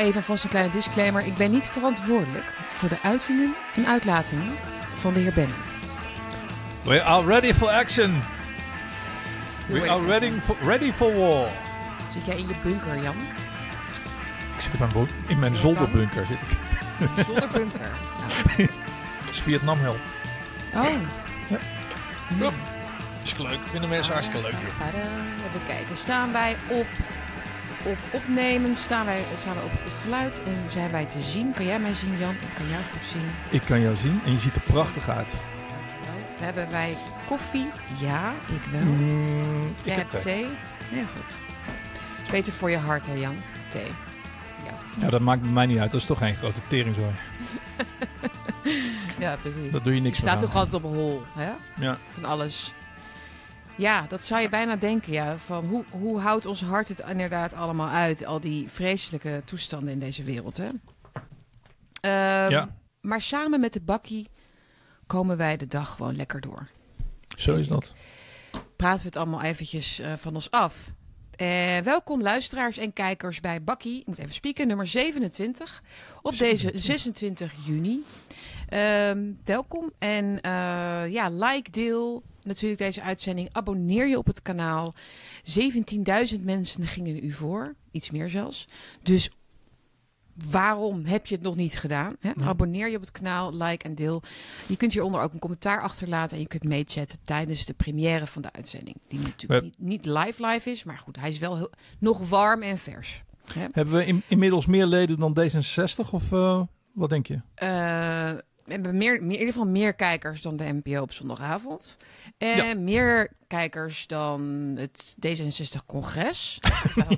even vast een kleine disclaimer. Ik ben niet verantwoordelijk voor de uitingen en uitlatingen van de heer Ben. We are ready for action. We are ready for, ready for war. Zit jij in je bunker, Jan? Ik zit in mijn, in mijn zolderbunker. Zit ik. Zonder bunker. Dat is Vietnam-hel. Oh. Ja. Is leuk. Vinden mensen hartstikke leuk hier. Even kijken. Staan wij op, op opnemen? Staan wij, staan wij op goed geluid? En zijn wij te zien? Kan jij mij zien, Jan? Ik kan jou goed zien. Ik kan jou zien en je ziet er prachtig uit. Dankjewel. Hebben wij koffie? Ja, ik wel. Mm, ik Jij heb hebt thee. Ja, goed. Is beter voor je hart, hè, Jan? Thee. Ja, Ja, dat maakt mij niet uit. Dat is toch geen grote teringzooi. ja precies. Dat doe je Je niks staat aan. toch altijd op een hol, hè? Ja. Van alles. Ja, dat zou je bijna denken, ja. Van hoe, hoe houdt ons hart het inderdaad allemaal uit? Al die vreselijke toestanden in deze wereld, hè? Ehm, Ja. Maar samen met de bakkie komen wij de dag gewoon lekker door. Zo is dat. Praten we het allemaal eventjes eh, van ons af. Eh, welkom luisteraars en kijkers bij Bakkie. Ik moet even spieken, nummer 27. Op deze 26 juni. Ehm, welkom. En eh, ja, like, deel natuurlijk deze uitzending. Abonneer je op het kanaal. 17.000 mensen gingen u voor. Iets meer zelfs. Dus waarom heb je het nog niet gedaan? Hè? Ja. Abonneer je op het kanaal, like en deel. Je kunt hieronder ook een commentaar achterlaten. En je kunt meechatten tijdens de première van de uitzending. Die natuurlijk niet, niet live live is. Maar goed, hij is wel heel, nog warm en vers. Hè? Hebben we in- inmiddels meer leden dan D66 of eh, wat denk je? Eh, hebben meer, meer, in ieder geval meer kijkers dan de NPO op zondagavond. En Ja. meer kijkers dan het D66-congres.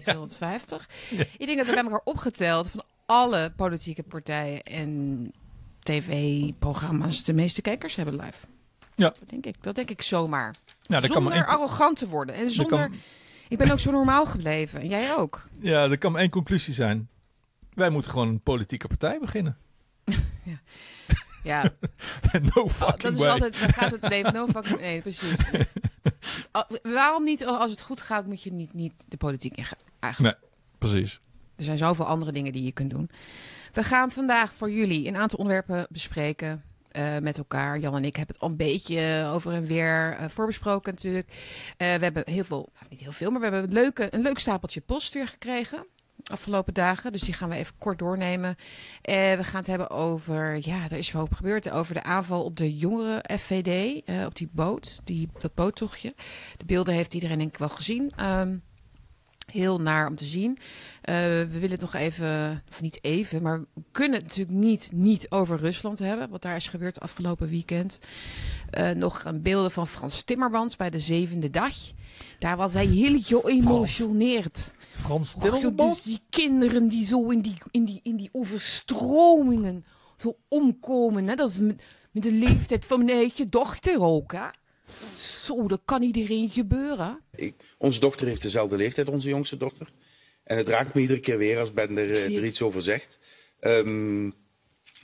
250. Ja. Ik denk dat we bij elkaar opgeteld van alle politieke partijen en tv-programma's de meeste kijkers hebben live. Ja. Dat denk ik, dat denk ik zomaar. Ja, dat kan maar arrogant te worden. En er zonder... kan, Ik ben ook zo normaal gebleven. En jij ook. ja, er kan maar één conclusie zijn. Wij moeten gewoon een politieke partij beginnen. Ja, no Oh, fucking dat is way. altijd, dan gaat het nee, no fucking, nee, precies. Waarom niet, als het goed gaat, moet je niet, niet de politiek ingaan? Eigenlijk. Precies. Er zijn zoveel andere dingen die je kunt doen. We gaan vandaag voor jullie een aantal onderwerpen bespreken eh, met elkaar. Jan en ik hebben het al een beetje over en weer eh, voorbesproken natuurlijk. Eh, we hebben heel veel, nou, niet heel veel, maar we hebben een, leuke, een leuk stapeltje post weer gekregen. Afgelopen dagen. Dus die gaan we even kort doornemen. Eh, we gaan het hebben over. Ja, er is wel op gebeurd. Over de aanval op de jongere FVD. eh, op die boot. Die, dat boottochtje. De beelden heeft iedereen denk ik wel gezien. Ehm, heel naar om te zien. Eh, we willen het nog even, of niet even, maar we kunnen het natuurlijk niet, niet over Rusland hebben. Wat daar is gebeurd afgelopen weekend. Eh, nog een beelden van Frans Timmermans bij de zevende dag. Daar was hij heel geëmotioneerd. Frans joh, dus die kinderen die zo in die, in die, in die overstromingen zo omkomen. Hè? Dat is met, met de leeftijd van mijn eigen dochter ook. Hè? Zo, dat kan iedereen gebeuren. Ik, onze dochter heeft dezelfde leeftijd, onze jongste dochter. En het raakt me iedere keer weer als Ben er, eh, er iets over zegt. Ehm,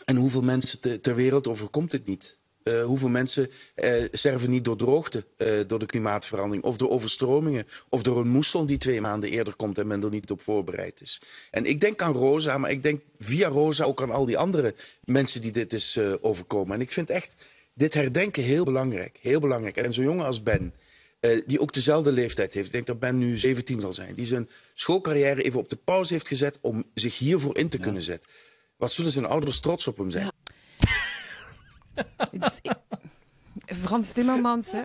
en hoeveel mensen te- ter wereld overkomt dit niet? Eh, hoeveel mensen eh, sterven niet door droogte, door de klimaatverandering, of door overstromingen, of door een moesson die twee maanden eerder komt en men er niet op voorbereid is. En ik denk aan Rosa, maar ik denk via Rosa ook aan al die andere mensen die dit is overkomen. En ik vind echt dit herdenken heel belangrijk. Heel belangrijk. En zo'n jongen als Ben, eh, die ook dezelfde leeftijd heeft. Ik denk dat Ben nu 17 zal zijn. Die zijn schoolcarrière even op de pauze heeft gezet om zich hiervoor in te kunnen zetten. Wat zullen zijn ouders trots op hem zijn? Frans Timmermans, hè?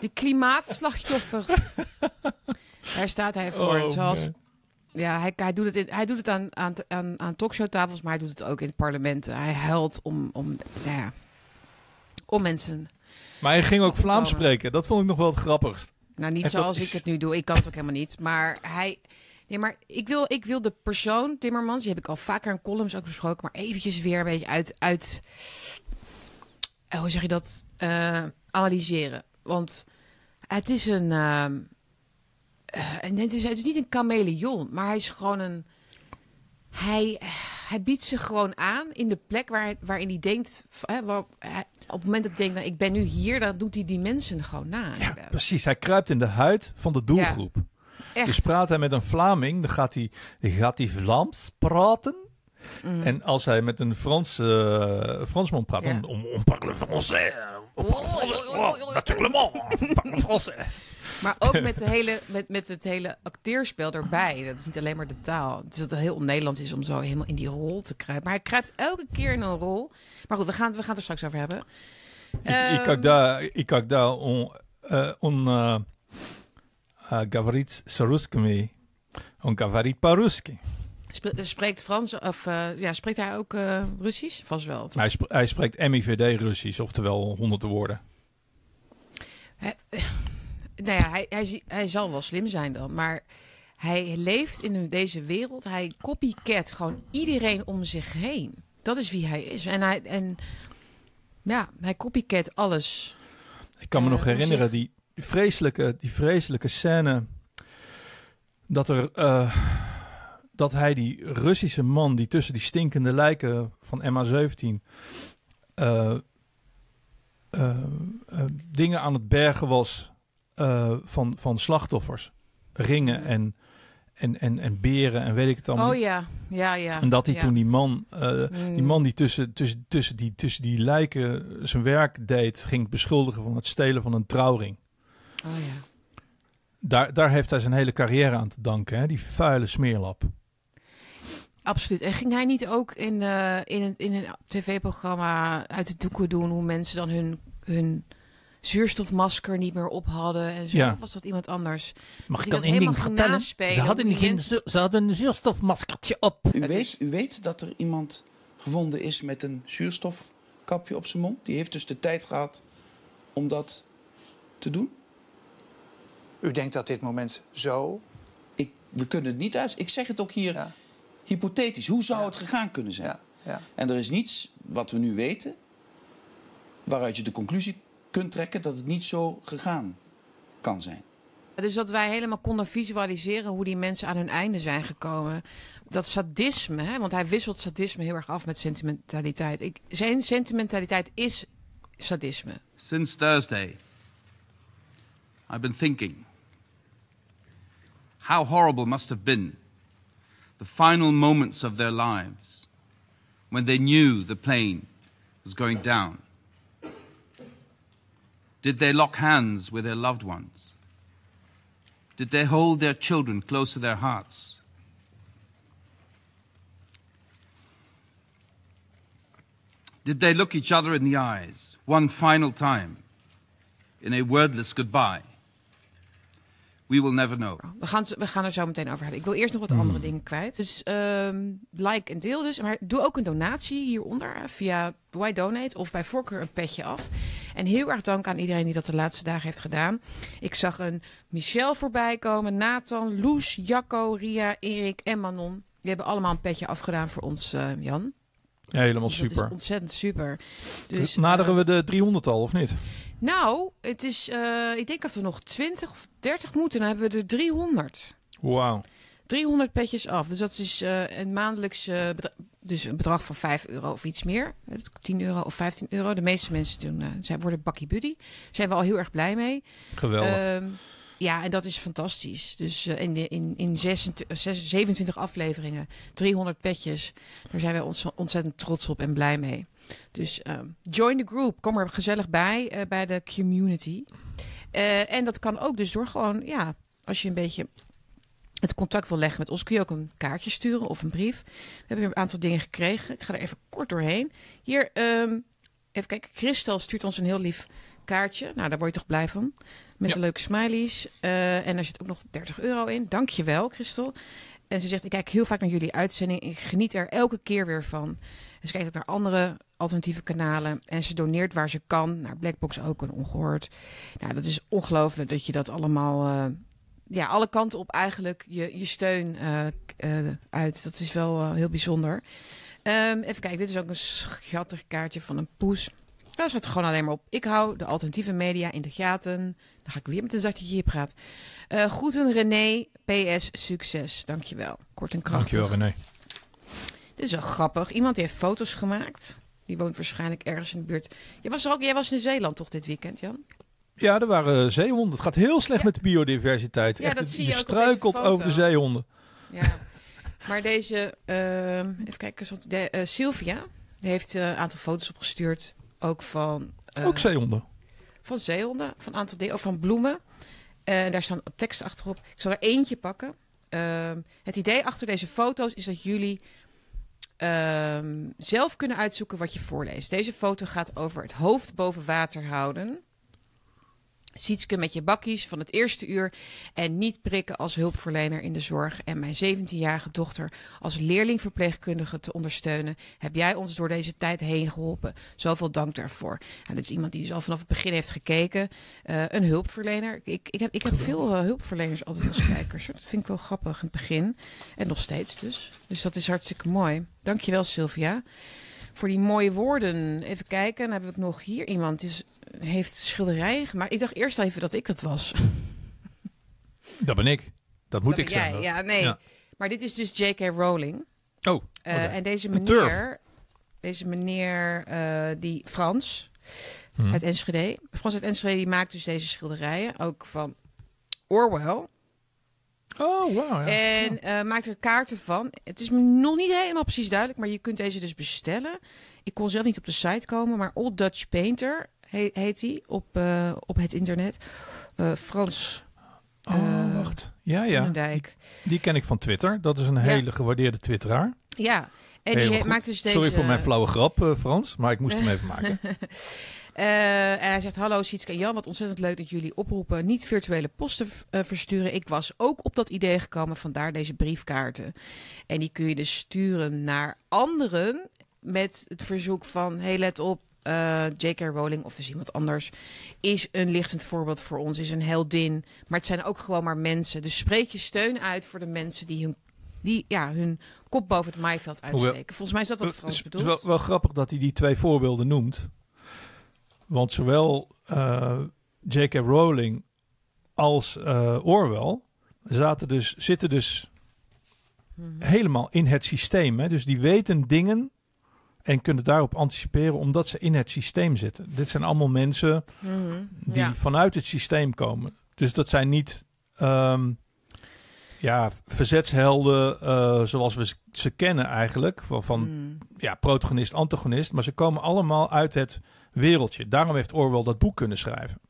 De klimaatslachtoffers. Daar staat hij voor. Oh, Zoals, man. ja, hij, hij doet het, in, hij doet het aan, aan, aan, aan talkshowtafels, maar hij doet het ook in het parlement. Hij huilt om, om, nou ja, om mensen. Maar hij ging ook Vlaams Komen. spreken. Dat vond ik nog wel het grappigst. Nou, niet En zoals is- ik het nu doe. Ik kan het ook helemaal niet. Maar hij. Nee, maar ik wil, ik wil de persoon, Timmermans, die heb ik al vaker in columns ook besproken, maar eventjes weer een beetje uit, uit eh, hoe zeg je dat, eh, analyseren. Want het is een, ehm, eh, en het is, het is niet een chameleon, maar hij is gewoon een, hij, hij biedt zich gewoon aan in de plek waar, hij- waarin hij denkt, hè, waar, het moment dat hij denkt, nou, ik ben nu hier, dan doet hij die mensen gewoon na. Ja, precies. Hij kruipt in de huid van de doelgroep. Echt. Dus praat hij met een Vlaming, dan gaat hij, gaat hij Vlaams praten. Mm. En als hij met een Frans, eh, Fransman praat, Ja. dan on, on parle français. On parle français. Oh, parle français. Maar ook met, de hele, met, met het hele acteerspel erbij. Dat is niet alleen maar de taal. Het is dat het heel Nederlands is om zo helemaal in die rol te kruipen. Maar hij kruipt elke keer in een rol. Maar goed, we gaan, we gaan het er straks over hebben. Ik, Ehm, kijk daar, ik daar on, eh, on uh, uh, Gavarit Saruskemi, on Gavarit Paruski. sp- spreekt Frans of eh, ja, spreekt hij ook eh, Russisch? Vast wel. Hij, sp- hij spreekt MIVD Russisch, oftewel honderden woorden. Nou ja, hij, hij, hij zal wel slim zijn dan, maar hij leeft in deze wereld. Hij copycat gewoon iedereen om zich heen. Dat is wie hij is. En hij, en ja, hij copycat alles. Ik kan me Eh, nog hoe herinneren, die, die, vreselijke, die vreselijke scène. Dat, er, eh, dat hij die Russische man die tussen die stinkende lijken van MH17 eh, eh, eh, dingen aan het bergen was eh, van, van slachtoffers. Ringen en, en, en, en beren en weet ik het allemaal. Oh ja, ja, ja. En dat hij ja. toen die man, eh, die Mm. man die tussen, tussen, tussen, die, tussen die lijken zijn werk deed, ging beschuldigen van het stelen van een trouwring. Oh ja. Daar, daar heeft hij zijn hele carrière aan te danken, hè? die vuile smeerlap. Absoluut. En ging hij niet ook in, eh, in een, in een tv-programma uit de doeken doen hoe mensen dan hun, hun zuurstofmasker niet meer op hadden en zo? Ja. Of was dat iemand anders? Mag ik dan één ding vertellen? naspelen Ze hadden, geen, mensen- ze hadden een zuurstofmaskertje op. U weet, is- u weet dat er iemand gevonden is met een zuurstofkapje op zijn mond. Die heeft dus de tijd gehad om dat te doen. U denkt dat dit moment zo... Ik, we kunnen het niet uit. Ik zeg het ook hier Ja, hypothetisch. Hoe zou Ja. het gegaan kunnen zijn? ja, ja. En er is niets wat we nu weten waaruit je de conclusie kunt trekken dat het niet zo gegaan kan zijn. Dus dat wij helemaal konden visualiseren hoe die mensen aan hun einde zijn gekomen. Dat sadisme, hè? want hij wisselt sadisme heel erg af met sentimentaliteit. Ik, zijn sentimentaliteit is sadisme. Since Thursday, I've been thinking how horrible must have been the final moments of their lives when they knew the plane was going down. Did they lock hands with their loved ones? Did they hold their children close to their hearts? Did they look each other in the eyes one final time in a wordless goodbye? We will never know. We gaan, we gaan er zo meteen over hebben. Ik wil eerst nog wat andere dingen kwijt. Dus ehm, like en deel dus. Maar doe ook een donatie hieronder eh, via Why Donate of bij voorkeur een petje af. En heel erg dank aan iedereen die dat de laatste dagen heeft gedaan. Ik zag een Michel voorbij komen, Nathan, Loes, Jacco, Ria, Erik en Manon. Die hebben allemaal een petje afgedaan voor ons, eh, Jan. Ja, helemaal Dus Dat super. is ontzettend super. Dus, Naderen we de 300 al, of niet? Nou, het is, eh, ik denk dat we nog 20 of 30 moeten. Dan hebben we er 300. Wauw. 300 petjes af. Dus dat is eh, een maandelijks eh, bedra- dus een bedrag van 5 euro of iets meer. Dat is 10 euro of 15 euro. De meeste mensen doen, eh, zij worden bakkie buddy. Daar zijn we al heel erg blij mee. Geweldig. Ehm, ja, en dat is fantastisch. Dus eh, in, in, in 26, zes- 27 afleveringen, 300 petjes. Daar zijn wij ons ontzettend trots op en blij mee. Dus ehm, join the group. Kom er gezellig bij, eh, bij de community. Eh, en dat kan ook dus door gewoon, ja, als je een beetje het contact wil leggen met ons, kun je ook een kaartje sturen of een brief. We hebben een aantal dingen gekregen. Ik ga er even kort doorheen. Hier, ehm, even kijken. Christel stuurt ons een heel lief kaartje. Nou, daar word je toch blij van. Met Ja. de leuke smileys. Eh, en er zit ook nog 30 euro in. Dankjewel, Christel. En ze zegt, ik kijk heel vaak naar jullie uitzending. Ik geniet er elke keer weer van. En ze kijkt ook naar andere alternatieve kanalen. En ze doneert waar ze kan. Naar Blackbox ook en Ongehoord. Nou, dat is ongelooflijk dat je dat allemaal... eh, ja, alle kanten op eigenlijk je, je steun eh, uit. Dat is wel heel bijzonder. Ehm, even kijken, dit is ook een schattig kaartje van een poes. Daar staat gewoon alleen maar op. Ik hou de alternatieve media in de gaten. Dan ga ik weer met een zakje hier praten. Eh groeten René, PS, succes. Dankjewel. Kort en krachtig. Dankjewel, René. Dit is wel grappig. Iemand die heeft foto's gemaakt. Die woont waarschijnlijk ergens in de buurt. Jij was, er ook, jij was in Zeeland toch dit weekend, Jan? Ja, er waren zeehonden. Het gaat heel slecht Ja. met de biodiversiteit. Ja, Echt, dat zie je ook op struikelt over de zeehonden. Ja. maar deze, ehm, even kijken, de, eh, Sylvia die heeft eh, een aantal foto's opgestuurd. Ook van, eh, Ook zeehonden. van zeehonden, van een aantal dingen, ook van bloemen. En daar staan teksten achterop. Ik zal er eentje pakken. Ehm, het idee achter deze foto's is dat jullie ehm, zelf kunnen uitzoeken wat je voorleest. Deze foto gaat over het hoofd boven water houden. Sietske met je bakkies van het eerste uur en niet prikken als hulpverlener in de zorg en mijn 17-jarige dochter als leerlingverpleegkundige te ondersteunen, heb jij ons door deze tijd heen geholpen. Zoveel dank daarvoor. En dit is iemand die dus al vanaf het begin heeft gekeken. Eh, een hulpverlener. Ik, ik heb, ik heb veel eh, hulpverleners altijd als kijkers. Dat vind ik wel grappig in het begin. En nog steeds dus. Dus dat is hartstikke mooi. Dankjewel Sylvia. Voor die mooie woorden. Even kijken. Dan heb ik nog hier iemand die is, heeft schilderijen gemaakt. Ik dacht eerst even dat ik dat was. Dat ben ik. Dat moet Dat ik jij. zijn. Ja, nee. Ja. Maar dit is dus J.K. Rowling. Oh, Eh, oké. En deze meneer, deze meneer eh, die Frans Hm. uit Enschede, Frans uit Enschede, die maakt dus deze schilderijen ook van Orwell. Oh, wauw. Ja. En eh, maakt er kaarten van. Het is nog niet helemaal precies duidelijk, maar je kunt deze dus bestellen. Ik kon zelf niet op de site komen, maar Old Dutch Painter he- heet hij op, eh, op het internet. Eh, Frans oh, wacht. Ja, ja. Dijk. Die ken ik van Twitter. Dat is een hele gewaardeerde twitteraar. Ja, en Helemaal die goed. maakt dus deze... Sorry voor mijn flauwe grap, Frans. Maar ik moest hem even maken. Eh, en hij zegt: Hallo Sietske en Jan, wat ontzettend leuk dat jullie oproepen niet virtuele posten eh, versturen. Ik was ook op dat idee gekomen, vandaar deze briefkaarten. En die kun je dus sturen naar anderen met het verzoek van: Hey, let op. eh, J.K. Rowling of dus iemand anders is een lichtend voorbeeld voor ons, is een heldin. Maar het zijn ook gewoon maar mensen. Dus spreek je steun uit voor de mensen die hun, die, ja, hun kop boven het maaiveld uitsteken. Volgens mij is dat wat Frans is, het is bedoelt. wel, wel grappig dat hij die twee voorbeelden noemt. Want zowel eh, J.K. Rowling als eh, Orwell zaten dus, zitten dus Mhm. helemaal in het systeem. Hè? Dus die weten dingen en kunnen daarop anticiperen omdat ze in het systeem zitten. Dit zijn allemaal mensen Mhm. die Ja. vanuit het systeem komen. Dus dat zijn niet ehm, ja, verzetshelden eh, zoals we ze kennen eigenlijk. Van, van Mhm. ja, protagonist, antagonist. Maar ze komen allemaal uit het wereldje. Daarom heeft Orwell dat boek kunnen schrijven.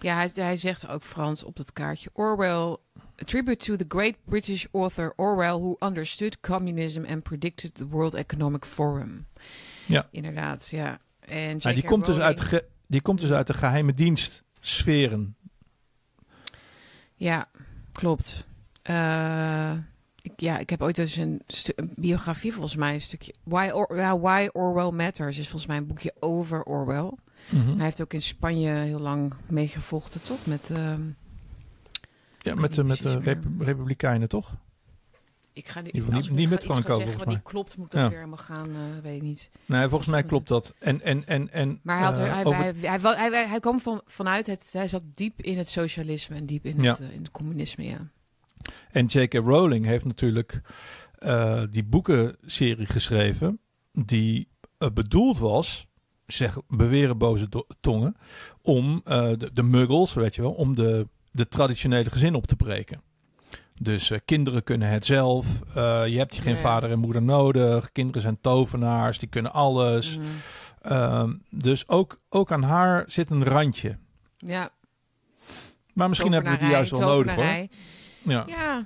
Ja, hij, hij zegt ook Frans op dat kaartje. Orwell, a tribute to the great British author Orwell, who understood communism and predicted the World Economic Forum. Ja. Inderdaad, ja. En Nou, die, komt dus uit ge- die komt dus uit de geheime dienst sferen. Ja, klopt. Eh, ik, ja, ik heb ooit eens een, een biografie, volgens mij, een stukje. Why, Or- ja, Why Orwell Matters is volgens mij een boekje over Orwell. Mhm. Hij heeft ook in Spanje heel lang meegevochten, toch? Met, ehm, Ja, met de, met de Republikeinen, toch? ik ga nu, Die die- ik die ga met Franco, zeggen volgens wat niet klopt, moet ik dat Ja. weer helemaal gaan, eh, weet ik niet. Nee, volgens mij klopt dat. En, en, en, en, Maar hij, had er, hij, over- hij, hij, hij, hij, hij- hij kwam van, vanuit het, hij zat diep in het socialisme en diep in, het, Ja. eh, in het communisme, ja. En J.K. Rowling heeft natuurlijk eh, die boekenserie geschreven die eh, bedoeld was, zeg, beweren boze tongen, om eh, de, de muggles, weet je wel, om de, de traditionele gezin op te breken. Dus kinderen kunnen het zelf. je hebt geen vader en moeder nodig. Kinderen zijn tovenaars, die kunnen alles. Mhm. Ehm, dus ook, ook aan haar zit een randje. Ja, Maar misschien hebben we die juist wel nodig hoor. Ja. Ja,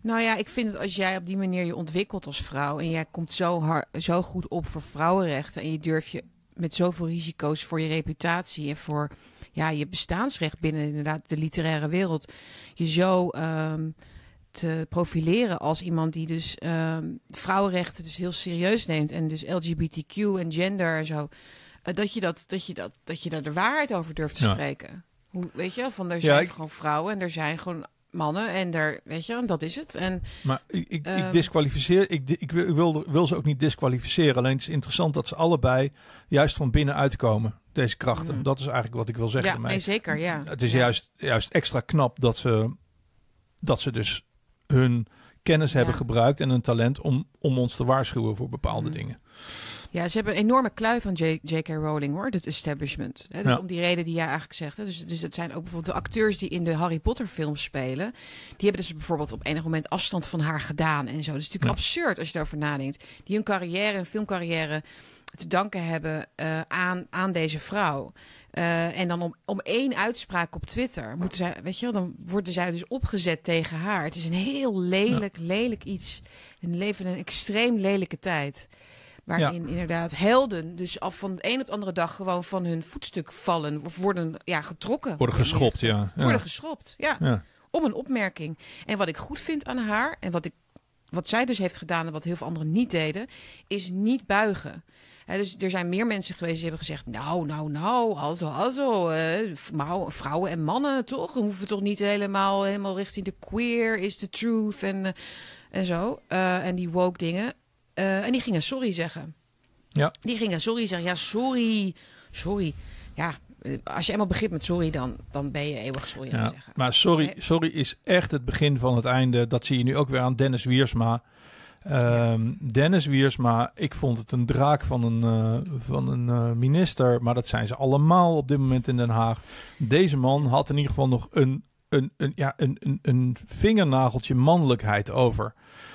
nou ja, ik vind het als jij op die manier je ontwikkelt als vrouw en jij komt zo, hard, zo goed op voor vrouwenrechten en je durft je met zoveel risico's voor je reputatie en voor ja, je bestaansrecht binnen inderdaad de literaire wereld, je zo ehm, te profileren als iemand die dus ehm, vrouwenrechten dus heel serieus neemt en dus LGBTQ en gender en zo, eh, dat je dat, dat je dat, dat je daar de waarheid over durft te Ja. spreken. Hoe, weet je, van er Ja, zijn ik- gewoon vrouwen en er zijn gewoon mannen en daar, weet je, en dat is het. En Maar ik, ik, ik Ehm. disqualificeer, ik, ik, wil, wil, ze ook niet disqualificeren. Alleen het is interessant dat ze allebei juist van binnen uitkomen, deze krachten. Mm. Dat is eigenlijk wat ik wil zeggen. ja, nee, zeker, ja. Het is Ja. juist, juist extra knap dat ze, dat ze dus hun kennis hebben gebruikt en hun talent om, om ons te waarschuwen voor bepaalde Mm. dingen. Ja, ze hebben een enorme klui van J.K. Rowling hoor, het establishment. Hè, Ja. Om die reden die jij eigenlijk zegt. Hè. Dus, dus het zijn ook bijvoorbeeld de acteurs die in de Harry Potter films spelen. Die hebben dus bijvoorbeeld op enig moment afstand van haar gedaan en zo. Dus het is natuurlijk Ja. absurd als je daarover nadenkt. Die hun carrière, hun filmcarrière te danken hebben eh, aan, aan deze vrouw. Eh, en dan om, om één uitspraak op Twitter moeten zij, weet je wel, dan worden zij dus opgezet tegen haar. Het is een heel lelijk, lelijk iets. En leven in een extreem lelijke tijd. Waarin inderdaad helden dus af van de een op de andere dag gewoon van hun voetstuk vallen. Of worden ja, getrokken. Worden geschopt, ja. ja. Worden geschopt, ja. ja. Om een opmerking. En wat ik goed vind aan haar, en wat, ik, wat zij dus heeft gedaan en wat heel veel anderen niet deden, is niet buigen. Hè, dus er zijn meer mensen geweest die hebben gezegd: Nou, nou, nou, also, also. eh, vrouw- vrouwen en mannen toch? We hoeven toch niet helemaal, helemaal richting de queer is the truth en, eh, en zo. Eh, en die woke dingen. Eh, en die gingen sorry zeggen. Ja. Die gingen sorry zeggen. Ja, sorry. Sorry. Ja, eh, als je eenmaal begint met sorry, dan, dan ben je eeuwig sorry aan Ja, het zeggen. maar sorry, sorry is echt het begin van het einde. Dat zie je nu ook weer aan Dennis Wiersma. Ehm, Dennis Wiersma, ik vond het een draak van een, eh, van een minister. Maar dat zijn ze allemaal op dit moment in Den Haag. Deze man had in ieder geval nog een, een, een, ja, een, een, een vingernageltje mannelijkheid over.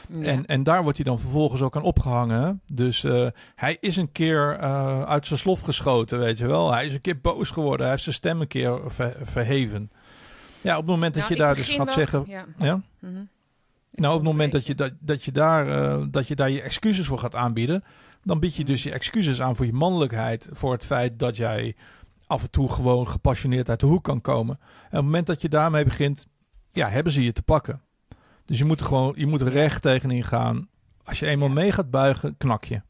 Ja. En, en daar wordt hij dan vervolgens ook aan opgehangen. Dus eh, hij is een keer eh, uit zijn slof geschoten, weet je wel. Hij is een keer boos geworden. Hij heeft zijn stem een keer ver- verheven. Ja, op het moment dat Nou, je daar dus gaat wel- zeggen... Ja. Ja? mhm. Nou, op het moment dat je, dat, dat, je daar, eh, dat je daar je excuses voor gaat aanbieden... dan bied je dus je excuses aan voor je mannelijkheid... voor het feit dat jij af en toe gewoon gepassioneerd uit de hoek kan komen. En op het moment dat je daarmee begint... ja, hebben ze je te pakken. Dus je moet er gewoon je moet er recht tegenin gaan. Als je eenmaal mee gaat buigen, knak je.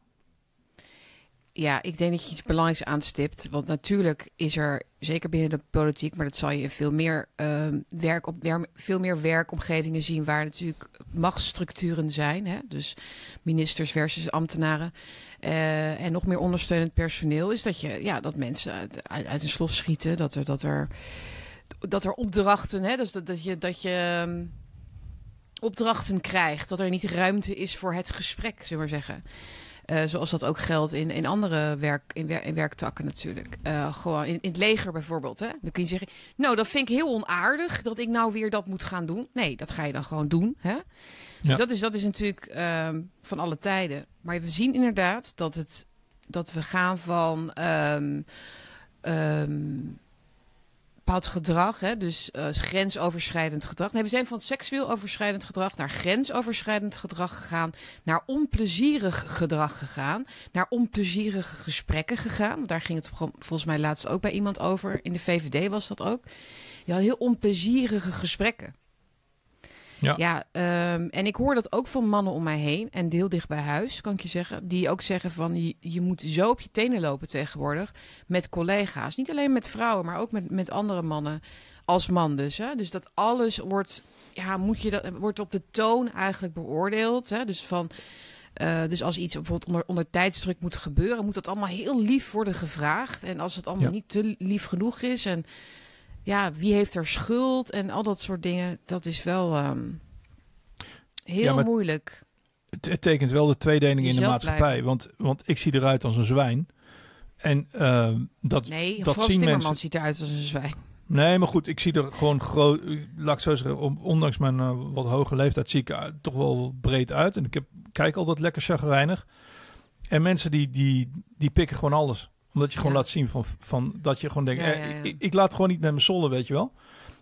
Ja, ik denk dat je iets belangrijks aanstipt. Want natuurlijk is er, zeker binnen de politiek, maar dat zal je in veel meer, ehm, werk op, veel meer werkomgevingen zien waar natuurlijk machtsstructuren zijn. Hè? Dus ministers versus ambtenaren. eh, en nog meer ondersteunend personeel. Is dat, je, ja, dat mensen uit, uit, uit een slof schieten. Dat er, dat er, dat er opdrachten, hè? Dus dat, dat je. Dat je ehm, opdrachten krijgt. Dat er niet ruimte is voor het gesprek, zullen we maar zeggen. Eh, zoals dat ook geldt in, in andere werk, in, wer- in werktakken natuurlijk. Eh, gewoon in, in het leger bijvoorbeeld. Hè? Dan kun je zeggen, nou dat vind ik heel onaardig dat ik nou weer dat moet gaan doen. Nee, dat ga je dan gewoon doen. Hè? Ja. Dat, is, dat is natuurlijk ehm, van alle tijden. Maar we zien inderdaad dat, het, dat we gaan van... ehm, ehm, bepaald gedrag, hè, dus eh, grensoverschrijdend gedrag. We zijn van seksueel overschrijdend gedrag naar grensoverschrijdend gedrag gegaan, naar onplezierig gedrag gegaan, naar onplezierige gesprekken gegaan. Daar ging het volgens mij laatst ook bij iemand over. In de VVD was dat ook. Had heel onplezierige gesprekken. Ja. Ja, ehm, en ik hoor dat ook van mannen om mij heen en heel dicht bij huis, kan ik je zeggen. Die ook zeggen van je, je moet zo op je tenen lopen tegenwoordig met collega's. Niet alleen met vrouwen, maar ook met, met andere mannen als man dus. Hè? Dus dat alles wordt, ja, moet je dat, wordt op de toon eigenlijk beoordeeld. Hè? Dus van... eh, dus als iets bijvoorbeeld onder, onder tijdsdruk moet gebeuren, moet dat allemaal heel lief worden gevraagd. En als het allemaal Ja. niet te lief genoeg is en ja, wie heeft er schuld en al dat soort dingen, dat is wel ehm, heel Ja, moeilijk. Het, het tekent wel de tweedeling in de maatschappij. blijven. Want, want ik zie eruit als een zwijn. En ehm, dat, Nee, dat zien mensen. ziet eruit als een zwijn. Nee, maar goed, ik zie er gewoon groot. Laat ik zo zeggen, om- ondanks mijn eh, wat hoge leeftijd zie ik er toch wel breed uit. En ik heb, kijk altijd lekker chagrijnig. En mensen die, die, die pikken gewoon alles. Omdat je gewoon Ja. laat zien van, van dat je gewoon denkt, Ja, eh. Ik, ik laat gewoon niet met mijn sollen, weet je wel.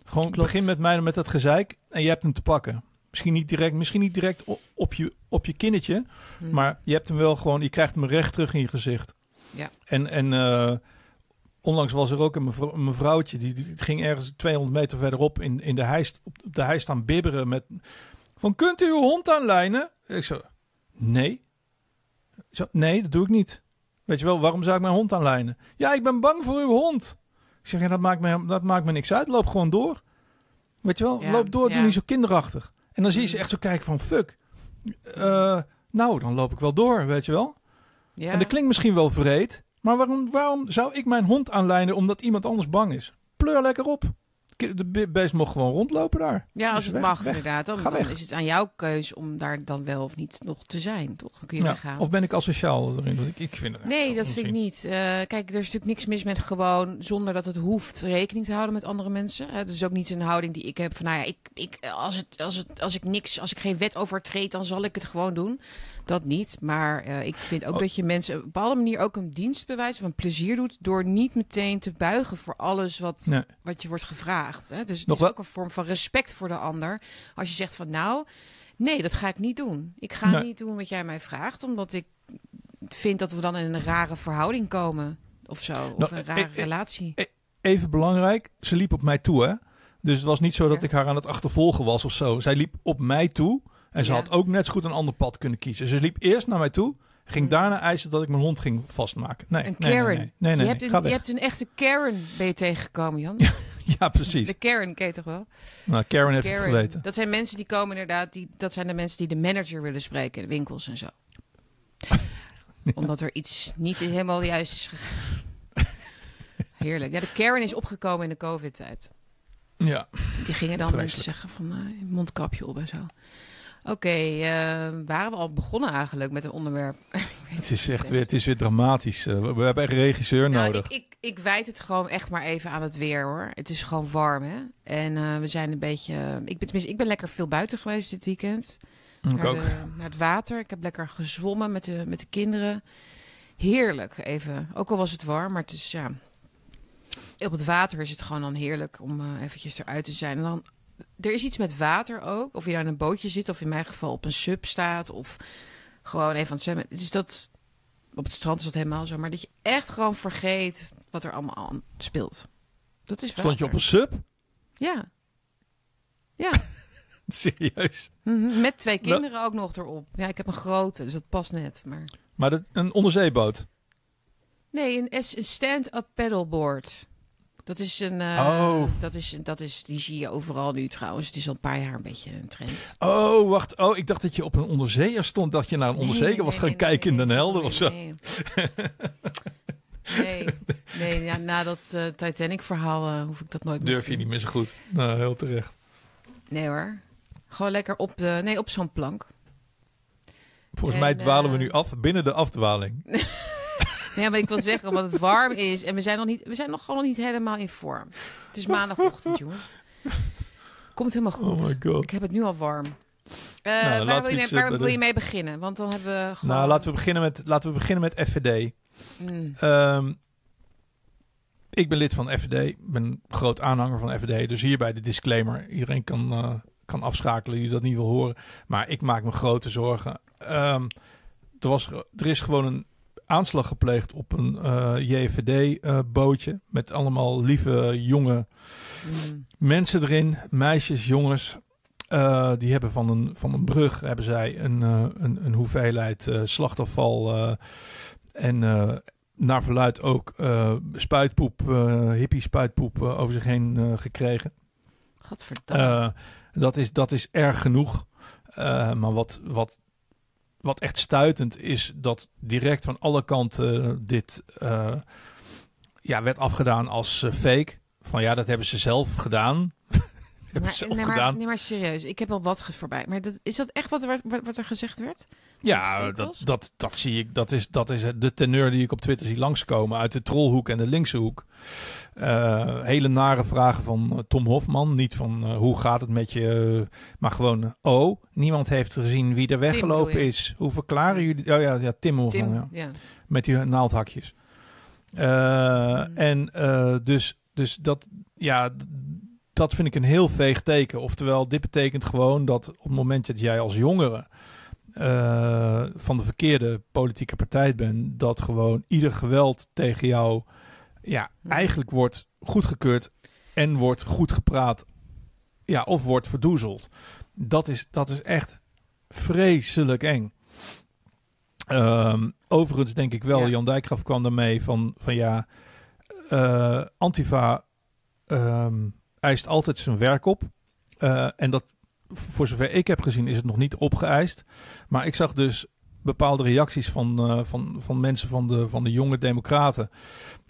Gewoon Klopt. begin met mij met dat gezeik en je hebt hem te pakken. Misschien niet direct, misschien niet direct op je, op je kinnetje, Hm. maar je hebt hem wel gewoon, je krijgt hem recht terug in je gezicht. Ja. En, en eh, onlangs was er ook een, mevrouw, een mevrouwtje, die, die ging ergens 200 meter verderop in, in de hei, op de hei staan bibberen met... Van, kunt u uw hond aanlijnen? Ik zo, nee. Zo, nee, dat doe ik niet. Weet je wel, waarom zou ik mijn hond aanlijnen? Ja, ik ben bang voor uw hond. Ik zeg, ja, dat maakt me, dat maakt me niks uit. Loop gewoon door. Weet je wel, Ja, loop door, ja. doe niet zo kinderachtig. En dan zie je ze Mm. echt zo kijken van, fuck. Eh, nou, dan loop ik wel door, weet je wel. ja. En dat klinkt misschien wel vreed, maar waarom, waarom zou ik mijn hond aanlijnen omdat iemand anders bang is? Pleur lekker op. de be- beest mocht gewoon rondlopen daar. Ja, als Dus het weg, mag weg. inderdaad. Dan, is het aan jouw keus om daar dan wel of niet nog te zijn, toch? Dan kun je Ja. Of ben ik asociaal erin? Ik, ik vind het Nee, dat vind ik niet. Eh, kijk, er is natuurlijk niks mis met gewoon, zonder dat het hoeft, rekening te houden met andere mensen. Het is ook niet een houding die ik heb van, nou ja, ik, ik, als, het, als, het, als ik niks, als ik geen wet overtreed, dan zal ik het gewoon doen. Dat niet. Maar eh, ik vind ook Oh. dat je mensen op een bepaalde manier ook een dienst bewijst of een plezier doet door niet meteen te buigen voor alles wat, Nee. wat je wordt gevraagd. Hè? Dus het Nog is wel- ook een vorm van respect voor de ander. Als je zegt van, nou, nee, dat ga ik niet doen. Ik ga Nee. niet doen wat jij mij vraagt, omdat ik vind dat we dan in een rare verhouding komen. Of zo. Of Nou, een eh, rare eh, relatie. Even belangrijk, ze liep op mij toe, hè? Dus het was niet zo dat ik haar aan het achtervolgen was of zo. Zij liep op mij toe en ze Ja. had ook net zo goed een ander pad kunnen kiezen. Ze liep eerst naar mij toe, ging Mm. daarna eisen dat ik mijn hond ging vastmaken. Nee, Een nee, nee, Karen. Nee, nee, nee, je, nee, hebt ga een, weg. je hebt een echte Karen ben je tegengekomen, Jan. Ja, precies. De Karen, ken je toch wel? Nou, Karen heeft het geweten. Dat zijn mensen die komen inderdaad, die, dat zijn de mensen die de manager willen spreken, de winkels en zo. Omdat er iets niet helemaal juist is gegaan. Heerlijk. Ja, de Karen is opgekomen in de COVID-tijd. Ja, Die gingen dan Vreselijk. mensen zeggen van eh, mondkapje op en zo. Oké, eh, waren we al begonnen eigenlijk met een onderwerp? het is echt weer, het is weer dramatisch. Eh, we, hebben echt een regisseur Nou, nodig. ik, ik, ik wijd het gewoon echt maar even aan het weer hoor. Het is gewoon warm hè. En eh, we zijn een beetje. Ik ben, tenminste, ik ben lekker veel buiten geweest dit weekend. Ik naar, ook. de- naar het water. Ik heb lekker gezwommen met de, met de kinderen. Heerlijk even. Ook al was het warm, maar het is ja. Op het water is het gewoon dan heerlijk om eventjes eruit te zijn. En dan, er is iets met water ook. Of je daar in een bootje zit, of in mijn geval op een sub staat. Of gewoon even aan het zwemmen. Het is dat, op het strand is dat helemaal zo. Maar dat je echt gewoon vergeet wat er allemaal aan speelt. Dat is Stond je op een sub? Ja. Ja. Serieus? Mhm, Met twee kinderen ook nog erop. Ja, ik heb een grote, dus dat past net. Maar... Maar dat, een onderzeeboot? Nee, een, een stand-up paddleboard. Dat is een. eh, Oh. dat is, dat is, die zie je overal nu trouwens. Het is al een paar jaar een beetje een trend. Oh, wacht. Oh, ik dacht dat je op een onderzeeër stond. Dat je naar een onderzeeër Nee, was nee, gaan kijken in Den Helder of zo. Nee, nee, nee ja, na dat eh, Titanic-verhaal eh, hoef ik dat nooit meer Durf je niet meer zo goed. Nou, heel terecht. Nee hoor. Gewoon lekker op, de, nee, op zo'n plank. Volgens En, mij dwalen we nu af binnen de afdwaling. Nee, maar ik wil zeggen, omdat het warm is en we zijn nog, niet, we zijn nog gewoon niet helemaal in vorm. Het is maandagochtend, jongens. Komt helemaal goed. Oh my god. Ik heb het nu al warm. Eh, laten waar we wil, je mee, waar eh, wil je mee beginnen? Want dan hebben we gewoon... Nou, laten we beginnen met, laten we beginnen met FVD. Mm, Ehm, ik ben lid van FVD. Ik ben groot aanhanger van FVD. Dus hierbij de disclaimer. Iedereen kan, eh, kan afschakelen die dat niet wil horen. Maar ik maak me grote zorgen. Ehm, er, was, er is gewoon een aanslag gepleegd op een eh JVD-bootje. met allemaal lieve, jonge mm. mensen erin. Meisjes, jongens. Eh, die hebben van een, van een brug hebben zij een, eh, een, een hoeveelheid eh, slachtafval eh, en eh, naar verluid ook eh, spuitpoep, eh hippie spuitpoep eh, over zich heen eh, gekregen. Gadverdamme. Eh, dat, is, dat is erg genoeg. Eh, maar wat, wat, wat echt stuitend is dat direct van alle kanten eh, dit eh, ja, werd afgedaan als eh, fake. Van ja, dat hebben ze zelf gedaan. zelf nee, maar, gedaan. nee, maar serieus. Ik heb al wat voorbij. Maar dat, is dat echt wat, er- wat, wat er gezegd werd? Ja, dat, dat, dat zie ik. Dat is, dat is de teneur die ik op Twitter zie langskomen uit de trollhoek en de linkse hoek. Eh, hele nare vragen van eh, Tom Hofman. Niet van eh, hoe gaat het met je, maar gewoon oh, niemand heeft gezien wie er weggelopen is. Hoe verklaren jullie? Oh ja, ja Tim Hofman. Tim, ja. ja. met die naaldhakjes. Eh, Mm. En dus, dus dat, ja, dat vind ik een heel veeg teken. Oftewel, dit betekent gewoon dat op het moment dat jij als jongere eh, van de verkeerde politieke partij bent, dat gewoon ieder geweld tegen jou, ja, eigenlijk wordt goedgekeurd en wordt goed gepraat, ja, of wordt verdoezeld. Dat is, dat is echt vreselijk eng. Ehm, overigens denk ik wel, Ja. Jan Dijkgraaf kwam daarmee van, van ja, eh, Antifa ehm, eist altijd zijn werk op. Eh, en dat, voor zover ik heb gezien, is het nog niet opgeëist. Maar ik zag dus bepaalde reacties van, eh, van, van mensen van de, van de jonge democraten.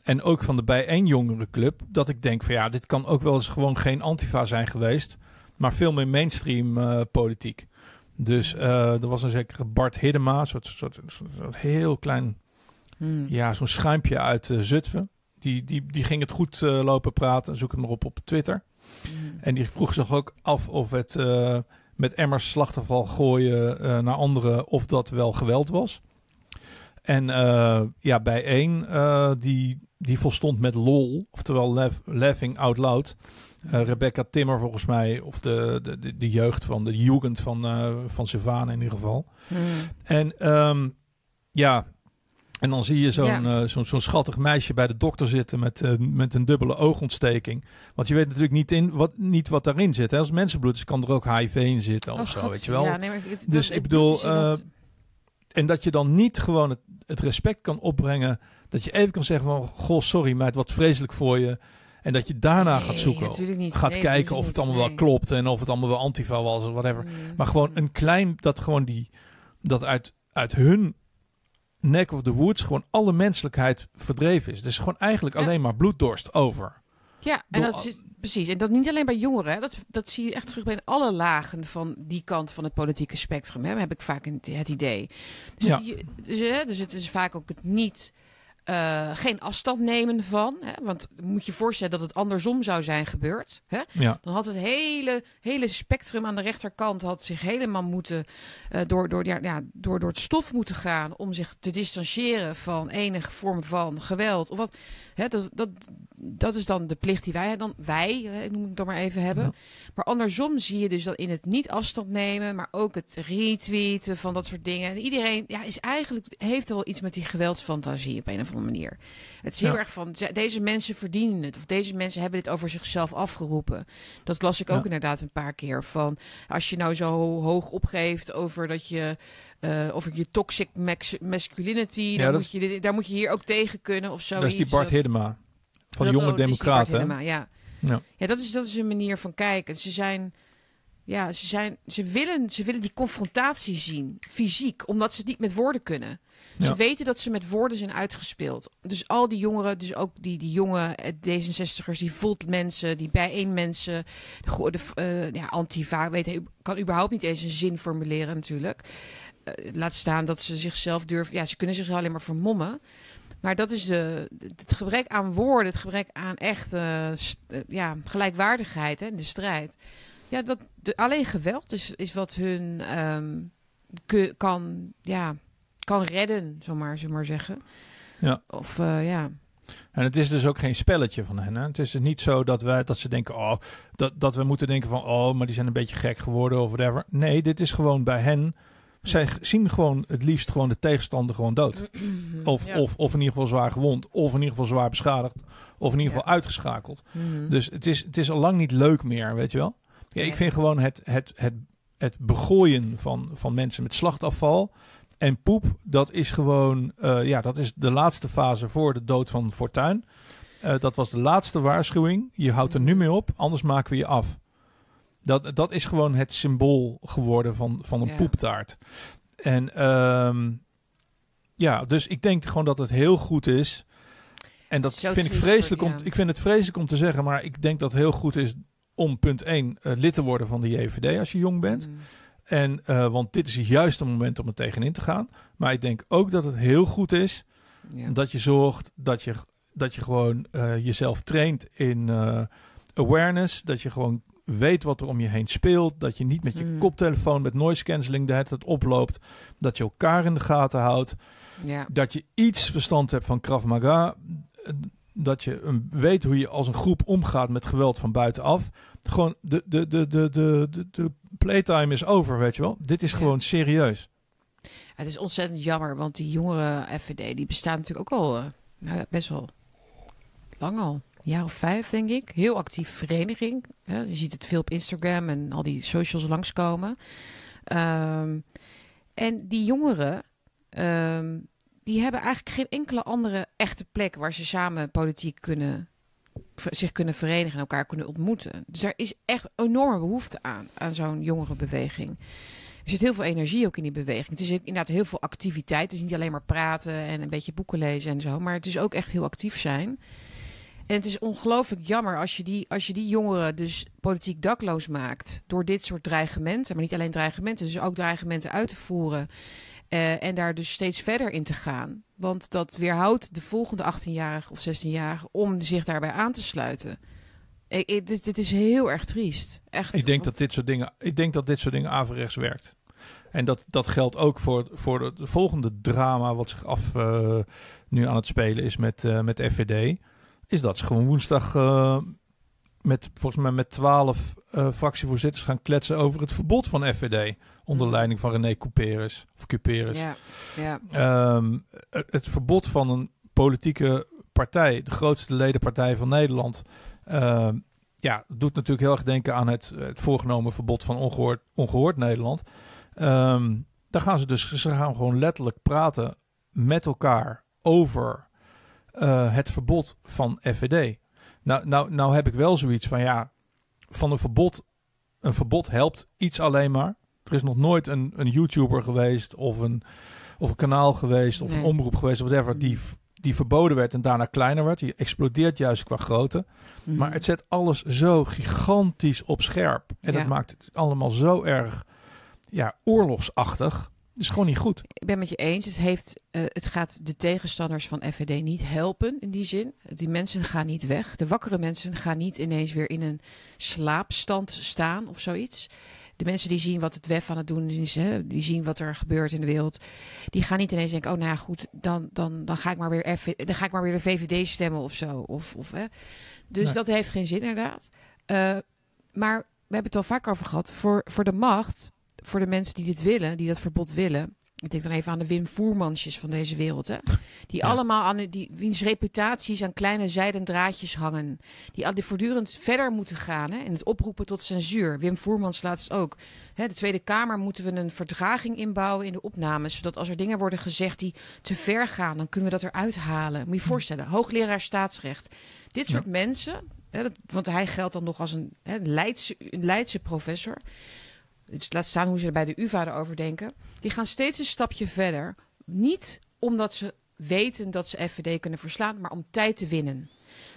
En ook van de bijeen jongerenclub. Dat ik denk van ja, dit kan ook wel eens gewoon geen antifa zijn geweest. Maar veel meer mainstream eh, politiek. Dus eh, er was een zekere Bart Hiddema. Een soort, soort, heel klein Hmm. ja, zo'n schuimpje uit Zutphen. Die, die, die ging het goed lopen praten. Zoek het maar op op Twitter. En die vroeg zich ook af of het eh, met emmers slachtafval gooien eh, naar anderen, of dat wel geweld was. En eh, ja, bij één, die, die volstond met lol, oftewel laugh- laughing out loud. Rebecca Timmer volgens mij, of de, de, de, jeugd van de jugend van, van Sylvana in ieder geval. Hmm. En ehm, ja, en dan zie je zo'n Ja. eh, zo'n zo'n schattig meisje bij de dokter zitten met, eh, met een dubbele oogontsteking. Want je weet natuurlijk niet, in, wat, niet wat daarin zit. Hè. Als mensenbloed is, kan er ook HIV in zitten of Oh, zo, God. weet je wel. Ja, nee, maar het- Dus dat- ik bedoel, eh, En dat je dan niet gewoon het, het respect kan opbrengen. Dat je even kan zeggen van, goh, sorry meid, wat vreselijk voor je. En dat je daarna Nee, gaat zoeken. niet. Gaat Nee, kijken of het allemaal wel klopt. En of het allemaal wel antifa was of whatever. Mm. Maar gewoon een klein, dat gewoon die, dat uit, uit hun neck of the woods gewoon alle menselijkheid verdreven is. Dus gewoon eigenlijk Ja. alleen maar bloeddorst over. Ja, en Door- dat is, precies. En dat niet alleen bij jongeren. Hè. Dat, dat zie je echt terug bij alle lagen van die kant van het politieke spectrum. Hè. heb ik vaak het, het idee. Dus, Ja. je- dus, hè, dus het is vaak ook het niet... eh, geen afstand nemen van. Hè? Want moet je voorstellen dat het andersom zou zijn gebeurd. Hè? Ja, Dan had het hele, hele spectrum aan de rechterkant had zich helemaal moeten eh, door, door, ja, ja, door, door het stof moeten gaan om zich te distancieren van enige vorm van geweld. Of wat, hè, dat, dat, dat is dan de plicht die wij dan wij, hè, noem ik het dan maar even hebben. Ja. Maar andersom zie je dus dat in het niet afstand nemen, maar ook het retweeten van dat soort dingen. En iedereen ja, is eigenlijk heeft wel iets met die geweldsfantasie op een of andere manier. Het is heel Ja. erg van ze- deze mensen verdienen het of deze mensen hebben dit over zichzelf afgeroepen. Dat las ik ook Ja. inderdaad een paar keer van als je nou zo hoog opgeeft over dat je eh, over je toxic masculinity, Ja, dan dat- moet je daar moet je hier ook tegen kunnen of zo. dat is die Bart Hiddema van de Jonge oh, Bart Democraten. ja. Ja. Ja, dat is, dat is een manier van kijken. Ze zijn, ja, ze zijn, ze willen, ze willen die confrontatie zien, fysiek, omdat ze het niet met woorden kunnen. Ze Ja. weten dat ze met woorden zijn uitgespeeld. Dus al die jongeren, dus ook die, die jonge eh, D66'ers, die volt mensen, die bijeen mensen, de, de eh, ja, antifa, weet kan überhaupt niet eens een zin formuleren natuurlijk. Eh, laat staan dat ze zichzelf durven, ja, ze kunnen zich alleen maar vermommen. Maar dat is de, het gebrek aan woorden, het gebrek aan echte st- eh, ja, gelijkwaardigheid hè, in de strijd. Ja, dat, de, alleen geweld is, is wat hun ehm, ke- kan, ja, kan redden, zomaar, zomaar zeggen. Ja. Of eh, ja. En het is dus ook geen spelletje van hen. Hè? Het is dus niet zo dat, wij, dat ze denken, oh, dat, dat we moeten denken van, oh, maar die zijn een beetje gek geworden of whatever. Nee, dit is gewoon bij hen. Zij zien gewoon het liefst gewoon de tegenstander gewoon dood. Of, Ja. of, of in ieder geval zwaar gewond. Of in ieder geval zwaar beschadigd. Of in ieder Ja. geval uitgeschakeld. Mhm. Dus het is, het is al lang niet leuk meer, weet je wel. Ja, ik vind gewoon het, het, het, het begooien van, van mensen met slachtafval en poep, dat is gewoon, eh, ja, dat is de laatste fase voor de dood van Fortuin. Eh, dat was de laatste waarschuwing. Je houdt er nu mee op, anders maken we je af. Dat, dat is gewoon het symbool geworden van, van een Ja. poeptaart. En ehm, ja, dus ik denk gewoon dat het heel goed is. En dat Zo vind ik vreselijk voor- om, ik vind het vreselijk om te zeggen, maar ik denk dat het heel goed is om punt 1 lid te worden van de JVD als je jong bent. Mhm. En, eh, want dit is het juiste moment om er tegenin te gaan. Maar ik denk ook dat het heel goed is Ja. dat je zorgt dat je, dat je gewoon eh, jezelf traint in eh, awareness. Dat je gewoon weet wat er om je heen speelt. Dat je niet met je Mm. koptelefoon met noise cancelling de hele tijd oploopt. Dat je elkaar in de gaten houdt. ja. Dat je iets verstand hebt van Krav Maga. Dat je een, weet hoe je als een groep omgaat met geweld van buitenaf. Gewoon de, de, de, de, de, de, de playtime is over, weet je wel. Dit is Ja. gewoon serieus. Het is ontzettend jammer, want die jongere FVD die bestaat natuurlijk ook al ja, best wel lang al. Jaar of vijf, denk ik. Heel actief vereniging. Je ziet het veel op Instagram en al die socials langskomen. Ehm, en die jongeren, ehm, die hebben eigenlijk geen enkele andere echte plek waar ze samen politiek kunnen, zich kunnen verenigen en elkaar kunnen ontmoeten. Dus er is echt enorme behoefte aan, aan zo'n jongerenbeweging. Er zit heel veel energie ook in die beweging. Het is inderdaad heel veel activiteit. Het is niet alleen maar praten en een beetje boeken lezen en zo. Maar het is ook echt heel actief zijn. En het is ongelooflijk jammer als je, die, als je die jongeren dus politiek dakloos maakt. Door dit soort dreigementen. Maar niet alleen dreigementen, dus ook dreigementen uit te voeren. eh, en daar dus steeds verder in te gaan. Want dat weerhoudt de volgende 18-jarige of 16-jarige om zich daarbij aan te sluiten. Ik, ik- dit, dit is heel erg triest. Echt. Ik denk want- dat dit soort dingen, ik denk dat dit soort dingen averechts werkt. En dat, dat geldt ook voor, voor de volgende drama wat zich af eh, nu aan het spelen is met, eh met FVD. Is dat ze gewoon woensdag eh, met volgens mij met twaalf eh, fractievoorzitters gaan kletsen over het verbod van FVD. Onder Mm. leiding van René Couperus. Of Cuperus. Ja, ja. Ehm, het verbod van een politieke partij, de grootste ledenpartij van Nederland, ehm, ja, doet natuurlijk heel erg denken aan het, het voorgenomen verbod van ongehoord, ongehoord Nederland. Ehm, daar gaan ze dus, ze gaan gewoon letterlijk praten met elkaar over eh, het verbod van FVD. Nou, nou, nou heb ik wel zoiets van ja, van een verbod, een verbod helpt iets alleen maar. Er is nog nooit een, een YouTuber geweest of een, of een kanaal geweest of Nee. een omroep geweest of whatever die, die verboden werd en daarna kleiner werd. Die explodeert juist qua grootte. Mhm. Maar het zet alles zo gigantisch op scherp. En Ja. dat maakt het allemaal zo erg ja, oorlogsachtig. Is gewoon niet goed. Ik ben met je eens. Het, heeft, eh, het gaat de tegenstanders van FVD niet helpen in die zin. Die mensen gaan niet weg. De wakkere mensen gaan niet ineens weer in een slaapstand staan of zoiets. De mensen die zien wat het WEF aan het doen is, hè, die zien wat er gebeurt in de wereld, die gaan niet ineens denken: oh nou ja, goed, dan, dan, dan, ga, ik maar weer FV dan ga ik maar weer de VVD stemmen of zo. Of, of, hè. Dus Nee. dat heeft geen zin inderdaad. Eh, maar we hebben het al vaak over gehad. Voor, voor de macht, voor de mensen die dit willen, die dat verbod willen. Ik denk dan even aan de Wim Voermansjes van deze wereld. Hè? Die Ja. allemaal aan die, wiens reputaties aan kleine zijden draadjes hangen. Die, die voortdurend verder moeten gaan hè? en het oproepen tot censuur. Wim Voermans laatst ook. Hè, de Tweede Kamer moeten we een verdraging inbouwen in de opnames. Zodat als er dingen worden gezegd die te ver gaan, dan kunnen we dat eruit halen. Moet je je voorstellen, hoogleraar staatsrecht. Dit soort mensen, hè, dat, want hij geldt dan nog als een, hè, Leidse, een Leidse professor. Dus laat staan hoe ze er bij de UvA erover denken. Die gaan steeds een stapje verder. Niet omdat ze weten dat ze FVD kunnen verslaan, maar om tijd te winnen.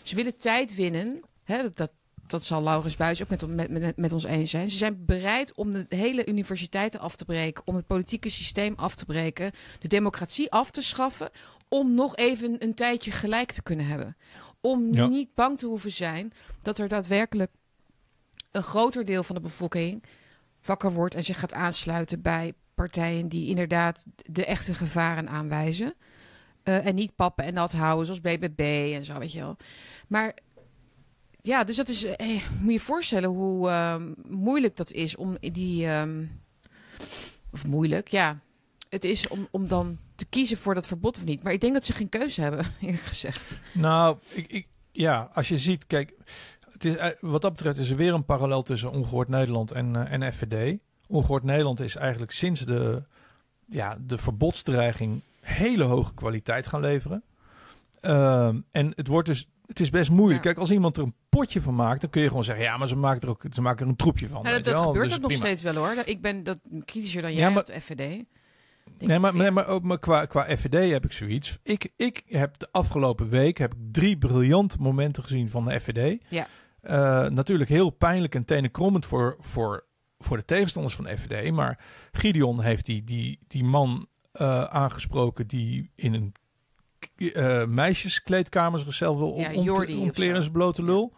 Ze willen tijd winnen. Hè, dat, dat, dat zal Laurens Buijs ook met, met, met, met ons eens zijn. Ze zijn bereid om de hele universiteiten af te breken, om het politieke systeem af te breken, de democratie af te schaffen, om nog even een tijdje gelijk te kunnen hebben. Om Ja. niet bang te hoeven zijn dat er daadwerkelijk een groter deel van de bevolking wakker wordt en zich gaat aansluiten bij partijen die inderdaad de echte gevaren aanwijzen. Eh, en niet pappen en nat houden, zoals BBB en zo, weet je wel. Maar ja, dus dat is. eh, moet je je voorstellen hoe ehm, moeilijk dat is om die. ehm, of moeilijk, ja. Het is om, om dan te kiezen voor dat verbod of niet. Maar ik denk dat ze geen keuze hebben, eerlijk gezegd. Nou, ik, ik, ja, als je ziet, kijk, het is, eh, wat dat betreft is er weer een parallel tussen Ongehoord Nederland en, eh, en FVD. Ongehoord Nederland is eigenlijk sinds de, ja, de verbodsdreiging hele hoge kwaliteit gaan leveren. Ehm, en het wordt dus, het is best moeilijk. Ja. Kijk, als iemand er een potje van maakt, dan kun je gewoon zeggen, ja, maar ze maken er ook, ze maken er een troepje van. Dat gebeurt Dus ook nog steeds wel hoor. Ik ben dat kritischer dan Ja, jij maar- op de FVD. Denk Nee, maar, nee, veel. maar ook maar qua, qua FVD heb ik zoiets. Ik, ik heb de afgelopen week heb ik drie briljante momenten gezien van de FVD. Ja. Eh, natuurlijk heel pijnlijk en tenenkrommend voor, voor, voor de tegenstanders van de FVD. Maar Gideon heeft die, die, die man eh, aangesproken die in een eh meisjeskleedkamer zichzelf wil Ja, om, zijn blote lul.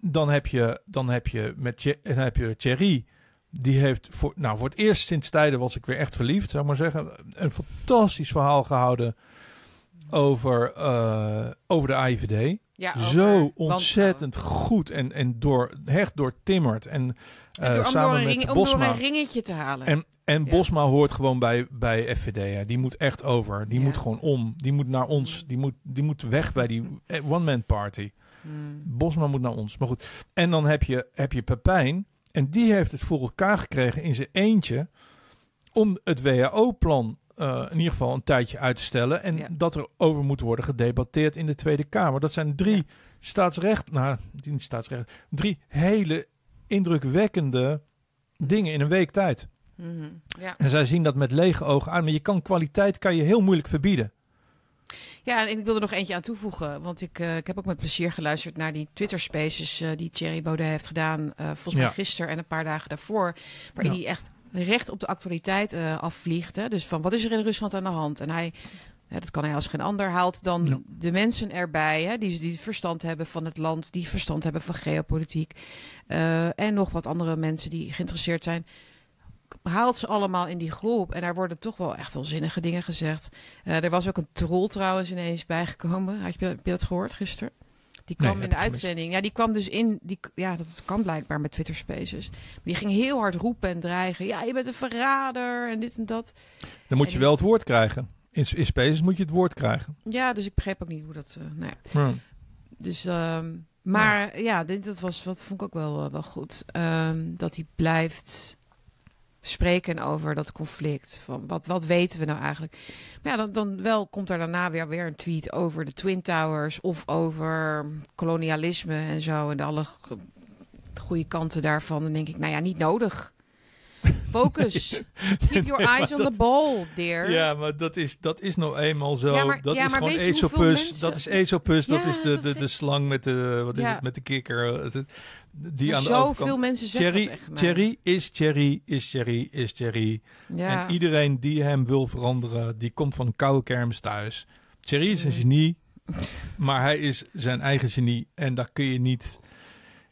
Dan heb je, dan heb je met dan heb je Thierry. Die heeft voor, nou, voor het eerst sinds tijden was ik weer echt verliefd, zou ik maar zeggen. Een fantastisch verhaal gehouden over, eh, over de. Ja, over Zo wantrouwen. ontzettend goed en, en door, hecht door Timmert. En, eh, En door, om, door samen met ring, om door Bosma. een ringetje te halen. En, en Ja. Bosma hoort gewoon bij, bij FVD. Hè. Die moet echt over. Die Ja. moet gewoon om. Die moet naar ons. Die moet, die moet weg bij die eh, one-man party. Hmm. Bosma moet naar ons. Maar goed. En dan heb je, heb je Pepijn. En die heeft het voor elkaar gekregen in zijn eentje. Om het WHO-plan eh, in ieder geval een tijdje uit te stellen. En Ja. dat er over moet worden gedebatteerd in de Tweede Kamer. Dat zijn drie Ja. staatsrecht. Nou, niet staatsrecht. Drie hele indrukwekkende dingen in een week tijd. Mhm. Ja. En zij zien dat met lege ogen aan. Maar je kan kwaliteit kan je heel moeilijk verbieden. ja, en ik wil er nog eentje aan toevoegen. Want ik, eh, ik heb ook met plezier geluisterd naar die Twitter Spaces eh, die Thierry Baudet heeft gedaan. volgens mij Ja. gisteren en een paar dagen daarvoor. Waarin Ja. hij echt recht op de actualiteit eh, afvliegt. Hè? Dus van wat is er in Rusland aan de hand? En hij, ja, dat kan hij als geen ander, haalt dan Ja. de mensen erbij. Hè? Die, die verstand hebben van het land, die verstand hebben van geopolitiek. eh, en nog wat andere mensen die geïnteresseerd zijn. Haalt ze allemaal in die groep. En daar worden toch wel echt wel zinnige dingen gezegd. Eh, er was ook een troll trouwens ineens bijgekomen. Had je, heb je dat gehoord gisteren? Die kwam in de uitzending. Ja, die kwam dus in. Die, ja, dat kan blijkbaar met Twitter Spaces. Maar die ging heel hard roepen en dreigen. Ja, je bent een verrader en dit en dat. Dan moet En je wel het woord krijgen. In, in Spaces moet je het woord krijgen. Ja, dus ik begreep ook niet hoe dat. eh nou ja. Ja. Dus, ehm, maar ja, dit, dat was wat vond ik ook wel, eh, wel goed. Ehm, dat hij blijft spreken over dat conflict. Van wat, wat weten we nou eigenlijk? Maar ja, dan, dan wel komt er daarna weer, weer een tweet over de Twin Towers of over kolonialisme en zo. En de alle goede kanten daarvan. Dan denk ik, nou ja, niet nodig. Focus. Keep your Nee, eyes on dat- the ball, dear. Ja, maar dat is, dat is nou eenmaal zo. Ja, maar- dat ja, is maar gewoon weet je hoeveel Aesopus. Dat is Aesopus. dat is de, dat de, de vind- slang met de, wat is het, met de kikker. Die aan de zoveel mensen zeggen Thierry. Thierry is Thierry, is Thierry, is Thierry. Ja. En iedereen die hem wil veranderen, die komt van een koude kermis thuis. Thierry is een genie, maar hij is zijn eigen genie. En daar kun je niet,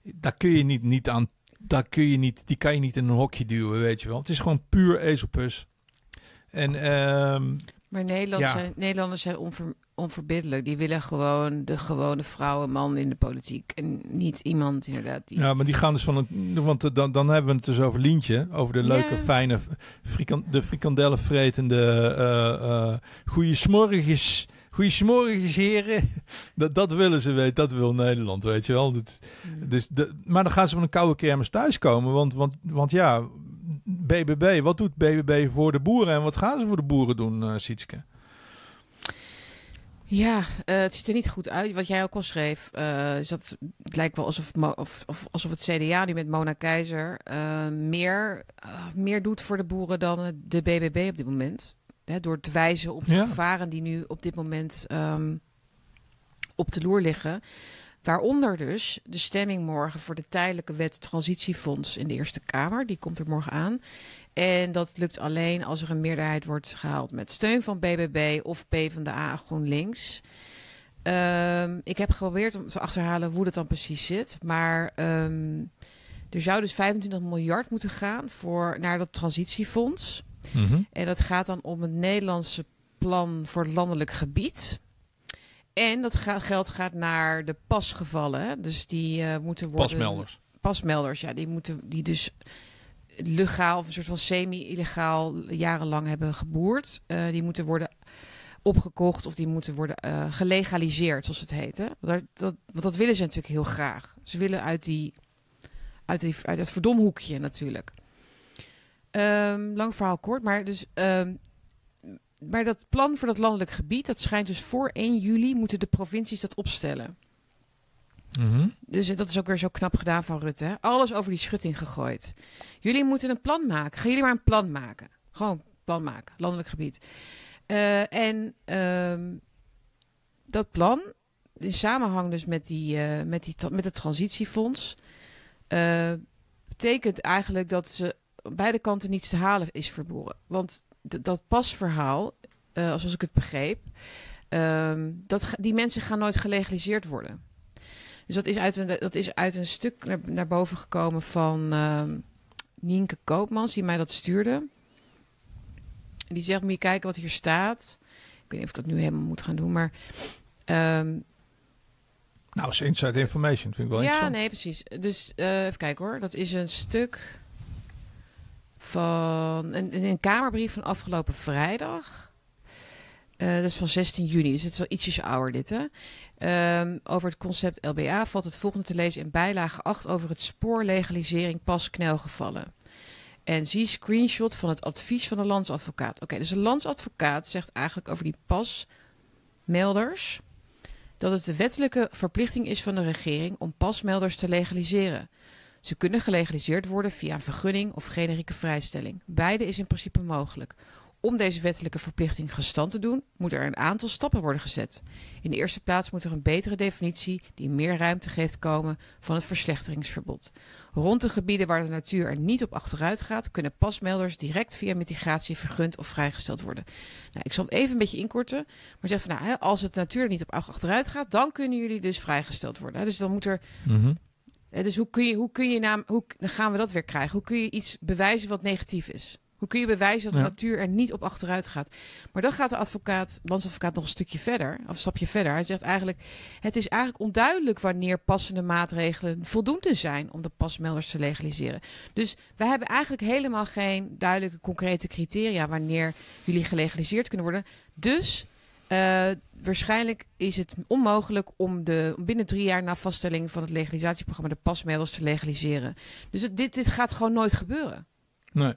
daar kun je niet, niet aan, daar kun je niet, die kan je niet in een hokje duwen, weet je wel. Het is gewoon puur Aesopus. En ehm, Maar Nederland Ja. zijn, Nederlanders zijn onver, onverbiddelijk. Die willen gewoon de gewone vrouw en man in de politiek. En niet iemand inderdaad die... Ja, maar die gaan dus van een. Want eh, dan, dan hebben we het dus over Lientje. Over de leuke, Ja. fijne. Frikan, de frikandellen vretende. eh eh goeie smorgens. Goeie smorgens, heren. Dat, dat willen ze weten. Dat wil Nederland, weet je wel. Dat, Mm. dus de, maar dan gaan ze van een koude kermis thuiskomen. Want, want, want ja, BBB. Wat doet BBB voor de boeren? En wat gaan ze voor de boeren doen, eh Sietske? Ja, eh, het ziet er niet goed uit. Wat jij ook al schreef, eh, is dat het lijkt wel alsof, of, of, alsof het CDA nu met Mona Keizer eh, meer, meer doet voor de boeren dan de BBB op dit moment. Hè, door te wijzen op de Ja. gevaren die nu op dit moment ehm, op de loer liggen. Waaronder dus de stemming morgen voor de tijdelijke wet transitiefonds in de Eerste Kamer. Die komt er morgen aan. En dat lukt alleen als er een meerderheid wordt gehaald met steun van BBB of PvdA GroenLinks. Ehm, ik heb geprobeerd om te achterhalen hoe dat dan precies zit. Maar ehm, er zou dus 25 miljard moeten gaan voor, naar dat transitiefonds. En dat gaat dan om het Nederlandse plan voor landelijk gebied. En dat geld gaat naar de pasgevallen. Dus die eh, moeten worden Pasmelders. pasmelders, ja, die moeten die dus legaal of een soort van semi-illegaal jarenlang hebben geboerd. Eh, die moeten worden opgekocht of die moeten worden eh, gelegaliseerd, zoals het heet. Hè? Daar- dat, want dat willen ze natuurlijk heel graag. Ze willen uit die uit, die, uit het verdomhoekje natuurlijk. Ehm, lang verhaal kort, maar dus. ehm, maar dat plan voor dat landelijk gebied, dat schijnt dus voor 1 juli moeten de provincies dat opstellen. Mhm. Dus dat is ook weer zo knap gedaan van Rutte. Alles over die schutting gegooid. Jullie moeten een plan maken. Gaan jullie maar een plan maken. Gewoon plan maken. Landelijk gebied. Eh, en ehm, dat plan, in samenhang dus met, die, eh, met, die, met het transitiefonds... eh, betekent eigenlijk dat ze beide kanten niets te halen is voor boeren. Want dat pasverhaal, eh, zoals ik het begreep... ehm, dat, die mensen gaan nooit gelegaliseerd worden. Dus dat is uit een, dat is uit een stuk naar, naar boven gekomen van ehm Nienke Koopmans, die mij dat stuurde. En die zegt, moet je kijken wat hier staat. Ik weet niet of ik dat nu helemaal moet gaan doen, maar... ehm, Nou, is inside information. Vind ik wel ja, nee, precies. Dus eh, even kijken hoor. Dat is een stuk van een, een kamerbrief van afgelopen vrijdag. Eh, dat is van 16 juni, dus het is wel ietsjes ouder dit hè. Ehm, over het concept LBA valt het volgende te lezen in bijlage 8 over het spoorlegalisering pas knelgevallen. En zie screenshot van het advies van de landsadvocaat. Oké, dus de landsadvocaat zegt eigenlijk over die pasmelders dat het de wettelijke verplichting is van de regering om pasmelders te legaliseren. Ze kunnen gelegaliseerd worden via een vergunning of generieke vrijstelling. Beide is in principe mogelijk. Om deze wettelijke verplichting gestand te doen, moeten er een aantal stappen worden gezet. In de eerste plaats moet er een betere definitie die meer ruimte geeft komen van het verslechteringsverbod. Rond de gebieden waar de natuur er niet op achteruit gaat, kunnen pasmelders direct via mitigatie vergund of vrijgesteld worden. Nou, ik zal het even een beetje inkorten, maar zeg van nou, als het natuur er niet op achteruit gaat, dan kunnen jullie dus vrijgesteld worden. Dus dan moet er Mhm. Dus hoe kun je, hoe kun je naam, hoe gaan we dat weer krijgen? Hoe kun je iets bewijzen wat negatief is? Hoe kun je bewijzen dat de Ja. natuur er niet op achteruit gaat? Maar dan gaat de advocaat, landsadvocaat, nog een stukje verder, of een stapje verder. Hij zegt eigenlijk: het is eigenlijk onduidelijk wanneer passende maatregelen voldoende zijn om de pasmelders te legaliseren. Dus wij hebben eigenlijk helemaal geen duidelijke, concrete criteria wanneer jullie gelegaliseerd kunnen worden. Dus eh, waarschijnlijk is het onmogelijk om, de, om binnen drie jaar na vaststelling van het legalisatieprogramma de pasmelders te legaliseren. Dus het, dit, dit gaat gewoon nooit gebeuren. Nee.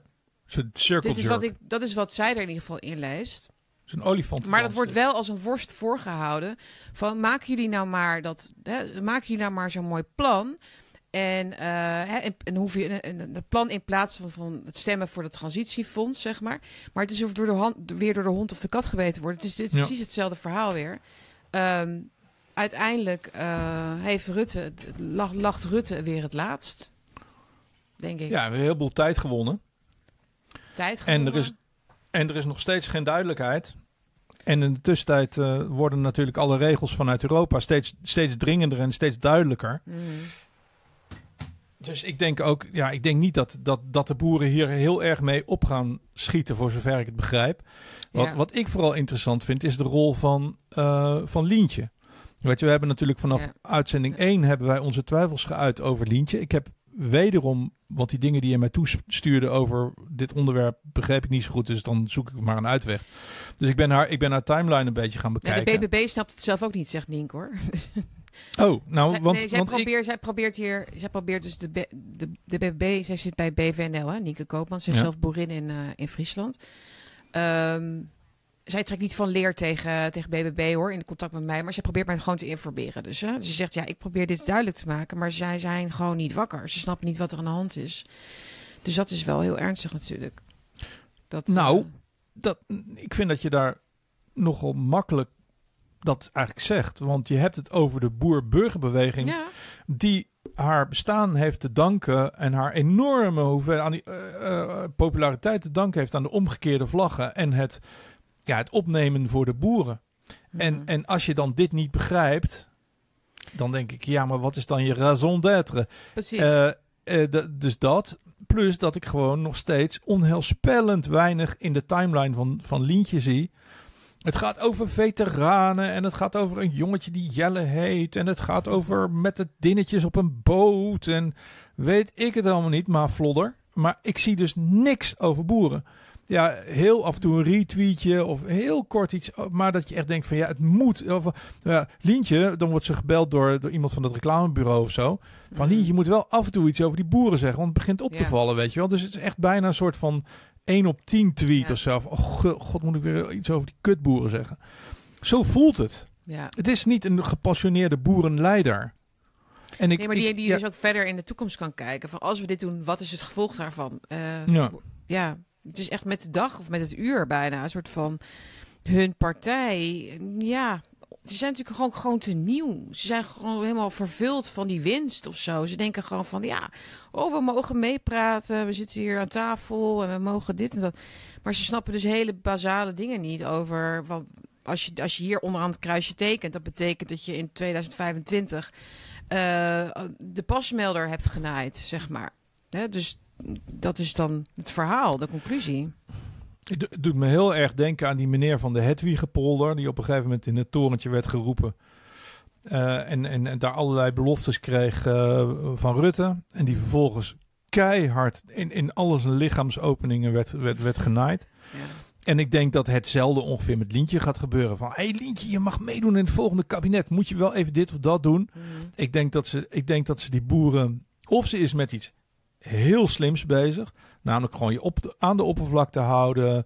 Circle Dit is wat ik, dat is wat zij er in ieder geval in leest. Het is een olifant. Maar dat wordt wel als een worst voorgehouden. Van maken jullie nou maar dat, hè, maken jullie nou maar zo'n mooi plan. En, eh, hè, en, en hoef je een, plan in plaats van, van het stemmen voor het transitiefonds, zeg maar. Maar het is of door de hand, weer door de hond of de kat gebeten wordt. Het is, dit is Ja. precies hetzelfde verhaal weer. Ehm, uiteindelijk eh, heeft Rutte, lacht Rutte weer het laatst. Denk ik. Ja, we hebben een heleboel tijd gewonnen. Tijd En er, is, en er is nog steeds geen duidelijkheid. En in de tussentijd eh, worden natuurlijk alle regels vanuit Europa steeds, steeds dringender en steeds duidelijker. Mhm. Dus ik denk ook, ja, ik denk niet dat, dat, dat de boeren hier heel erg mee op gaan schieten, voor zover ik het begrijp. Wat, Ja. wat ik vooral interessant vind, is de rol van, eh, van Lientje. Weet je, we hebben natuurlijk vanaf Ja. uitzending 1 hebben wij onze twijfels geuit over Lientje. Ik heb wederom, want die dingen die je mij toestuurde over dit onderwerp begreep ik niet zo goed, dus dan zoek ik maar een uitweg. Dus ik ben haar, ik ben haar timeline een beetje gaan Ja, de bekijken. BBB snapt het zelf ook niet, zegt Nienk hoor. Oh, nou, zij, want, nee, zij, want ik, probeert, zij probeert hier, zij probeert dus de, B- de, de BBB, zij zit bij BVNL, hè, Nienke Koopman, zij is Ja. zelf boerin in, eh, in Friesland. Ehm, zij trekt niet van leer tegen, tegen BBB hoor, in contact met mij, maar zij probeert mij gewoon te informeren. Dus hè, ze zegt, ja, ik probeer dit duidelijk te maken, maar zij zijn gewoon niet wakker. Ze snappen niet wat er aan de hand is. Dus dat is wel heel ernstig natuurlijk. Dat, Nou, eh, dat, ik vind dat je daar nogal makkelijk dat eigenlijk zegt. Want je hebt het over de boer-burgerbeweging ja, die haar bestaan heeft te danken en haar enorme hoeveelheid aan die eh, eh, populariteit te danken heeft aan de omgekeerde vlaggen en het, ja, het opnemen voor de boeren. En, Mhm. en als je dan dit niet begrijpt, dan denk ik, ja, maar wat is dan je raison d'être? precies. Eh, eh, dus dat. Plus dat ik gewoon nog steeds onheilspellend weinig in de timeline van, van Lientje zie. Het gaat over veteranen en het gaat over een jongetje die Jelle heet. En het gaat over met de dinnetjes op een boot en weet ik het allemaal niet, maar vlodder. Maar ik zie dus niks over boeren. Ja, heel af en toe een retweetje of heel kort iets. Maar dat je echt denkt van ja, het moet. Of, ja, Lientje, dan wordt ze gebeld door, door iemand van het reclamebureau of zo. Van Mhm. Lientje, je moet wel af en toe iets over die boeren zeggen. Want het begint op te vallen, weet je wel. Dus het is echt bijna een soort van 1 op 10 tweet Ja. of zo. Van, Oh go- god, moet ik weer iets over die kutboeren zeggen. Zo voelt het. ja. Het is niet een gepassioneerde boerenleider. En ik, Nee, maar die, ik- die dus ook verder in de toekomst kan kijken. Van als we dit doen, wat is het gevolg daarvan? Ja. ja, het is echt met de dag of met het uur bijna een soort van hun partij. Ja, ze zijn natuurlijk gewoon, gewoon te nieuw. Ze zijn gewoon helemaal vervuld van die winst of zo. Ze denken gewoon van ja, oh, we mogen meepraten. We zitten hier aan tafel en we mogen dit en dat. Maar ze snappen dus hele basale dingen niet over. Want als je, als je hier onderaan het kruisje tekent, dat betekent dat je in 2025 eh, de pasmelder hebt genaaid, zeg maar. Dus dat is dan het verhaal, de conclusie. Het do- het doet me heel erg denken aan die meneer van de Hedwigepolder... die op een gegeven moment in het torentje werd geroepen. Eh, en, en, en daar allerlei beloftes kreeg eh, van Rutte. En die vervolgens keihard in, in alle zijn lichaamsopeningen werd, werd, werd genaaid. Ja. En ik denk dat hetzelfde ongeveer met Lientje gaat gebeuren. Van, hé hey Lientje, je mag meedoen in het volgende kabinet. Moet je wel even dit of dat doen? Mhm. Ik denk dat ze, ik denk dat ze die boeren... Of ze is met iets heel slims bezig. Namelijk gewoon je op de- aan de oppervlakte houden.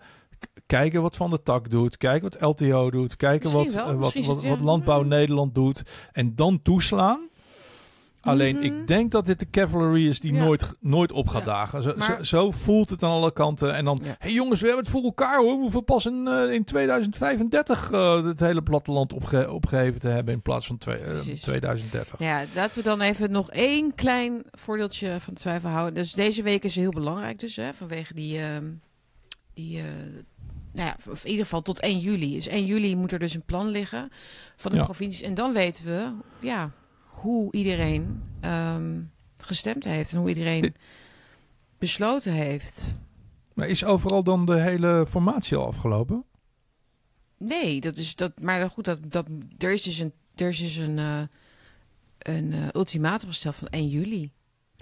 Kijken wat Van de Tak doet. Kijken wat LTO doet. Kijken Misschien wat, wel, eh, wat, wat. Landbouw. Nederland doet. En dan toeslaan. Alleen Mhm. ik denk dat dit de cavalry is die Ja. nooit, nooit op gaat Ja. dagen. Zo, Maar- zo, zo voelt het aan alle kanten. En dan, Ja. hey jongens, we hebben het voor elkaar hoor. We hoeven pas in, eh, in 2035 eh, het hele platteland opge opgeheven te hebben in plaats van twee, eh, Precies. 2030. Ja, laten we dan even nog één klein voordeeltje van twijfel houden. Dus deze week is heel belangrijk dus, hè, vanwege die... ehm, die eh, nou ja, of in ieder geval tot 1 juli. Dus 1 juli moet er dus een plan liggen van de Ja. provincies. En dan weten we ja, hoe iedereen ehm, gestemd heeft en hoe iedereen besloten heeft. Maar is overal dan de hele formatie al afgelopen? Nee, dat is dat. Maar goed, dat, dat, er is dus een, er is dus een, eh, een eh, ultimatum gesteld van 1 juli.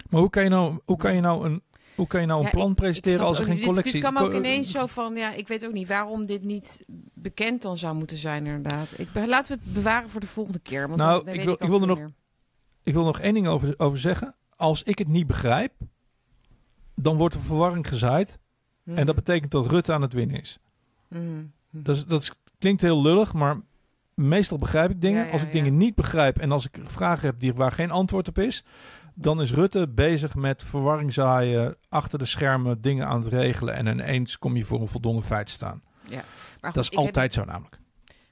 Maar hoe kan je nou, hoe kan je nou een, hoe kan je nou een Ja, plan ik- presenteren als er geen. Dit- collectie... Dit, kan ook ineens zo van, ja, ik weet ook niet waarom dit niet bekend dan zou moeten zijn, inderdaad. Ik, laten we het bewaren voor de volgende keer. Want Nou, dan, dan ik wil- ik wilde nog- meer. Ik wil nog één ding over, over zeggen. Als ik het niet begrijp, dan wordt er verwarring gezaaid. En dat Mhm. betekent dat Rutte aan het winnen is. Mhm. Dat, is, dat is- klinkt heel lullig, maar meestal begrijp ik dingen. Ja, ja, als ik ja. dingen niet begrijp en als ik vragen heb die, waar geen antwoord op is, dan is Rutte bezig met verwarring zaaien, achter de schermen dingen aan het regelen en ineens kom je voor een voldongen feit staan. Ja. Maar goed, Dat is heb- altijd zo namelijk.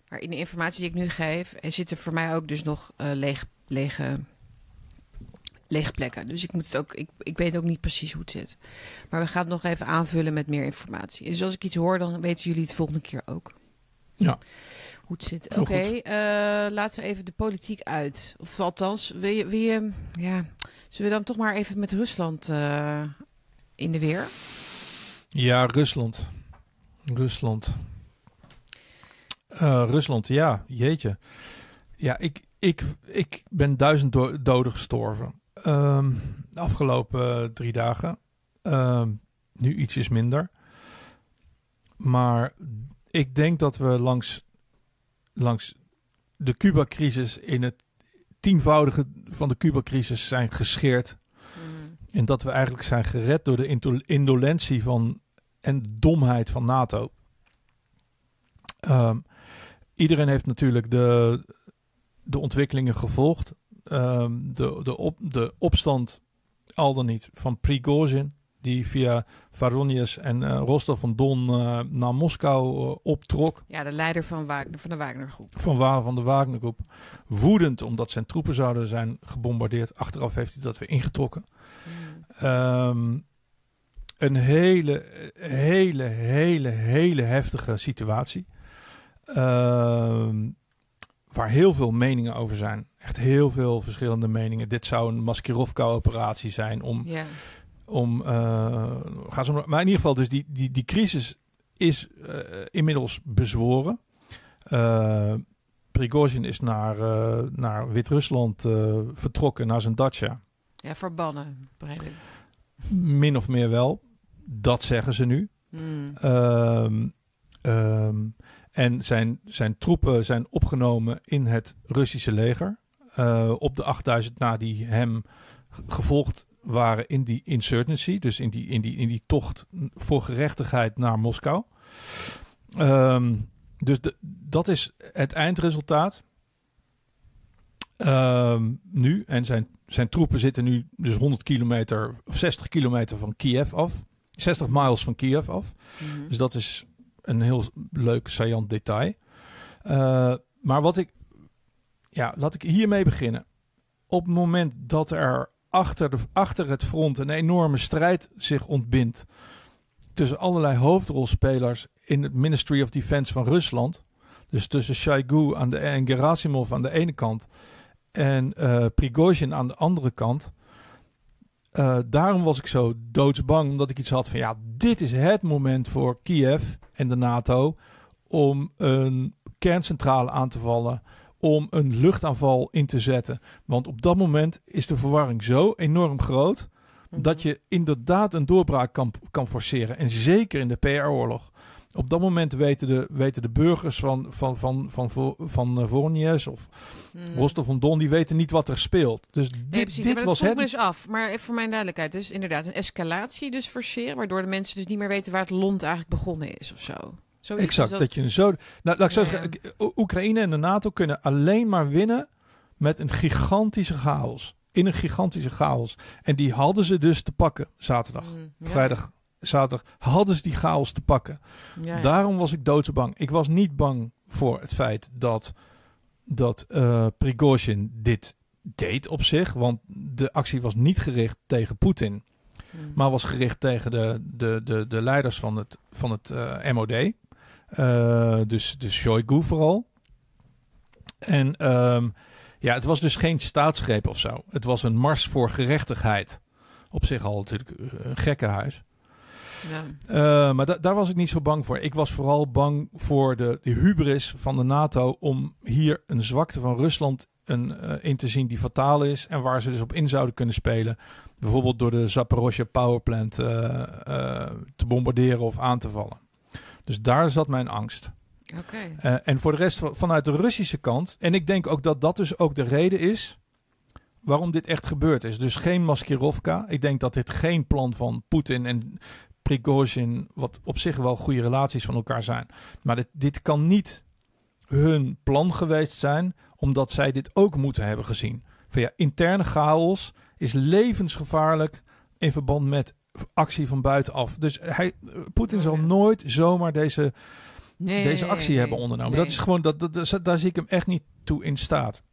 maar in de informatie die ik nu geef, er zitten voor mij ook dus nog eh, leeg, lege, lege plekken. Dus ik, moet het ook, ik, ik weet ook niet precies hoe het zit. Maar we gaan het nog even aanvullen met meer informatie. Dus als ik iets hoor, dan weten jullie het volgende keer ook. Ja. Hoe het zit. Oké, eh, laten we even de politiek uit. Of althans, wil je, wil je, ja, zullen we dan toch maar even met Rusland eh, in de weer? Ja, Rusland. Rusland. Eh, Rusland, ja, jeetje. Ja, ik, ik, ik ben duizend do- doden gestorven. Ehm, de afgelopen eh, drie dagen. Ehm, nu ietsjes minder. Maar ik denk dat we langs, langs de Cuba-crisis in het tienvoudige van de Cuba-crisis zijn gescheerd. En dat we eigenlijk zijn gered door de indolentie van en domheid van NATO. Ehm, iedereen heeft natuurlijk de, de ontwikkelingen gevolgd. Ehm, de, de, op, de opstand, al dan niet, van Prigozhin. Die via Voronezh en eh, Rostov-on-Don eh, naar Moskou eh, optrok. Ja, de leider van, Wagner, van de Wagnergroep. Van waar van de Wagnergroep. Woedend omdat zijn troepen zouden zijn gebombardeerd. Achteraf heeft hij dat weer ingetrokken. Ehm, een hele, hele, hele, hele heftige situatie. Ehm, waar heel veel meningen over zijn. Echt heel veel verschillende meningen. Dit zou een Maskirovka-operatie zijn om Ja. om uh, gaan ze maar in ieder geval dus die die die crisis is uh, inmiddels bezworen. Uh, Prigozhin is naar uh, naar Wit-Rusland vertrokken naar zijn dacha. Ja, verbannen, begrijp ik. Min of meer wel. Dat zeggen ze nu. Mm. Um, um, en zijn, zijn troepen zijn opgenomen in het Russische leger. Uh, op de 8000 na die hem gevolgd waren in die insurgency, dus in die, in die, in die tocht voor gerechtigheid naar Moskou. Um, dus de, dat is het eindresultaat. Um, nu, en zijn, zijn troepen zitten nu dus 100 kilometer of 60 kilometer van Kiev af. 60 miles van Kiev af. Mhm. Dus dat is een heel leuk saillant detail. Uh, maar wat ik, ja, laat ik hiermee beginnen. Op het moment dat er achter, de, achter het front een enorme strijd zich ontbindt tussen allerlei hoofdrolspelers in het Ministry of Defense van Rusland. Dus tussen Shoigu aan de, en Gerasimov aan de ene kant en uh, Prigozhin aan de andere kant. Uh, daarom was ik zo doodsbang, omdat ik iets had van ja, dit is het moment voor Kiev en de NATO om een kerncentrale aan te vallen, om een luchtaanval in te zetten. Want op dat moment is de verwarring zo enorm groot Mhm. dat je inderdaad een doorbraak kan, kan forceren. En zeker in de PR-oorlog. Op dat moment weten de, weten de burgers van, van, van, van, van, van uh, Voronezh of Mm. Rostov-on-Don, die weten niet wat er speelt. Dus dit, Nee, precies. dit was het. dus af. Maar even voor mijn duidelijkheid. Dus inderdaad een escalatie dus forceren. Waardoor de mensen dus niet meer weten waar het lont eigenlijk begonnen is of zo. Zoiets, Exact, dat je een zo... Nou, laat ik zo Ja, zeggen, O- Oekraïne en de NATO kunnen alleen maar winnen met een gigantische chaos. in een gigantische chaos. En die hadden ze dus te pakken zaterdag. Mm, ja. Vrijdag, zaterdag hadden ze die chaos te pakken. Ja, ja. Daarom was ik doodsbang. Ik was niet bang voor het feit dat, dat eh Prigozhin dit deed op zich. Want de actie was niet gericht tegen Poetin. Mm. Maar was gericht tegen de, de, de, de leiders van het, van het eh, MOD. Eh, dus, dus Shoigu vooral. En ehm, ja, het was dus geen staatsgreep of zo. Het was een mars voor gerechtigheid. Op zich al natuurlijk een gekkenhuis. Ja. Eh, maar da- daar was ik niet zo bang voor. Ik was vooral bang voor de, de hubris van de NATO om hier een zwakte van Rusland een, eh, in te zien die fataal is en waar ze dus op in zouden kunnen spelen. Bijvoorbeeld door de Zaporozhye powerplant eh, te bombarderen of aan te vallen. Dus daar zat mijn angst. En voor de rest van- vanuit de Russische kant. En ik denk ook dat dat dus ook de reden is waarom dit echt gebeurd is. Dus geen Maskirovka. Ik denk dat dit geen plan van Poetin en Prigozhin, wat op zich wel goede relaties van elkaar zijn. Maar dit, dit kan niet hun plan geweest zijn, omdat zij dit ook moeten hebben gezien. Van ja, interne chaos is levensgevaarlijk in verband met actie van buitenaf. Dus hij, Poetin zal nooit zomaar deze Nee, deze actie nee, hebben ondernomen. Nee. Dat is gewoon, dat, dat, dat- daar zie ik hem echt niet toe in staat.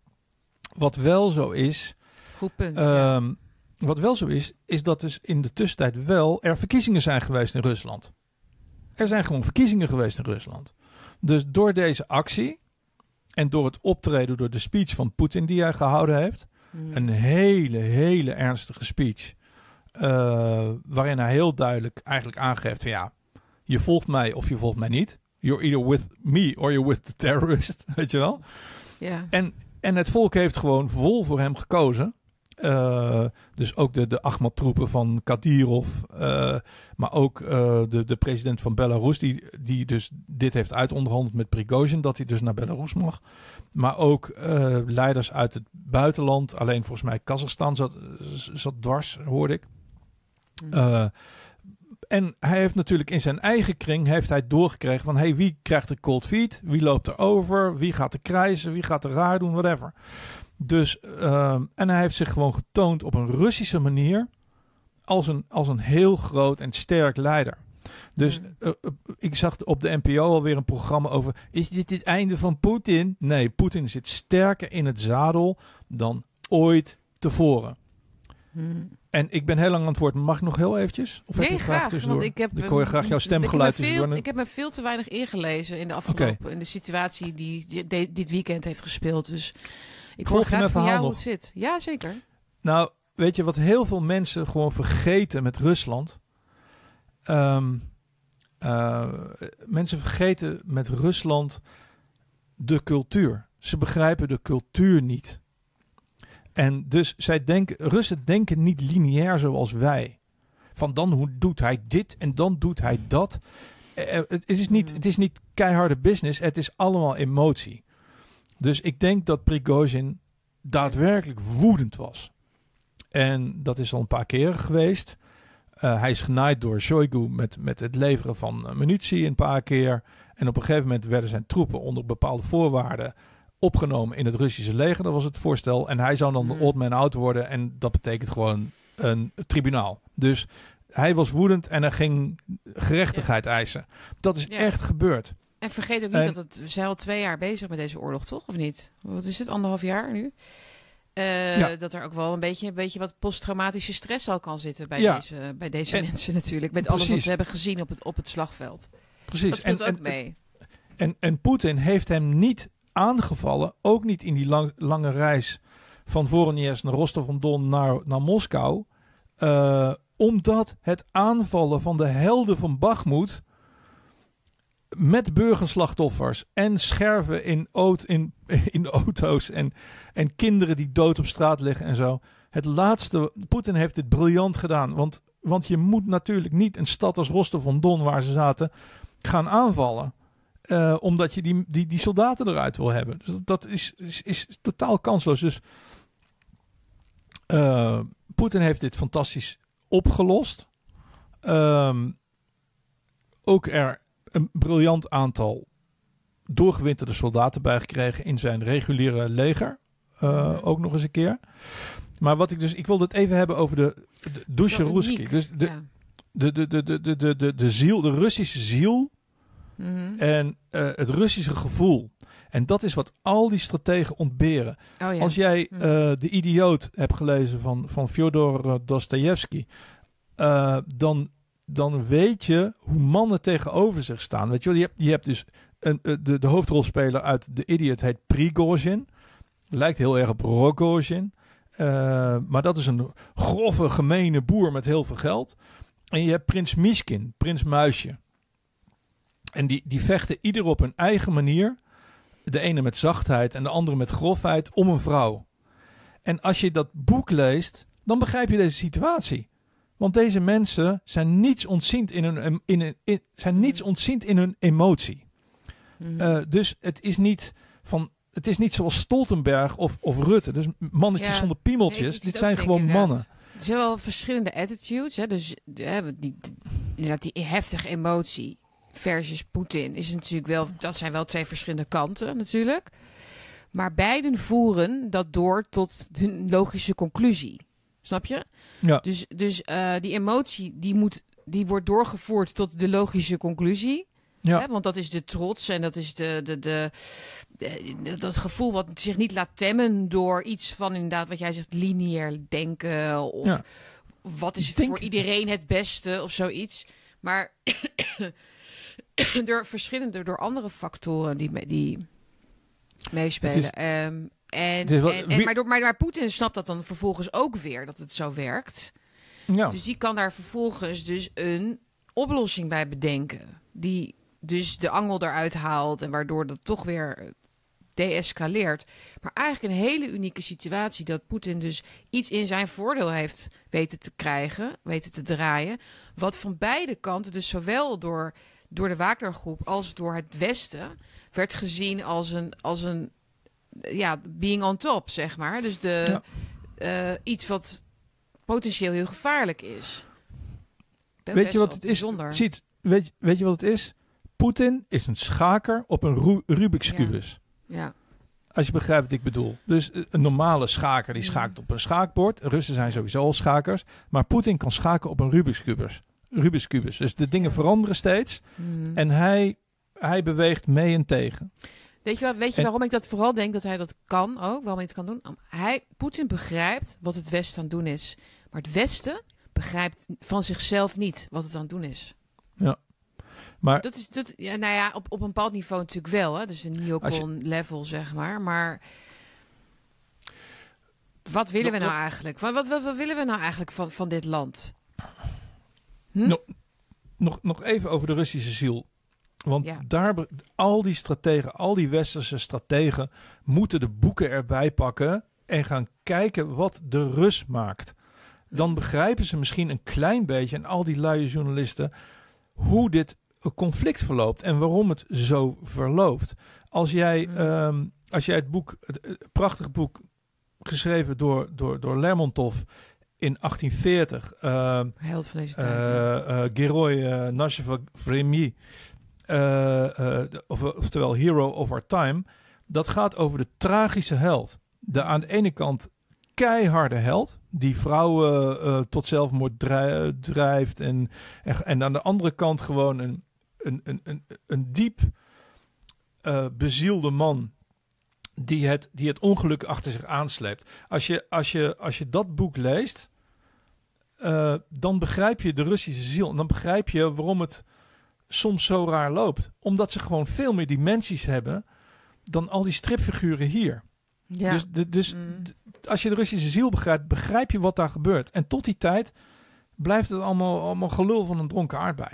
Wat wel zo is, Goed punt. ja. Wat wel zo is, is dat dus in de tussentijd wel er verkiezingen zijn geweest in Rusland. Er zijn gewoon verkiezingen geweest in Rusland. Dus door deze actie en door het optreden, door de speech van Poetin die hij gehouden heeft, Mm. een hele, hele ernstige speech. eh, waarin hij heel duidelijk eigenlijk aangeeft van ja, je volgt mij of je volgt mij niet. You're either with me or you're with the terrorist, weet je wel. ja. En, en het volk heeft gewoon vol voor hem gekozen. Eh, dus ook de, de Ahmad-troepen van Kadyrov, eh, maar ook eh, de, de president van Belarus, die, die dus dit heeft uitonderhandeld met Prigozhin, dat hij dus naar Belarus mag. Maar ook leiders uit het buitenland, alleen volgens mij Kazachstan zat, zat dwars, hoorde ik. Mm. Eh, en hij heeft natuurlijk in zijn eigen kring heeft hij doorgekregen van hey, wie krijgt de cold feet, wie loopt er over, wie gaat er krijzen, wie gaat er raar doen, whatever. Dus ehm, en hij heeft zich gewoon getoond op een Russische manier als een, als een heel groot en sterk leider. Dus eh, eh, ik zag op de NPO alweer een programma over. Is dit het einde van Poetin? Nee, Poetin zit sterker in het zadel dan ooit tevoren. Mm. En ik ben heel lang aan het woord. Mag ik nog heel eventjes? Of heb je Nee, graag. Want ik, heb, Ik hoor graag jouw ik heb, stemgeluid me veel, ik heb me veel te weinig ingelezen in de afgelopen... in de situatie die, die- die- dit weekend heeft gespeeld. Dus ik hoor Volg je graag mijn van jou verhaal hoe het zit. Ja, zeker. Nou, weet je wat heel veel mensen gewoon vergeten met Rusland? Ehm, eh, mensen vergeten met Rusland de cultuur. Ze begrijpen de cultuur niet. En dus zij denken, Russen denken niet lineair zoals wij. Van dan hoe doet hij dit en dan doet hij dat. Eh, eh, het, is niet, Mm. het is niet keiharde business, het is allemaal emotie. Dus ik denk dat Prigozhin daadwerkelijk woedend was. En dat is al een paar keren geweest. Eh, hij is genaaid door Shoigu met, met het leveren van eh, munitie een paar keer. En op een gegeven moment werden zijn troepen onder bepaalde voorwaarden opgenomen in het Russische leger. Dat was het voorstel. En hij zou dan de Hmm. odd man out worden. En dat betekent gewoon een tribunaal. Dus hij was woedend en hij ging gerechtigheid eisen. Dat is Ja. echt gebeurd. En vergeet ook niet En- dat het, we zijn al twee jaar bezig met deze oorlog, toch? Of niet? Wat is het, anderhalf jaar nu? Eh, Ja. Dat er ook wel een beetje, een beetje wat posttraumatische stress al kan zitten bij Ja. deze, bij deze En- mensen natuurlijk. Met alles wat ze hebben gezien op het, op het slagveld. Precies. Dat speelt en, ook en, mee. En, en Poetin heeft hem niet aangevallen, ook niet in die lang- lange reis van Voronezh naar Rostov-on-Don naar, naar Moskou, eh, omdat het aanvallen van de helden van Bakhmut met burgerslachtoffers en scherven in, aut- in, in auto's en, en kinderen die dood op straat liggen en zo. Het laatste, Poetin heeft dit briljant gedaan, want, want je moet natuurlijk niet een stad als Rostov-on-Don waar ze zaten gaan aanvallen. Eh, omdat je die, die, die soldaten eruit wil hebben. Dus dat is, is, is totaal kansloos. Dus eh, Poetin heeft dit fantastisch opgelost. Ehm, ook er een briljant aantal doorgewinterde soldaten bij gekregen in zijn reguliere leger. Eh, Mhm. Ook nog eens een keer. Maar wat ik dus, ik wilde het even hebben over de, de Dusha Wel Ruski. uniek, Dus de, ja. de, de, de, de, de, de, de, ziel, de Russische ziel Mhm. en eh, het Russische gevoel. En dat is wat al die strategen ontberen. Oh ja. Als jij Hm. eh, De Idioot hebt gelezen van, van Fyodor Dostoevsky, dan, dan weet je hoe mannen tegenover zich staan. Weet je, je, hebt, je hebt dus een, eh, de, de hoofdrolspeler uit The Idiot heet Prigozhin. Lijkt heel erg op Rogozhin. Eh, maar dat is een grove, gemene boer met heel veel geld. En je hebt Prins Miskin, Prins Muisje. En die, die vechten ieder op hun eigen manier. De ene met zachtheid en de andere met grofheid om een vrouw. En als je dat boek leest, dan begrijp je deze situatie. Want deze mensen zijn niets ontziend in hun, in, in, in- zijn niets ontziend in hun emotie. Mhm. Eh, dus het is niet van. Het is niet zoals Stoltenberg of, of Rutte. Dus mannetjes Ja. zonder piemeltjes. Dit zijn gewoon mannen. Er zijn wel verschillende attitudes. Hè? Dus hè, die, die, inderdaad, die heftige emotie versus Poetin is natuurlijk wel... Dat zijn wel twee verschillende kanten natuurlijk. Maar beiden voeren dat door tot hun logische conclusie. Snap je? Ja. Dus, dus eh, die emotie die, moet, die wordt doorgevoerd tot de logische conclusie. Ja. Hè? Want dat is de trots en dat is de, de, de, de- dat gevoel wat zich niet laat temmen door iets van inderdaad wat jij zegt lineair denken of Ja. wat is Denk- voor iedereen het beste of zoiets. Maar door verschillende, door andere factoren die, die meespelen. Is- Ehm, en, wel- en, en- wie- maar, door, maar, maar Poetin snapt dat dan vervolgens ook weer, dat het zo werkt. Ja. Dus die kan daar vervolgens dus een oplossing bij bedenken. Die dus de angel eruit haalt en waardoor dat toch weer deescaleert. Maar eigenlijk een hele unieke situatie dat Poetin dus iets in zijn voordeel heeft weten te krijgen, weten te draaien. Wat van beide kanten, dus zowel door, door de Wagnergroep als door het Westen, werd gezien als een, als een ja, being on top, zeg maar. Dus de, Ja. eh, iets wat potentieel heel gevaarlijk is. Weet je wat het is? Ziet, weet, weet je wat het is? Poetin is een schaker op een Ru- Rubik's kubus. Ja. Als je begrijpt wat ik bedoel. Dus eh, een normale schaker die Mhm. schaakt op een schaakbord. Russen zijn sowieso al schakers. Maar Poetin kan schaken op een Rubik's kubus. Rubik's kubus. Dus de dingen veranderen steeds. Mhm. En hij, hij beweegt mee en tegen. Weet je, wat, weet je En- waarom ik dat vooral denk dat hij dat kan ook? Waarom hij het kan doen? Hij, Poetin begrijpt wat het Westen aan het doen is. Maar het Westen begrijpt van zichzelf niet wat het aan het doen is. Maar Dat is, dat, ja, nou ja, op, op een bepaald niveau natuurlijk wel. Hè? Dus een neocon level, zeg maar. Maar wat willen we Nog- nou eigenlijk? Wat, wat, wat, willen we nou eigenlijk van, van dit land? Hm? No- nog, nog even over de Russische ziel. Want Ja. daar, al die strategen, al die westerse strategen moeten de boeken erbij pakken en gaan kijken wat de Rus maakt. Dan begrijpen ze misschien een klein beetje, en al die luie journalisten, hoe dit conflict verloopt en waarom het zo verloopt. Als jij, Mm. ehm, als jij het boek, het, het prachtige boek geschreven door, door, door Lermontov in 1840, ehm, Held van deze tijd. ja. Geroy uh, Vremi, eh, de- of, oftewel Hero of Our Time, dat gaat over de tragische held. De aan de ene kant keiharde held, die vrouwen eh, tot zelfmoord drij- drijft, en, en, aan de andere kant gewoon een, een, een, een, een diep eh, bezielde man. Die het, die het ongeluk achter zich aansleept. Als je, als je, als je dat boek leest, eh, dan begrijp je de Russische ziel. En dan begrijp je waarom het soms zo raar loopt. Omdat ze gewoon veel meer dimensies hebben dan al die stripfiguren hier. ja. Dus, de, dus Mm. als je de Russische ziel begrijpt, begrijp je wat daar gebeurt. En tot die tijd blijft het allemaal, allemaal gelul van een dronken aardbei.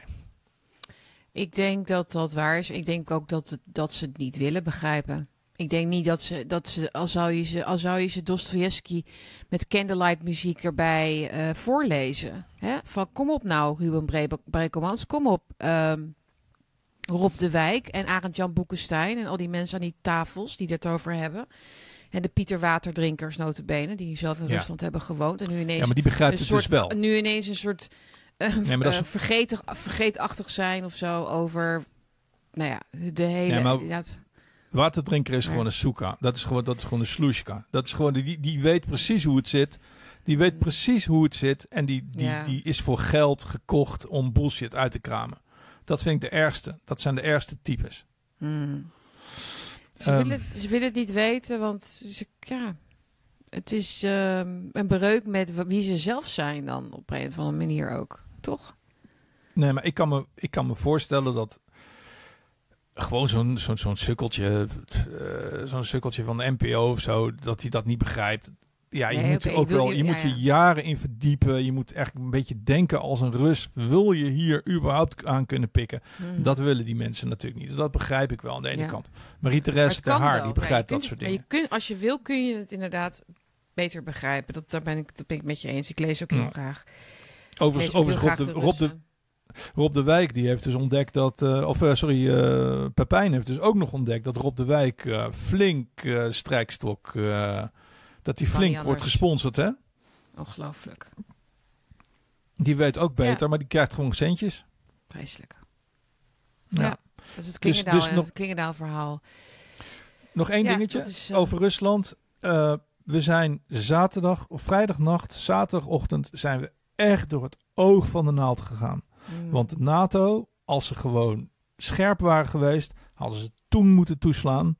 Ik denk dat dat waar is. Ik denk ook dat, het, dat ze het niet willen begrijpen. Ik denk niet dat ze, dat ze al zou je ze, al zou je ze Dostoevsky met candlelight muziek erbij eh, voorlezen. Hè? Van kom op nou, Ruben Bre- Brekelmans, kom op. ehm, Rob de Wijk en Arend Jan Boekenstein en al die mensen aan die tafels die het over hebben. En de Pieter Waterdrinkers notabene, die zelf in Ja. Rusland hebben gewoond. En nu ineens Ja, maar die begrijpt een het soort, dus wel. Nu ineens een soort Nee, maar dat is- eh, vergetig, vergeetachtig zijn of zo over, nou ja, de hele. Maar- inderdaad. Waterdrinker is gewoon een soeka. Dat is gewoon, dat is gewoon een sloeska. Dat is gewoon, die, die weet precies hoe het zit. Die weet precies hoe het zit. En die, die, Ja. die is voor geld gekocht om bullshit uit te kramen. Dat vind ik de ergste. Dat zijn de ergste types. Hmm. Ze, Ehm. willen, ze willen het niet weten, want ze, ja, het is ehm, een breuk met wie ze zelf zijn dan op een of andere manier ook. Toch? Nee, maar ik kan me, ik kan me voorstellen dat gewoon zo'n zo'n zo'n sukkeltje, eh, zo'n sukkeltje van de NPO of zo, dat hij dat niet begrijpt. Ja, je Nee, moet ook wel, je- je ja, moet je ja. jaren in verdiepen. Je moet echt een beetje denken als een Rus. Wil je hier überhaupt aan kunnen pikken? Hmm. Dat willen die mensen natuurlijk niet. Dat begrijp ik wel aan de ene Ja. kant. Marie-Therese kan Haar, wel. die begrijpt dat soort het- dingen. Maar je kunt, als je wil, kun je het inderdaad beter begrijpen. Dat, daar ben ik, dat ben ik met je eens. Ik lees ook heel Ja. graag. Overigens, overigens Rob, de, Rob, de. Rob de Wijk die heeft dus ontdekt dat, eh, of eh, sorry, eh Pepijn heeft dus ook nog ontdekt dat Rob de Wijk flink strijkstok, dat hij flink wordt gesponsord, hè? Ongelooflijk. Die weet ook beter, Ja. maar die krijgt gewoon centjes. Vreselijk. Ja. Ja. Dat is het Dus- Klingendaal, dus nog- het Klingendaal verhaal. Nog één Ja, dingetje is, over Rusland. We zijn zaterdag of vrijdagnacht, zaterdagochtend zijn we echt door het oog van de naald gegaan. Hmm. Want de NATO, als ze gewoon scherp waren geweest, hadden ze toen moeten toeslaan.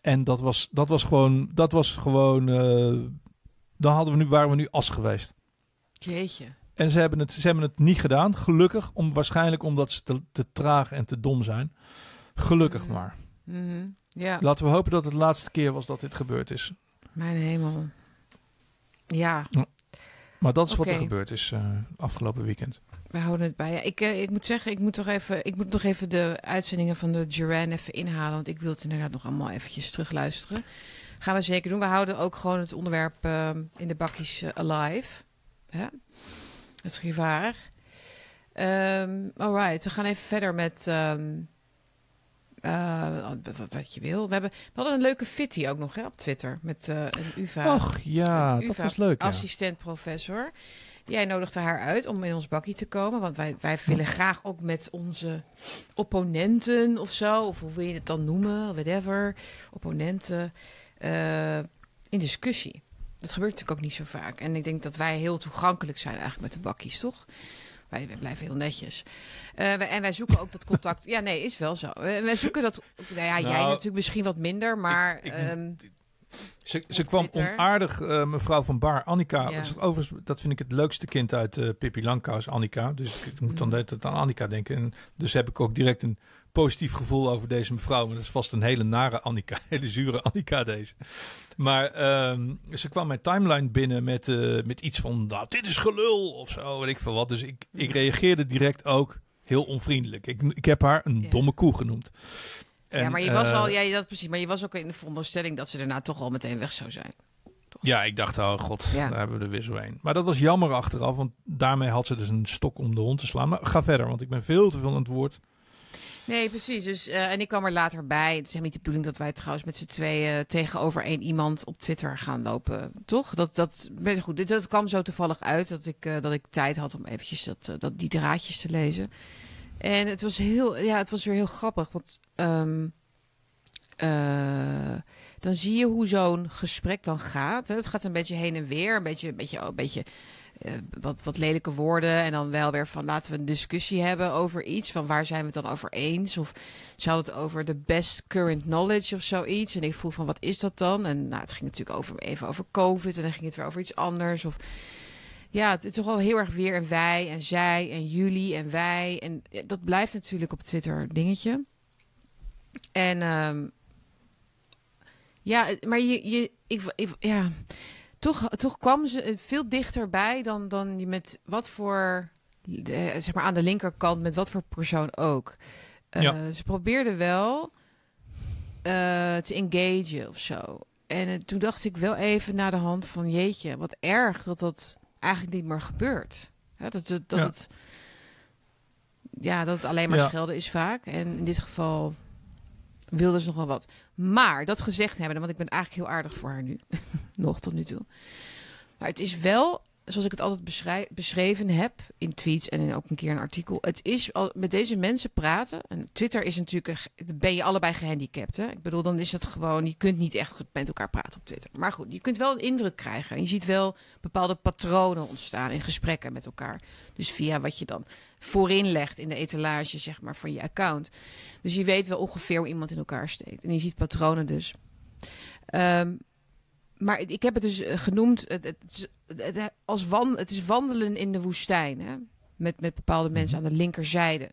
En dat was, dat was gewoon, dat was gewoon, eh, dan hadden we nu, waren we nu as geweest. Jeetje. En ze hebben het, ze hebben het niet gedaan, gelukkig, om, waarschijnlijk omdat ze te, te traag en te dom zijn. Gelukkig Mhm. maar. Mhm. Ja, Laten we hopen dat het de laatste keer was dat dit gebeurd is. mijn hemel. Ja, Maar dat is wat er gebeurd is eh, afgelopen weekend. We houden het bij. Ja, ik, eh, ik moet zeggen, ik moet, toch even, ik moet nog even de uitzendingen van de Duran even inhalen. Want ik wil het inderdaad nog allemaal eventjes terugluisteren. Gaan we zeker doen. We houden ook gewoon het onderwerp eh, in de bakjes eh, alive. Ja? Het gevaar. Ehm alright, we gaan even verder met ehm, eh, wat- je wil. We, hebben, we hadden een leuke fitty ook nog hè, op Twitter met een UvA. Och ja, dat was leuk. Ja. Jij nodigde haar uit om in ons bakkie te komen. Want wij, wij willen graag ook met onze opponenten of zo, of hoe wil je het dan noemen, whatever, opponenten, eh, in discussie. Dat gebeurt natuurlijk ook niet zo vaak. En ik denk dat wij heel toegankelijk zijn eigenlijk met de bakkies, toch? Wij, wij blijven heel netjes. Eh, wij- en wij zoeken ook dat contact. Ja, nee, is wel zo. Eh, wij zoeken dat. Nou ja, jij Nou, natuurlijk misschien wat minder, maar. ik- ehm, Ze, ze kwam Twitter. onaardig, eh, mevrouw van Baar, Annika. Ja. Dat, is overigens, dat vind ik het leukste kind uit eh Pippi Langkous, Annika. Dus ik moet dan Mhm. net aan Annika denken. En dus heb ik ook direct een positief gevoel over deze mevrouw. Maar dat is vast een hele nare Annika, hele zure Annika deze. Maar ehm, ze kwam mijn timeline binnen met, eh, met iets van, nou, dit is gelul of zo, weet ik veel wat. Dus ik, ik reageerde direct ook heel onvriendelijk. Ik, ik heb haar een domme koe genoemd. Ja, maar je was eh, al, ja, je dat precies. Maar je was ook in de veronderstelling dat ze daarna toch al meteen weg zou zijn. Ja, ik dacht, oh god, Ja. daar hebben we er weer zo een. Maar dat was jammer achteraf, want daarmee had ze dus een stok om de hond te slaan. Maar ga verder, want ik ben veel te veel aan het woord. Nee, precies. Dus, eh, en ik kwam er later bij. Het is helemaal niet de bedoeling dat wij trouwens met z'n tweeën tegenover één iemand op Twitter gaan lopen. Toch? Dat, dat, maar goed, dit, dat kwam zo toevallig uit dat ik, eh, dat ik tijd had om eventjes dat, eh, dat, die draadjes te lezen. En het was, heel, ja, het was weer heel grappig. Want ehm, eh, dan zie je hoe zo'n gesprek dan gaat. Hè. Het gaat een beetje heen en weer. Een beetje, een beetje, een beetje eh, wat, wat lelijke woorden. En dan wel weer van laten we een discussie hebben over iets. Van waar zijn we het dan over eens? Of ze hadden het over de best current knowledge of zoiets. En ik vroeg van wat is dat dan? En nou, het ging natuurlijk over, even over COVID. En dan ging het weer over iets anders. Of ja, het is toch wel heel erg weer en wij en zij en jullie en wij. En dat blijft natuurlijk op Twitter dingetje. En ehm, ja, maar je, je ik, ik, ja, toch, toch kwam ze veel dichterbij dan, dan je met wat voor, eh, zeg maar aan de linkerkant, met wat voor persoon ook. Eh, Ja. Ze probeerde wel eh, te engagen of zo. En eh, toen dacht ik wel even na de hand van jeetje, wat erg dat dat eigenlijk niet meer gebeurt. Ja, dat het, dat Ja. het ja, dat het alleen maar Ja. schelden is vaak. En in dit geval wilde ze nog wel wat. Maar dat gezegd hebben, want ik ben eigenlijk heel aardig voor haar nu. nog tot nu toe. Maar het is wel zoals ik het altijd beschreven heb in tweets en in ook een keer een artikel. Het is al met deze mensen praten. En Twitter is natuurlijk, ben je allebei gehandicapt. Hè? Ik bedoel, dan is het gewoon, je kunt niet echt goed met elkaar praten op Twitter. Maar goed, je kunt wel een indruk krijgen. En je ziet wel bepaalde patronen ontstaan in gesprekken met elkaar. Dus via wat je dan voorin legt in de etalage, zeg maar, van je account. Dus je weet wel ongeveer hoe iemand in elkaar steekt. En je ziet patronen dus. Ehm, maar ik heb het dus eh, genoemd het, als wan, het is wandelen in de woestijn. Hè? Met, met bepaalde mensen aan de linkerzijde.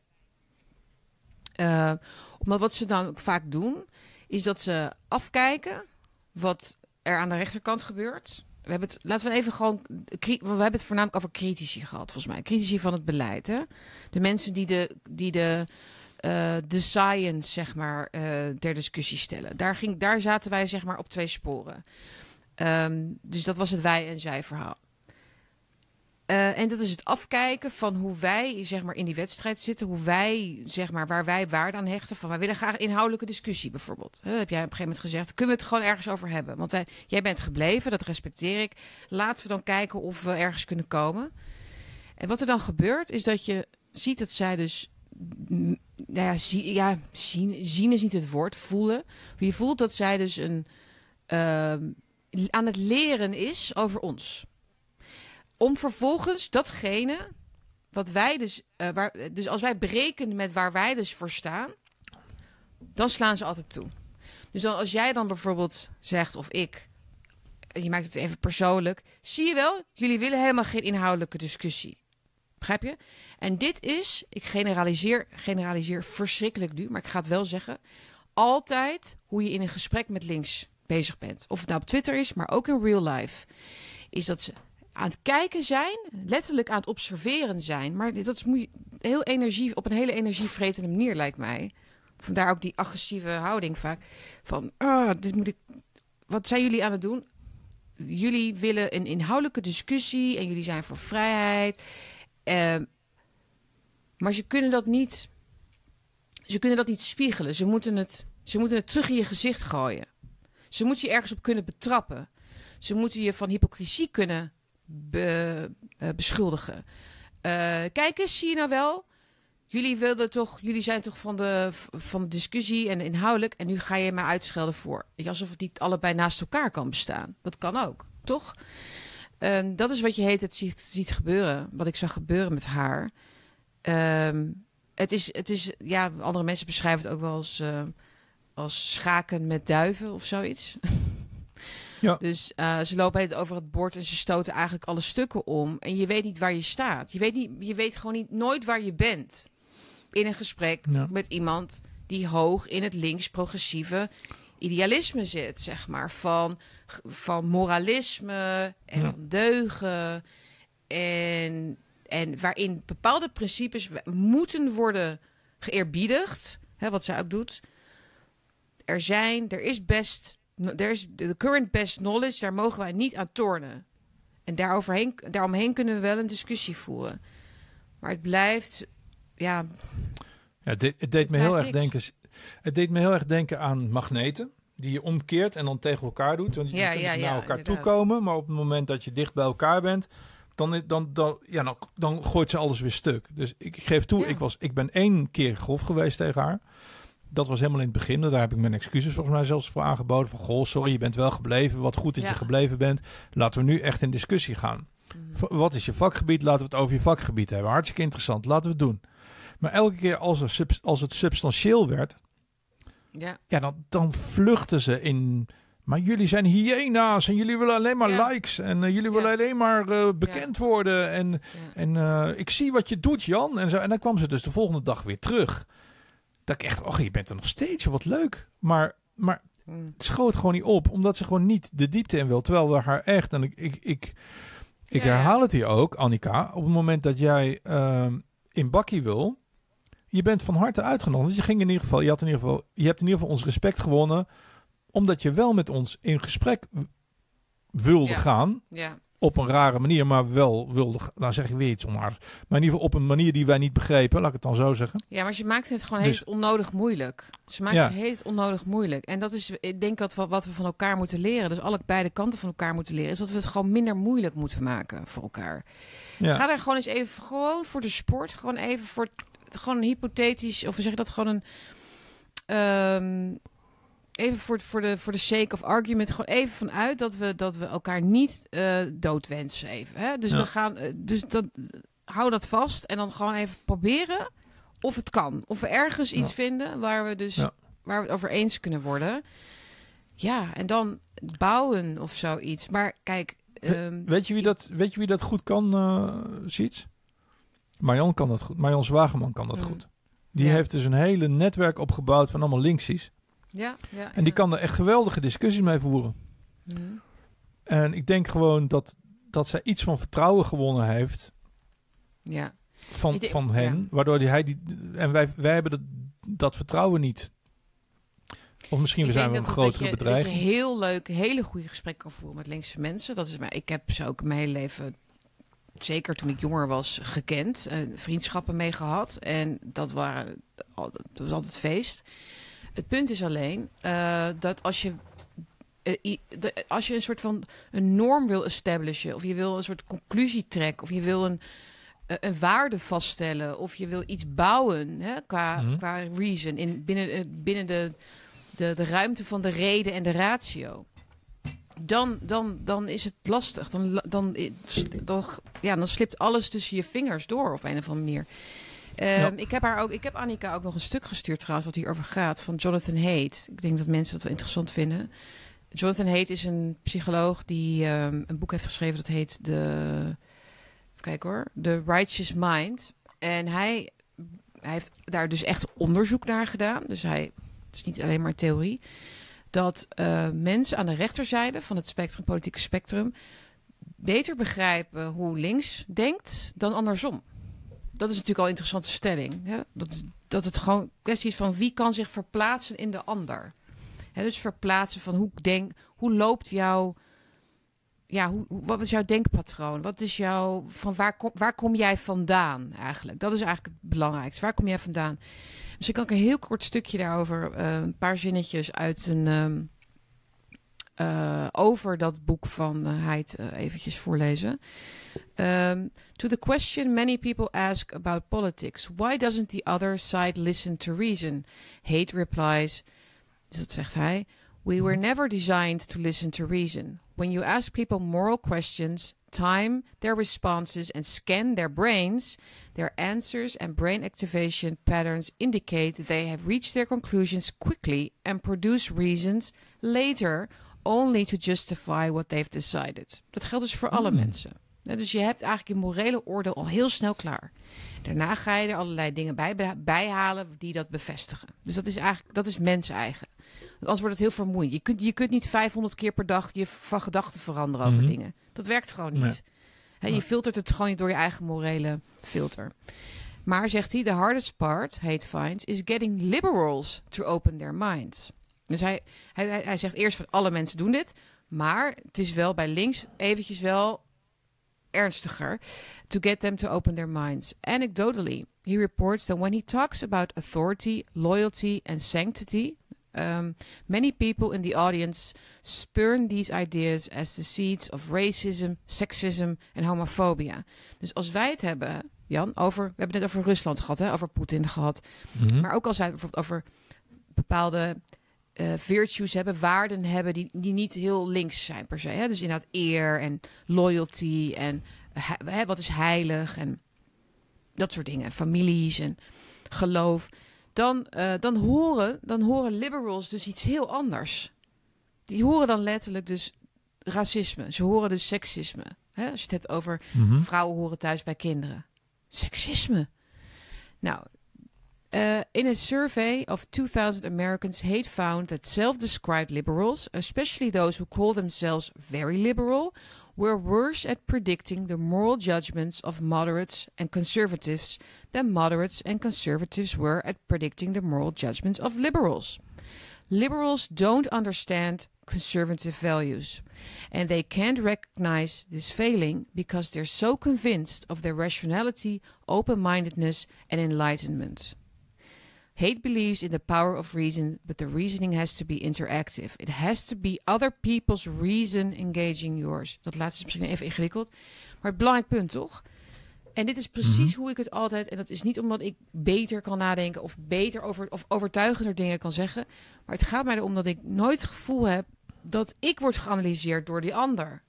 Eh, omdat wat ze dan ook vaak doen, is dat ze afkijken wat er aan de rechterkant gebeurt. We hebben het, laten we even gewoon. We hebben het voornamelijk over critici gehad, volgens mij. Critici van het beleid. Hè? De mensen die de, die de, eh, de science, zeg maar, ter discussie stellen. Daar, ging, daar zaten wij, zeg maar, op twee sporen. Ehm, dus dat was het wij en zij verhaal. Eh, en dat is het afkijken van hoe wij zeg maar, in die wedstrijd zitten. Hoe wij, zeg maar, waar wij waarde aan hechten. Van wij willen graag inhoudelijke discussie bijvoorbeeld. Heb jij op een gegeven moment gezegd. Kunnen we het gewoon ergens over hebben? Want wij, jij bent gebleven, dat respecteer ik. Laten we dan kijken of we ergens kunnen komen. En wat er dan gebeurt, is dat je ziet dat zij dus. mm, Nou ja, zie, ja zien, zien is niet het woord, voelen. Je voelt dat zij dus een, ehm, aan het leren is over ons om vervolgens datgene wat wij dus, eh, waar, dus als wij breken met waar wij dus voor staan, dan slaan ze altijd toe. Dus dan, als jij dan bijvoorbeeld zegt, of ik, je maakt het even persoonlijk, zie je wel, jullie willen helemaal geen inhoudelijke discussie. Begrijp je? En dit is, ik generaliseer, generaliseer verschrikkelijk nu, maar ik ga het wel zeggen, altijd hoe je in een gesprek met links bezig bent. Of het nou op Twitter is, maar ook in real life. Is dat ze aan het kijken zijn, letterlijk aan het observeren zijn. Maar dat is heel energie, op een hele energievretende manier, lijkt mij. Vandaar ook die agressieve houding vaak. Van, ah, dit moet ik. Wat zijn jullie aan het doen? Jullie willen een inhoudelijke discussie en jullie zijn voor vrijheid. Ehm, maar ze kunnen dat niet. Ze kunnen dat niet spiegelen. Ze moeten het, ze moeten het terug in je gezicht gooien. Ze moeten je ergens op kunnen betrappen. Ze moeten je van hypocrisie kunnen eh, beschuldigen. Eh, kijk eens, zie je nou wel? Jullie wilden toch, jullie zijn toch van de, van de discussie en inhoudelijk. En nu ga je mij uitschelden voor. Alsof het niet allebei naast elkaar kan bestaan. Dat kan ook, toch? Ehm, dat is wat je heet het ziet, gebeuren. Wat ik zag gebeuren met haar. Ehm, het, is, het is, ja, andere mensen beschrijven het ook wel als, eh, als schaken met duiven of zoiets. Ja. Dus eh, ze lopen het over het bord en ze stoten eigenlijk alle stukken om. En je weet niet waar je staat. Je weet, niet, je weet gewoon niet, nooit waar je bent. In een gesprek Ja. met iemand die hoog in het links-progressieve idealisme zit, zeg maar. Van, van moralisme en Ja. van deugen. En, en waarin bepaalde principes moeten worden geëerbiedigd. Hè, wat zij ook doet. Er zijn, er is best, er is de current best knowledge, daar mogen wij niet aan tornen. En daaroverheen, daaromheen kunnen we wel een discussie voeren. Maar het blijft, ja, Ja, het, deed- het deed me heel erg niks. denken. Het deed me heel erg denken aan magneten. Die je omkeert en dan tegen elkaar doet. Want je Ja, kunt ja, naar ja, elkaar inderdaad. toekomen. Maar op het moment dat je dicht bij elkaar bent. Dan, dan, dan, ja, dan, dan gooit ze alles weer stuk. Dus ik, ik geef toe, ik, was, ik ben één keer grof geweest tegen haar. Dat was helemaal in het begin. Daar heb ik mijn excuses volgens mij zelfs voor aangeboden. Van, goh, sorry, je bent wel gebleven. Wat goed dat Ja. je gebleven bent. Laten we nu echt in discussie gaan. Mhm. Wat is je vakgebied? Laten we het over je vakgebied hebben. Hartstikke interessant. Laten we het doen. Maar elke keer als, er als het substantieel werd, ja, ja, dan, dan vluchten ze in. Maar jullie zijn hyena's en jullie willen alleen maar Ja. likes en eh, jullie Ja. willen alleen maar eh, bekend worden. En, en eh, ik zie wat je doet, Jan. En, zo. en dan kwam ze dus de volgende dag weer terug. Dat ik echt, oh, je bent er nog steeds, wat leuk. Maar, maar Mm. het schoot gewoon niet op, omdat ze gewoon niet de diepte in wil. Terwijl we haar echt, en ik, ik, ik, ik Ja, ja. herhaal het hier ook, Annika, op het moment dat jij ehm, in bakkie wil, je bent van harte uitgenodigd. Want je ging in ieder geval, je had in ieder geval, je hebt in ieder geval ons respect gewonnen, omdat je wel met ons in gesprek wilde Ja. gaan. ja. Op een rare manier, maar wel wilde, nou zeg ik weer iets onaardigs, maar in ieder geval op een manier die wij niet begrepen, laat ik het dan zo zeggen. Ja, maar je maakt het gewoon Dus- heel onnodig moeilijk. Ze maakt Ja. het heel onnodig moeilijk. En dat is, ik denk dat wat we van elkaar moeten leren, dus alle beide kanten van elkaar moeten leren, is dat we het gewoon minder moeilijk moeten maken voor elkaar. Ja. Ga er gewoon eens even, gewoon voor de sport, gewoon even voor, gewoon een hypothetisch, of we zeggen dat gewoon een, ehm, even voor, voor, de, voor de sake of argument, gewoon even vanuit dat we, dat we elkaar niet eh doodwensen even. Hè? Dus Ja. we gaan, eh, dus dat, hou dat vast en dan gewoon even proberen of het kan. Of we ergens iets Ja. vinden waar we dus Ja. waar we het over eens kunnen worden. Ja, en dan bouwen of zoiets. Maar kijk, ehm, Weet je wie dat, weet je wie dat goed kan, eh Siets? Marjan kan dat goed. Marjan Zwageman kan dat Mm. goed. Die heeft dus een hele netwerk opgebouwd van allemaal linksies. Ja, ja, En die kan er echt geweldige discussies mee voeren. Mhm. En ik denk gewoon dat, dat zij iets van vertrouwen gewonnen heeft Ja. van, denk- van hen. Waardoor die, hij die... En wij, wij hebben dat, dat vertrouwen niet. Of misschien Ik zijn we een grotere bedreiging. Dat je heel leuk, hele goede gesprekken kan voeren met linkse mensen. Dat is, maar ik heb ze ook mijn hele leven, zeker toen ik jonger was, gekend. eh, vriendschappen mee gehad. En dat, waren, dat was altijd feest. Het punt is alleen eh, dat als je, eh, als je een soort van een norm wil establishen, of je wil een soort conclusie trekken, of je wil een, eh, een waarde vaststellen, of je wil iets bouwen hè, qua, Mhm. qua reason in, binnen, binnen de, de, de ruimte van de reden en de ratio. Dan, dan, dan is het lastig. Dan, dan, dan, ja, dan slipt alles tussen je vingers door op een of andere manier. Ehm, ik, heb haar ook, ik heb Annika ook nog een stuk gestuurd trouwens, wat hierover gaat, van Jonathan Haidt. Ik denk dat mensen dat wel interessant vinden. Jonathan Haidt is een psycholoog die ehm, een boek heeft geschreven dat heet de, kijk hoor, The Righteous Mind. En hij, hij heeft daar dus echt onderzoek naar gedaan. Dus hij, het is niet alleen maar theorie. Dat eh, mensen aan de rechterzijde van het spectrum, politieke spectrum, beter begrijpen hoe links denkt dan andersom. Dat is natuurlijk al een interessante stelling. Hè? Dat, dat het gewoon kwestie is van wie kan zich verplaatsen in de ander. Hè, dus verplaatsen van hoe denk, hoe loopt jouw, ja, hoe, wat is jouw denkpatroon? Wat is jouw, van waar kom, waar kom jij vandaan eigenlijk? Dat is eigenlijk het belangrijkste. Waar kom jij vandaan? Dus ik kan ik een heel kort stukje daarover, eh, een paar zinnetjes uit een, ehm, eh, over dat boek van uh, Heid uh, eventjes voorlezen. Um, to the question many people ask about politics, why doesn't the other side listen to reason? Hate replies, dus dat zegt hij, we were never designed to listen to reason. When you ask people moral questions, time their responses and scan their brains, their answers and brain activation patterns indicate that they have reached their conclusions quickly and produce reasons later only to justify what they've decided. Dat geldt dus voor alle mensen. Ja, dus je hebt eigenlijk je morele oordeel al heel snel klaar. Daarna ga je er allerlei dingen bij, bijhalen die dat bevestigen. Dus dat is eigenlijk dat is mens-eigen. Anders wordt het heel vermoeiend. Je kunt, je kunt niet 500 keer per dag je van gedachten veranderen over Mhm. dingen. Dat werkt gewoon niet. Nee. Je filtert het gewoon niet door je eigen morele filter. Maar zegt hij, the hardest part, hate finds, is getting liberals to open their minds. Dus hij, hij, hij- zegt eerst van alle mensen doen dit. Maar het is wel bij links eventjes wel ernstiger. To get them to open their minds. Anecdotally, he reports that when he talks about authority, loyalty and sanctity... Um, many people in the audience spurn these ideas as the seeds of racism, sexism en homofobia. Dus als wij het hebben, Jan, over... We hebben het net over Rusland gehad, hè, over Poetin gehad. Mhm. Maar ook als wij het bijvoorbeeld over bepaalde eh, virtues hebben, waarden hebben die, die niet heel links zijn per se. Hè? Dus inderdaad eer en loyalty en he- hè, wat is heilig en dat soort dingen. Families en geloof. Dan, eh, dan, horen, dan horen liberals dus iets heel anders. Die horen dan letterlijk dus racisme. Ze horen dus seksisme. Hè? Als je het hebt over Mhm. vrouwen horen thuis bij kinderen. Seksisme. Nou, uh, in a survey of 2000 Americans, Haidt found that self described liberals, especially those who call themselves very liberal, were worse at predicting the moral judgments of moderates and conservatives than moderates and conservatives were at predicting the moral judgments of liberals. Liberals don't understand conservative values. And they can't recognize this failing because they're so convinced of their rationality, open mindedness, and enlightenment. Hate believes in the power of reason, but the reasoning has to be interactive. It has to be other people's reason engaging yours. Dat laatste is misschien even ingewikkeld, maar het belangrijk punt toch? En dit is precies hoe ik het altijd. En dat is niet omdat ik beter kan nadenken of beter over of overtuigender dingen kan zeggen. Maar het gaat mij erom dat ik nooit het gevoel heb dat ik word geanalyseerd door die ander.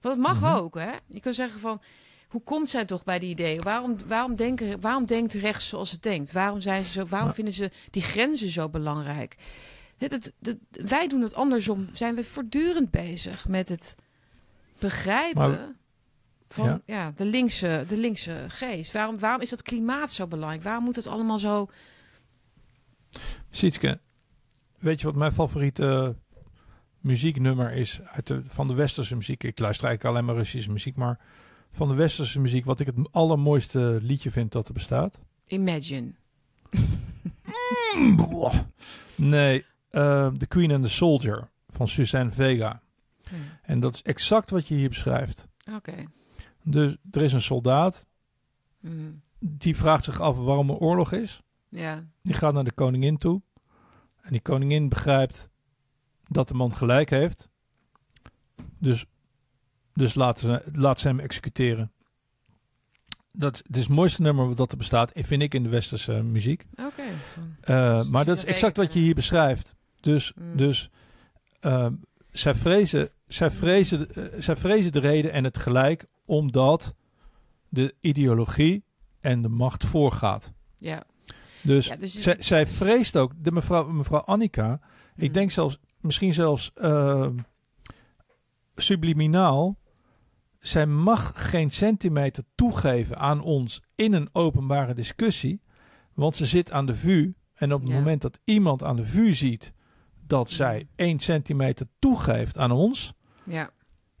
Want het mag ook, hè? Je kan zeggen van. Hoe komt zij toch bij die ideeën? Waarom, waarom, denken, waarom denkt rechts zoals het denkt? Waarom, zijn ze zo, waarom Maar- vinden ze die grenzen zo belangrijk? Het, het, het- wij doen het andersom. Zijn we voortdurend bezig met het begrijpen Maar- van Ja. ja. de, linkse, de linkse geest? Waarom, waarom is dat klimaat zo belangrijk? Waarom moet het allemaal zo... Sietske, weet je wat mijn favoriete muzieknummer is uit de, van de westerse muziek? Ik luister eigenlijk alleen maar Russische muziek, maar van de westerse muziek, wat ik het allermooiste liedje vind dat er bestaat? Imagine. Nee, eh, The Queen and the Soldier van Suzanne Vega. En dat is exact wat je hier beschrijft. Oké. Dus er is een soldaat, Mhm. die vraagt zich af waarom er oorlog is. Ja. Die gaat naar de koningin toe. En die koningin begrijpt dat de man gelijk heeft. Dus, dus laat, ze, laat ze hem executeren. Dat het is het mooiste nummer dat er bestaat, vind ik, in de westerse muziek. Oké. Eh, maar dat is exact wat je ja. hier beschrijft. Dus, Mm. dus ehm, zij, vrezen, zij, vrezen, eh, zij vrezen de reden en het gelijk omdat de ideologie en de macht voorgaat. Ja. Dus, Ja, dus- zij, zij vreest ook, de mevrouw, mevrouw Annika, ik Mm. denk zelfs, misschien zelfs ehm, subliminaal, zij mag geen centimeter toegeven aan ons in een openbare discussie, want ze zit aan de vuur. En op het Ja. moment dat iemand aan de vuur ziet dat zij. 1 centimeter toegeeft aan ons, Ja.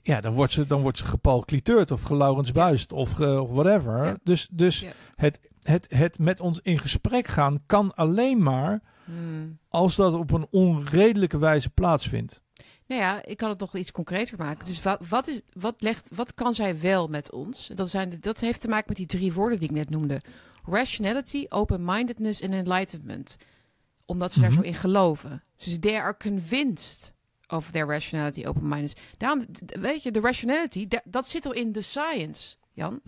ja, dan wordt ze, dan wordt ze gepalkliteurd of gelaurensbuist of, ge- of whatever. Ja. Dus, dus Ja. het, het, het met ons in gesprek gaan kan alleen maar Hmm. als dat op een onredelijke wijze plaatsvindt. Nou ja, ik kan het nog iets concreter maken. Dus wat, wat, is, wat, legt, wat kan zij wel met ons? Dat, zijn, dat heeft te maken met die drie woorden die ik net noemde. Rationality, open-mindedness en enlightenment. Omdat ze Mhm. daar zo in geloven. Dus they are convinced of their rationality, open-mindedness. Daarom, weet je, de rationality, da- dat zit al in de science, Jan.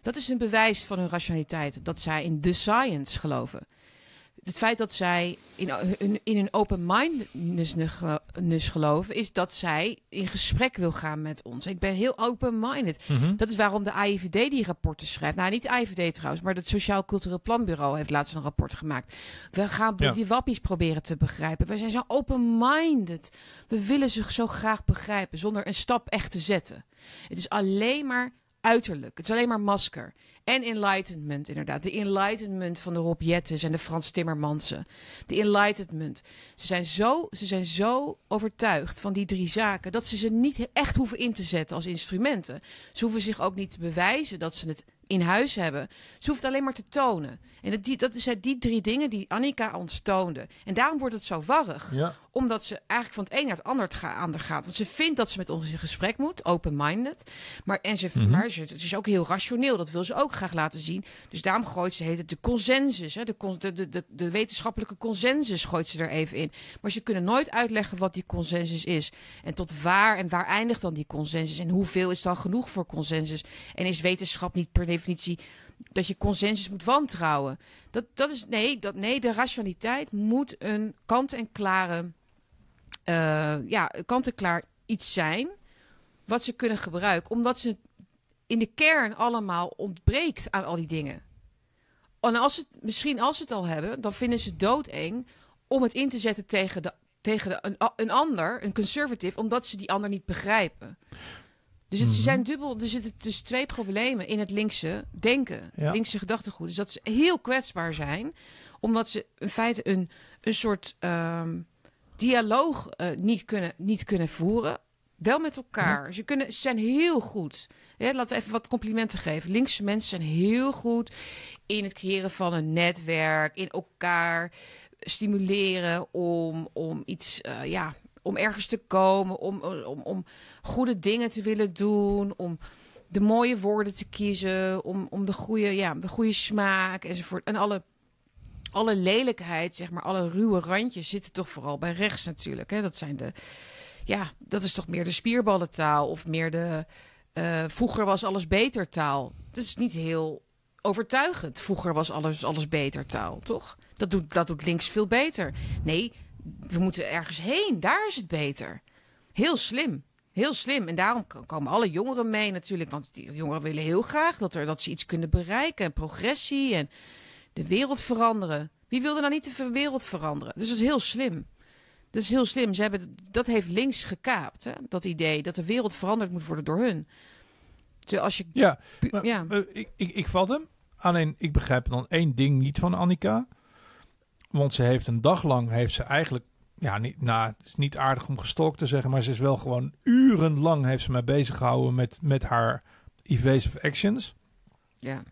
Dat is een bewijs van hun rationaliteit. Dat zij in de science geloven. Het feit dat zij in, in, in een open-mindedness geloven, is dat zij in gesprek wil gaan met ons. Ik ben heel open-minded. Mhm. Dat is waarom de AIVD die rapporten schrijft. Nou, niet de AIVD trouwens, maar het Sociaal Cultureel Planbureau heeft laatst een rapport gemaakt. We gaan Ja. die wappies proberen te begrijpen. We zijn zo open-minded. We willen ze zo graag begrijpen zonder een stap echt te zetten. Het is alleen maar uiterlijk. Het is alleen maar masker. En enlightenment, inderdaad. De enlightenment van de Rob Jettes en de Frans Timmermansen. De enlightenment. Ze zijn, zo, ze zijn zo overtuigd van die drie zaken... dat ze ze niet echt hoeven in te zetten als instrumenten. Ze hoeven zich ook niet te bewijzen dat ze het in huis hebben. Ze hoeft alleen maar te tonen. En dat, die, dat zijn die drie dingen die Annika ons toonde. En daarom wordt het zo warrig Ja. Omdat ze eigenlijk van het een naar het ander, ander gaat. Want ze vindt dat ze met ons in gesprek moet, open-minded. Maar, en ze, Mhm. maar ze, het is ook heel rationeel, dat wil ze ook graag laten zien. Dus daarom gooit ze heet het de consensus. Hè, de, de, de, de wetenschappelijke consensus gooit ze er even in. Maar ze kunnen nooit uitleggen wat die consensus is. En tot waar en waar eindigt dan die consensus? En hoeveel is dan genoeg voor consensus? En is wetenschap niet per definitie dat je consensus moet wantrouwen? Dat, dat is, nee, dat, nee, de rationaliteit moet een kant-en-klare eh, ja, kant-en-klaar iets zijn wat ze kunnen gebruiken, omdat ze in de kern allemaal ontbreekt aan al die dingen. En als het, misschien als ze het al hebben, dan vinden ze het doodeng om het in te zetten tegen, de, tegen de, een, een ander, een conservative, omdat ze die ander niet begrijpen. Dus het, ze zijn dubbel, er zitten dus twee problemen in het linkse denken, Ja. linkse gedachtegoed. Dus dat ze heel kwetsbaar zijn, omdat ze in feite een, een soort ehm, dialoog eh, niet, kunnen, niet kunnen voeren Wel met elkaar. Ze, kunnen, ze zijn heel goed. Ja, laten we even wat complimenten geven. Linkse mensen zijn heel goed in het creëren van een netwerk, in elkaar stimuleren om, om iets, eh, ja, om ergens te komen, om, om, om goede dingen te willen doen, om de mooie woorden te kiezen, om, om de, goede, ja, de goede smaak enzovoort. En alle, alle lelijkheid, zeg maar, alle ruwe randjes zitten toch vooral bij rechts natuurlijk. Hè? Dat zijn de, ja, dat is toch meer de spierballentaal of meer de, eh, vroeger was alles beter taal. Dat is niet heel overtuigend. Vroeger was alles, alles beter taal, toch? Dat doet, dat doet links veel beter. Nee, we moeten ergens heen. Daar is het beter. Heel slim. Heel slim. En daarom komen alle jongeren mee natuurlijk. Want die jongeren willen heel graag dat, er, dat ze iets kunnen bereiken. En progressie en de wereld veranderen. Wie wilde nou niet de wereld veranderen? Dus dat is heel slim. Dat is heel slim. Ze hebben, dat heeft links gekaapt. Hè? Dat idee dat de wereld veranderd moet worden door hun. Als je... Ja, maar, ja. eh, ik, ik, ik vat hem. Alleen, ik begrijp dan één ding niet van Annika. Want ze heeft een dag lang, heeft ze eigenlijk... Ja, niet, nou, het is niet aardig om gestalkt te zeggen, maar ze is wel gewoon urenlang heeft ze mij bezig gehouden met, met haar evasive actions. ja.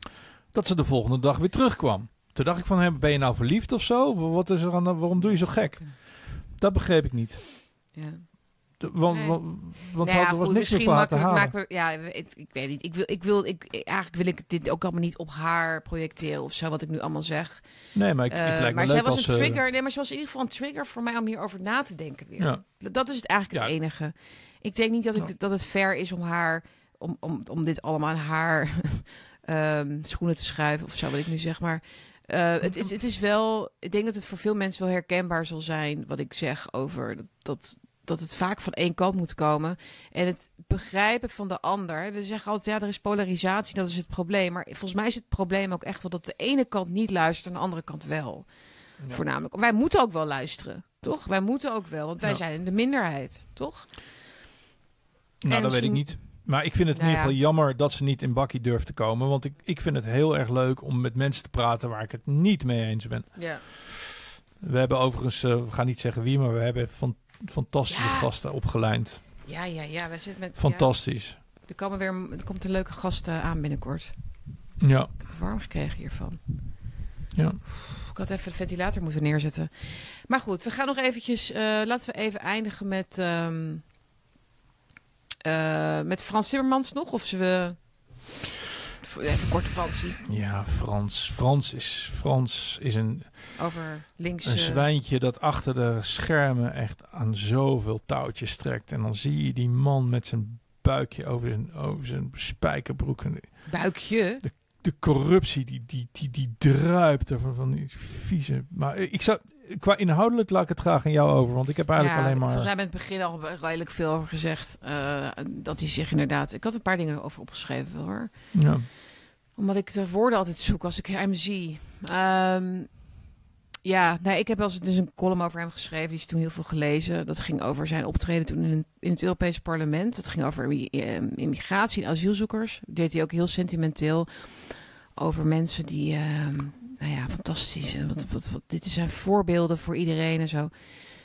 Dat ze de volgende dag weer terugkwam. Toen dacht ik van, hè, ben je nou verliefd of zo? Wat is er aan, de- waarom doe je zo gek? Dat begreep ik niet. Ja. De- want Nee. want, want Nou ja, er was goed, niks meer te halen. we, ja, ik, ik weet niet. Ik wil, ik wil, ik, eigenlijk wil ik dit ook allemaal niet op haar projecteren of zo, wat ik nu allemaal zeg. Nee, maar ik, Eh, het lijkt maar zij was als een trigger. Nee, maar ze was in ieder geval een trigger voor mij om hierover na te denken weer. Ja. Dat is het eigenlijk het enige. Ik denk niet dat, ik, dat het fair is om haar, om, om, om dit allemaal aan haar ehm, schoenen te schuiven of zo, wat ik nu zeg. Maar eh, het, is, het is wel, ik denk dat het voor veel mensen wel herkenbaar zal zijn wat ik zeg over dat, dat, dat het vaak van één kant moet komen. En het begrijpen van de ander. We zeggen altijd, ja, er is polarisatie, dat is het probleem. Maar volgens mij is het probleem ook echt wel dat de ene kant niet luistert en de andere kant wel. Voornamelijk. Wij moeten ook wel luisteren, toch? Wij moeten ook wel, want wij Ja. zijn in de minderheid, toch? Nou, En dat weet ik niet. Maar ik vind het in Nou ieder geval ja. jammer dat ze niet in Bakkie durft te komen. Want ik, ik vind het heel erg leuk om met mensen te praten waar ik het niet mee eens ben. Ja. We hebben overigens, eh, we gaan niet zeggen wie, maar we hebben van, fantastische Ja. gasten opgelijnd. Ja, ja, ja. We zitten met. Fantastisch. Er, komen weer, er komt een leuke gast eh, aan binnenkort. Ja. Ik heb het warm gekregen hiervan. ja. Ik had even de ventilator moeten neerzetten. Maar goed, we gaan nog eventjes... eh, laten we even eindigen met... ehm, eh, met Frans Timmermans nog. Of ze we... Even kort Fransie. Ja, Frans. Frans is, Frans is een, Over links... een zwijntje dat achter de schermen echt aan zoveel touwtjes trekt. En dan zie je die man met zijn buikje over zijn, over zijn spijkerbroek. En buikje. de corruptie die, die, die, die druipt er van, van die vieze. Maar ik zou, qua inhoudelijk laat ik het graag aan jou over, want ik heb eigenlijk ja, alleen Volgens maar. mij met het begin al redelijk veel over gezegd. eh, dat hij zich inderdaad... Ik had een paar dingen over opgeschreven hoor. Ja. Omdat ik de woorden altijd zoek als ik hem zie. Ehm, ja, nou, ik heb wel eens dus een column over hem geschreven. Die is toen heel veel gelezen. Dat ging over zijn optreden toen in, in het Europese parlement. Dat ging over i- eh, immigratie en asielzoekers. Deed hij ook heel sentimenteel over mensen die... ehm, nou ja, fantastisch. En Wat, wat, wat, dit zijn voorbeelden voor iedereen en zo.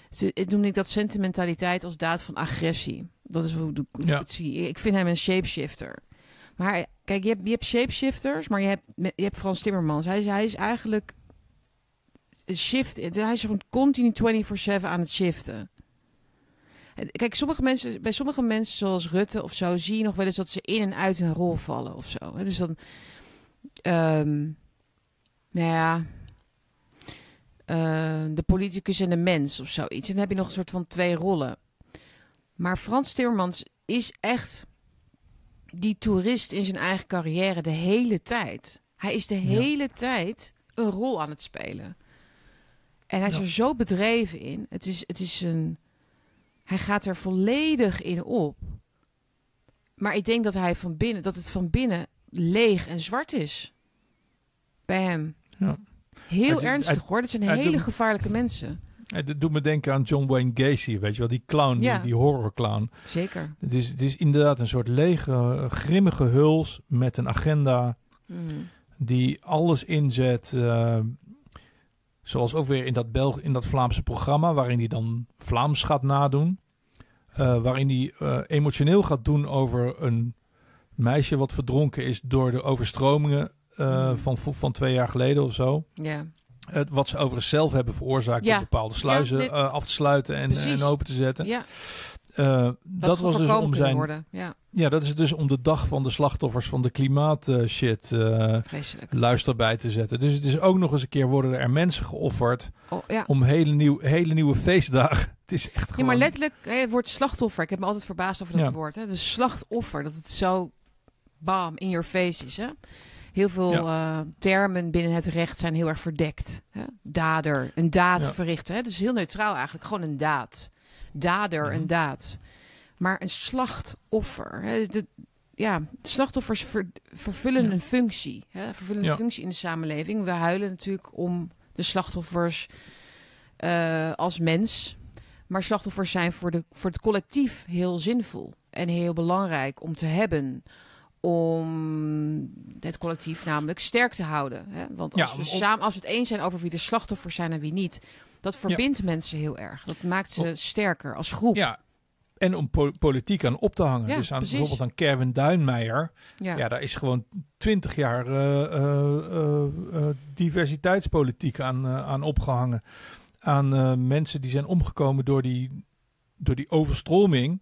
Dus ik noem ik dat sentimentaliteit als daad van agressie. Dat is hoe, hoe ik Ja. het zie. Ik vind hem een shapeshifter. Maar kijk, je hebt, je hebt shapeshifters, maar je hebt, je hebt Frans Timmermans. Hij is, hij is eigenlijk een shift. Hij is gewoon continu 24/7 aan het shiften. En Kijk, sommige mensen, bij sommige mensen zoals Rutte of zo, zie je nog wel eens dat ze in en uit hun rol vallen of zo. Dus dan, ehm, nou ja, eh, de politicus en de mens of zoiets. En dan heb je nog een soort van twee rollen. Maar Frans Timmermans is echt die toerist in zijn eigen carrière de hele tijd. Hij is de hele tijd een rol aan het spelen. En hij is Ja. er zo bedreven in. Het is, het is een. Hij gaat er volledig in op. Maar ik denk dat hij van binnen, dat het van binnen leeg en zwart is. Bij hem. Ja. Heel ernstig hoor. Dat zijn hele doet- gevaarlijke mensen. Het doet me denken aan John Wayne Gacy, weet je wel, die clown, Ja. die, die horrorclown. Zeker. Het is, het is inderdaad een soort lege, grimmige huls met een agenda Mm. die alles inzet. eh, zoals ook weer in dat, Belg in dat Vlaamse programma, waarin hij dan Vlaams gaat nadoen. eh, waarin hij eh, emotioneel gaat doen over een meisje wat verdronken is door de overstromingen eh, Mhm. van, van twee jaar geleden of zo. Ja. Eh, wat ze overigens zelf hebben veroorzaakt Ja. door bepaalde sluizen Ja, dit- eh, af te sluiten en, en open te zetten. ja, Eh, dat, dat was dus om zijn. worden. Ja, Ja, dat is dus om de dag van de slachtoffers van de klimaat shit eh, vreselijk. luister bij te zetten. Dus het is ook nog eens een keer worden er mensen geofferd Oh, ja. om hele, nieuw, hele nieuwe feestdagen. Het is echt Ja, gewoon... maar letterlijk, het woord slachtoffer. Ik heb me altijd verbaasd over dat Ja. woord. Hè. Dus slachtoffer, dat het zo bam, in your face is. Hè. Heel veel eh, termen binnen het recht zijn heel erg verdekt. Hè. Dader, een daad Ja. verrichten. Hè. Dus heel neutraal eigenlijk, gewoon een daad. Dader, Mhm. een daad. Maar een slachtoffer. Hè. De, ja, slachtoffers ver- vervullen een functie. Hè. Vervullen een functie in de samenleving. We huilen natuurlijk om de slachtoffers eh, als mens. Maar slachtoffers zijn voor, de, voor het collectief heel zinvol en heel belangrijk om te hebben. Om het collectief namelijk sterk te houden. Hè? Want als, Ja, we samen, als we het eens zijn over wie de slachtoffers zijn en wie niet, dat verbindt mensen heel erg. Dat maakt ze sterker als groep. Ja, en om po- politiek aan op te hangen. Ja, dus aan, precies. bijvoorbeeld aan Kerwin Duinmeijer. Ja. Ja, daar is gewoon twintig jaar eh, diversiteitspolitiek aan, aan opgehangen. Aan mensen die zijn omgekomen door die, door die overstroming.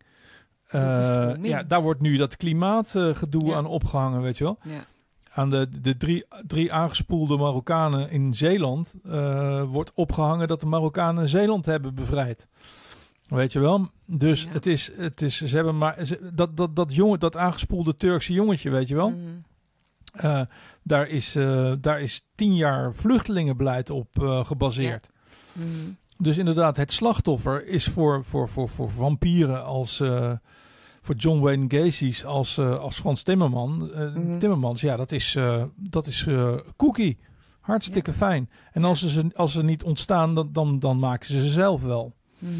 Overstroming. ja, daar wordt nu dat klimaatgedoe Ja. aan opgehangen, weet je wel. Ja. Aan de, de drie, drie aangespoelde Marokkanen in Zeeland eh, wordt opgehangen dat de Marokkanen Zeeland hebben bevrijd. Weet je wel? Dus Ja. het is, het is, ze hebben maar, ze- dat, dat, dat jongen, dat aangespoelde Turkse jongetje, weet je wel? Eh, daar, is, eh, daar is tien jaar vluchtelingenbeleid op gebaseerd. Mhm. Dus inderdaad, het slachtoffer is voor, voor, voor, voor vampieren als... voor John Wayne Gacy's als, eh, als Frans Timmerman, eh, Mhm. Timmermans, ja, dat is, eh, dat is cookie. Hartstikke fijn. En als, ze, als ze niet ontstaan, dan, dan, dan maken ze ze zelf wel. Mhm.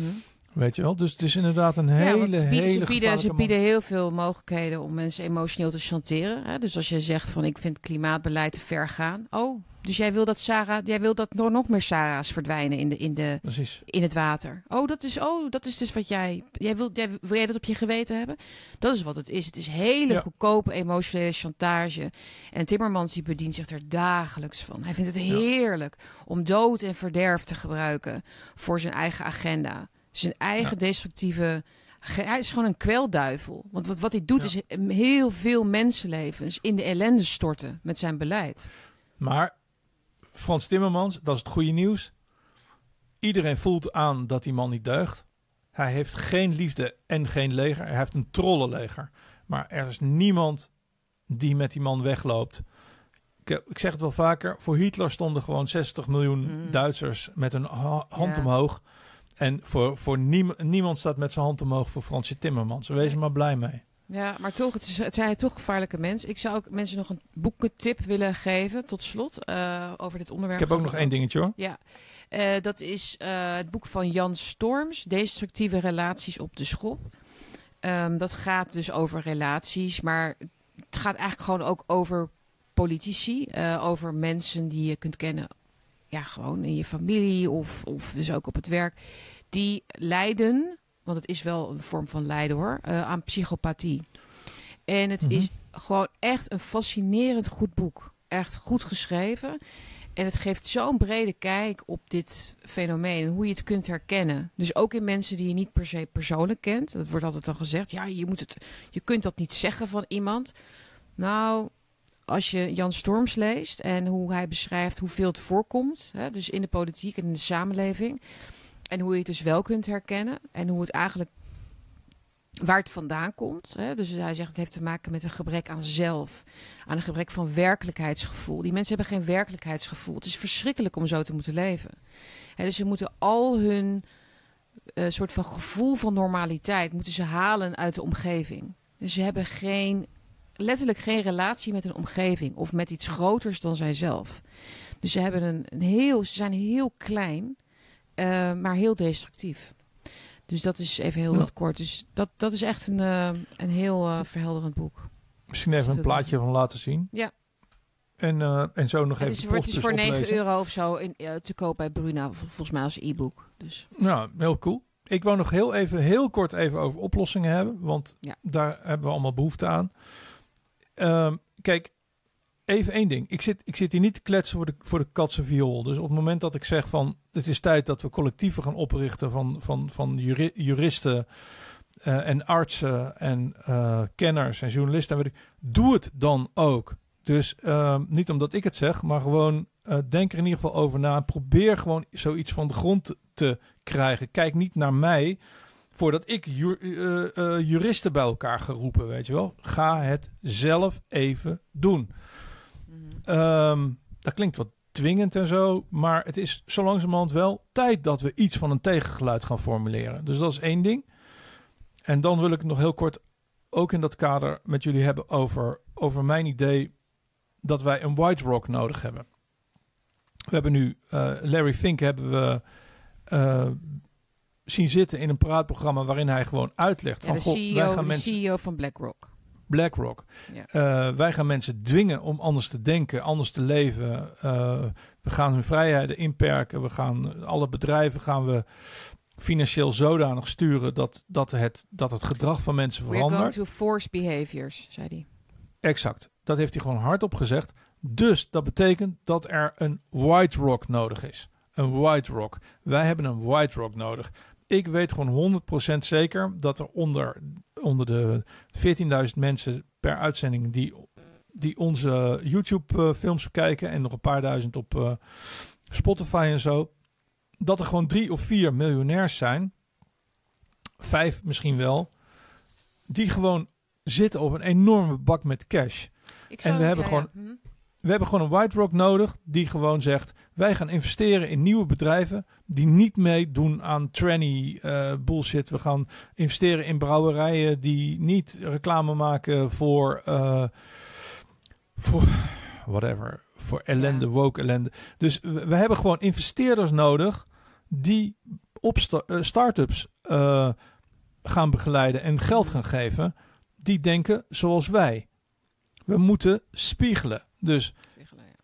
Weet je wel? Dus het is inderdaad een Ja, hele, want ze bieden, hele ze, bieden, ze bieden heel veel mogelijkheden om mensen emotioneel te chanteren. Hè? Dus als jij zegt van ik vind klimaatbeleid te ver gaan. Oh, dus jij wil dat Sarah, jij wil dat er nog meer Sarah's verdwijnen in, de, in, de, Precies. in het water. Oh, dat is, oh, dat is dus wat jij, jij, wil, jij. Wil jij dat op je geweten hebben? Dat is wat het is. Het is hele Ja. goedkope emotionele chantage. En Timmermans die bedient zich er dagelijks van. Hij vindt het heerlijk om dood en verderf te gebruiken voor zijn eigen agenda. Zijn eigen destructieve. Hij is gewoon een kwelduivel. Want wat, wat hij doet Ja. is heel veel mensenlevens in de ellende storten met zijn beleid. Maar Frans Timmermans, dat is het goede nieuws. Iedereen voelt aan dat die man niet deugt. Hij heeft geen liefde en geen leger. Hij heeft een trollenleger. Maar er is niemand die met die man wegloopt. Ik, ik zeg het wel vaker. Voor Hitler stonden gewoon 60 miljoen Mm. Duitsers met hun ha- hand Ja. omhoog. En voor, voor niem- niemand staat met zijn hand omhoog voor Fransje Timmermans. Wees er maar blij mee. Ja, maar toch, het, is, het zijn toch gevaarlijke mensen. Ik zou ook mensen nog een boekentip willen geven, tot slot, eh, over dit onderwerp. Ik heb ook nog één dingetje hoor. Ja, Eh, dat is eh, het boek van Jan Storms, Destructieve Relaties op de Schop. Ehm, dat gaat dus over relaties, maar het gaat eigenlijk gewoon ook over politici, over mensen die je kunt kennen, ja, gewoon in je familie of, of dus ook op het werk, die lijden, want het is wel een vorm van lijden hoor, eh, aan psychopathie. En het Mhm. is gewoon echt een fascinerend goed boek. Echt goed geschreven. En het geeft zo'n brede kijk op dit fenomeen. Hoe je het kunt herkennen. Dus ook in mensen die je niet per se persoonlijk kent. Dat wordt altijd dan gezegd. Ja, je, moet het, je kunt dat niet zeggen van iemand. Nou, als je Jan Storms leest en hoe hij beschrijft hoeveel het voorkomt. Hè, dus in de politiek en in de samenleving. En hoe je het dus wel kunt herkennen. En hoe het eigenlijk waar het vandaan komt. Hè? Dus hij zegt het heeft te maken met een gebrek aan zelf. Aan een gebrek van werkelijkheidsgevoel. Die mensen hebben geen werkelijkheidsgevoel. Het is verschrikkelijk om zo te moeten leven. Hè, dus ze moeten al hun eh, soort van gevoel van normaliteit... moeten ze halen uit de omgeving. Dus ze hebben geen, letterlijk geen relatie met een omgeving... of met iets groters dan zijzelf. Dus ze, hebben een, een heel, ze zijn heel klein, eh, maar heel destructief. Dus dat is even heel Ja. kort. Dus dat, dat is echt een, eh, een heel eh, verhelderend boek. Misschien even een plaatje van laten zien. Ja. En, en zo nog Het even is, het is voor 9 oplezen. euro of zo in, te koop bij Bruna, vol- volgens mij als e-book. Dus Ja, heel cool. Ik wou nog heel even, heel kort even over oplossingen hebben, want Ja. daar hebben we allemaal behoefte aan. Ehm, kijk, even één ding. Ik zit, ik zit hier niet te kletsen voor de, voor de katse viool. Dus op het moment dat ik zeg van, het is tijd dat we collectieven gaan oprichten van, van, van juri- juristen eh, en artsen en eh, kenners en journalisten, doe het dan ook. Dus ehm, niet omdat ik het zeg, maar gewoon eh, denk er in ieder geval over na. Probeer gewoon zoiets van de grond te krijgen. Kijk niet naar mij voordat ik ju- eh, eh, juristen bij elkaar ga roepen, weet je wel. Ga het zelf even doen. Ehm, dat klinkt wat dwingend en zo, maar het is zo langzamerhand wel tijd dat we iets van een tegengeluid gaan formuleren. Dus dat is één ding. En dan wil ik nog heel kort ook in dat kader met jullie hebben over, over mijn idee dat wij een white rock nodig hebben. We hebben nu eh, Larry Fink hebben we zien zitten in een praatprogramma waarin hij gewoon uitlegt Ja, van de god, wij CEO, gaan de mensen CEO van BlackRock. BlackRock. Ja. Eh, wij gaan mensen dwingen om anders te denken, anders te leven. Eh, we gaan hun vrijheden inperken. We gaan alle bedrijven gaan we financieel zodanig sturen dat, dat, het, dat het gedrag van mensen We're going verandert. to force behaviors, zei hij. Exact. Dat heeft hij gewoon hardop gezegd. Dus dat betekent dat er een white rock nodig is. Een white rock. Wij hebben een white rock nodig. Ik weet gewoon 100% zeker dat er onder, onder de 14.000 mensen per uitzending die, die onze YouTube-films kijken en nog een paar duizend op eh, Spotify en zo, dat er gewoon drie of vier miljonairs zijn, vijf misschien wel, die gewoon zitten op een enorme bak met cash. Ik En we hebben gewoon- hm. We hebben gewoon een white rock nodig die gewoon zegt: wij gaan investeren in nieuwe bedrijven die niet meedoen aan tranny eh, bullshit. We gaan investeren in brouwerijen die niet reclame maken voor, eh, voor whatever, voor ellende, woke ellende. Dus we, we hebben gewoon investeerders nodig die op sta- eh, start-ups gaan begeleiden en geld gaan geven. Die denken zoals wij. We moeten spiegelen. Dus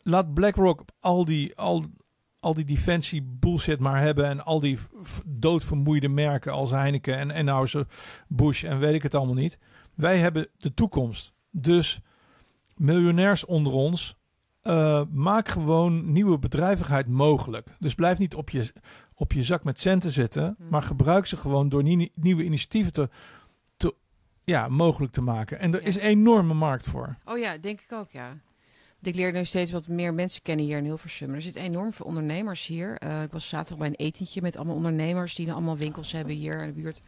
laat BlackRock al die, al, al die defensie bullshit maar hebben. En al die doodvermoeide merken als Heineken en Enhauser, Bush en weet ik het allemaal niet. Wij hebben de toekomst. Dus miljonairs onder ons, eh, maak gewoon nieuwe bedrijvigheid mogelijk. Dus blijf niet op je, op je zak met centen zitten. Maar gebruik ze gewoon door nie- nieuwe initiatieven te, te, ja, mogelijk te maken. En er Ja. is een enorme markt voor. Oh ja, denk ik ook, ja. Ik leer nu steeds wat meer mensen kennen hier in Hilversum. Er zitten enorm veel ondernemers hier. Eh, ik was zaterdag bij een etentje met allemaal ondernemers die allemaal winkels hebben hier in de buurt.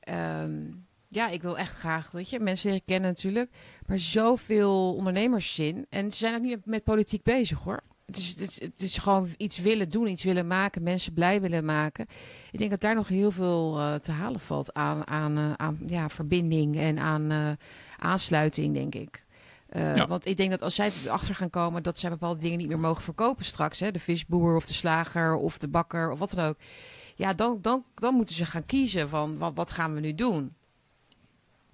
Ehm, ja, ik wil echt graag, weet je, mensen leren kennen natuurlijk. Maar zoveel ondernemerszin. En ze zijn ook niet met politiek bezig hoor. Het is, het, gewoon iets willen doen, iets willen maken, mensen blij willen maken. Ik denk dat daar nog heel veel eh, te halen valt aan, aan, eh, aan ja, verbinding en aan aansluiting, denk ik. Eh, Ja. Want ik denk dat als zij erachter gaan komen dat zij bepaalde dingen niet meer mogen verkopen straks, hè, de visboer of de slager of de bakker of wat dan ook, ja, dan, dan, dan moeten ze gaan kiezen van wat, wat gaan we nu doen.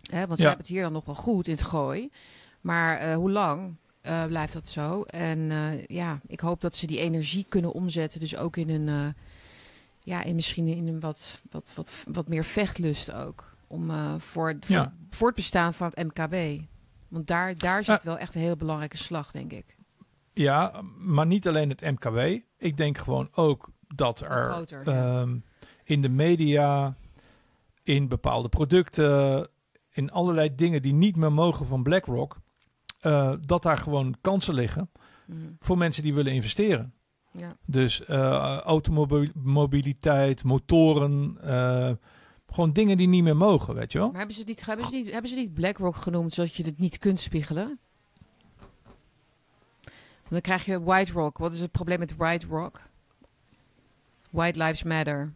Hè, want ze Ja. hebben het hier dan nog wel goed in het gooi. Maar eh, hoe lang eh, blijft dat zo? En ja, ik hoop dat ze die energie kunnen omzetten. Dus ook in een, ja, in misschien in een wat, wat, wat, wat meer vechtlust ook. Om voor, voor, Ja. voor het bestaan van het MKB. Want daar, daar zit Ah. wel echt een heel belangrijke slag, denk ik. Ja, maar niet alleen het MKW. Ik denk gewoon ook dat er groter, ja. ehm, in de media, in bepaalde producten, in allerlei dingen die niet meer mogen van BlackRock, eh, dat daar gewoon kansen liggen Mhm. voor mensen die willen investeren. Ja. Dus eh automobiliteit, motoren, eh, gewoon dingen die niet meer mogen, weet je wel? Maar hebben ze, niet, hebben, ze niet, hebben ze niet BlackRock genoemd zodat je het niet kunt spiegelen? Dan krijg je White Rock. Wat is het probleem met White Rock? White Lives Matter.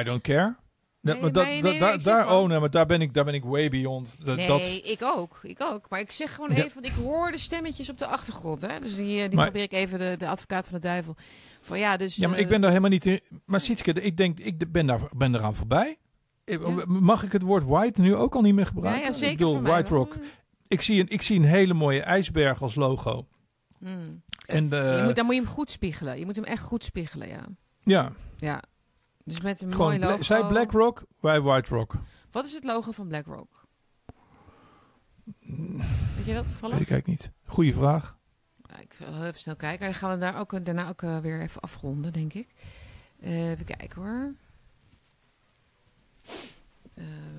I don't care. Nee, dat- nee, dat- nee, daar- daar, oh nee, maar daar ben ik, daar ben ik way beyond. Dat, nee, dat, ik ook. Ik ook. Maar ik zeg gewoon Ja. even, want ik hoor de stemmetjes op de achtergrond. Hè? Dus die, eh, die Maar- probeer ik even de, de advocaat van de duivel. Van ja, dus... Ja, maar eh, ik ben daar helemaal niet in. Maar Sietske, ik denk, ik ben, daar, ben eraan voorbij. Ja. Mag ik het woord white nu ook al niet meer gebruiken? ja, zeker ik bedoel, White wel. Rock. Ik zie, een, ik zie een hele mooie ijsberg als logo. Mm. En je de, moet, dan moet je hem goed spiegelen. Je moet hem echt goed spiegelen, ja. ja, Ja, Dus met een Gewoon mooi Bla- logo. zij BlackRock, wij White Rock. Wat is het logo van BlackRock? Weet je dat toevallig? Weet ik eigenlijk niet. Goeie vraag. Ja, ik wil even snel kijken. Dan gaan we daar ook, daarna ook eh, weer even afronden, denk ik. Eh, even kijken hoor. Ehm.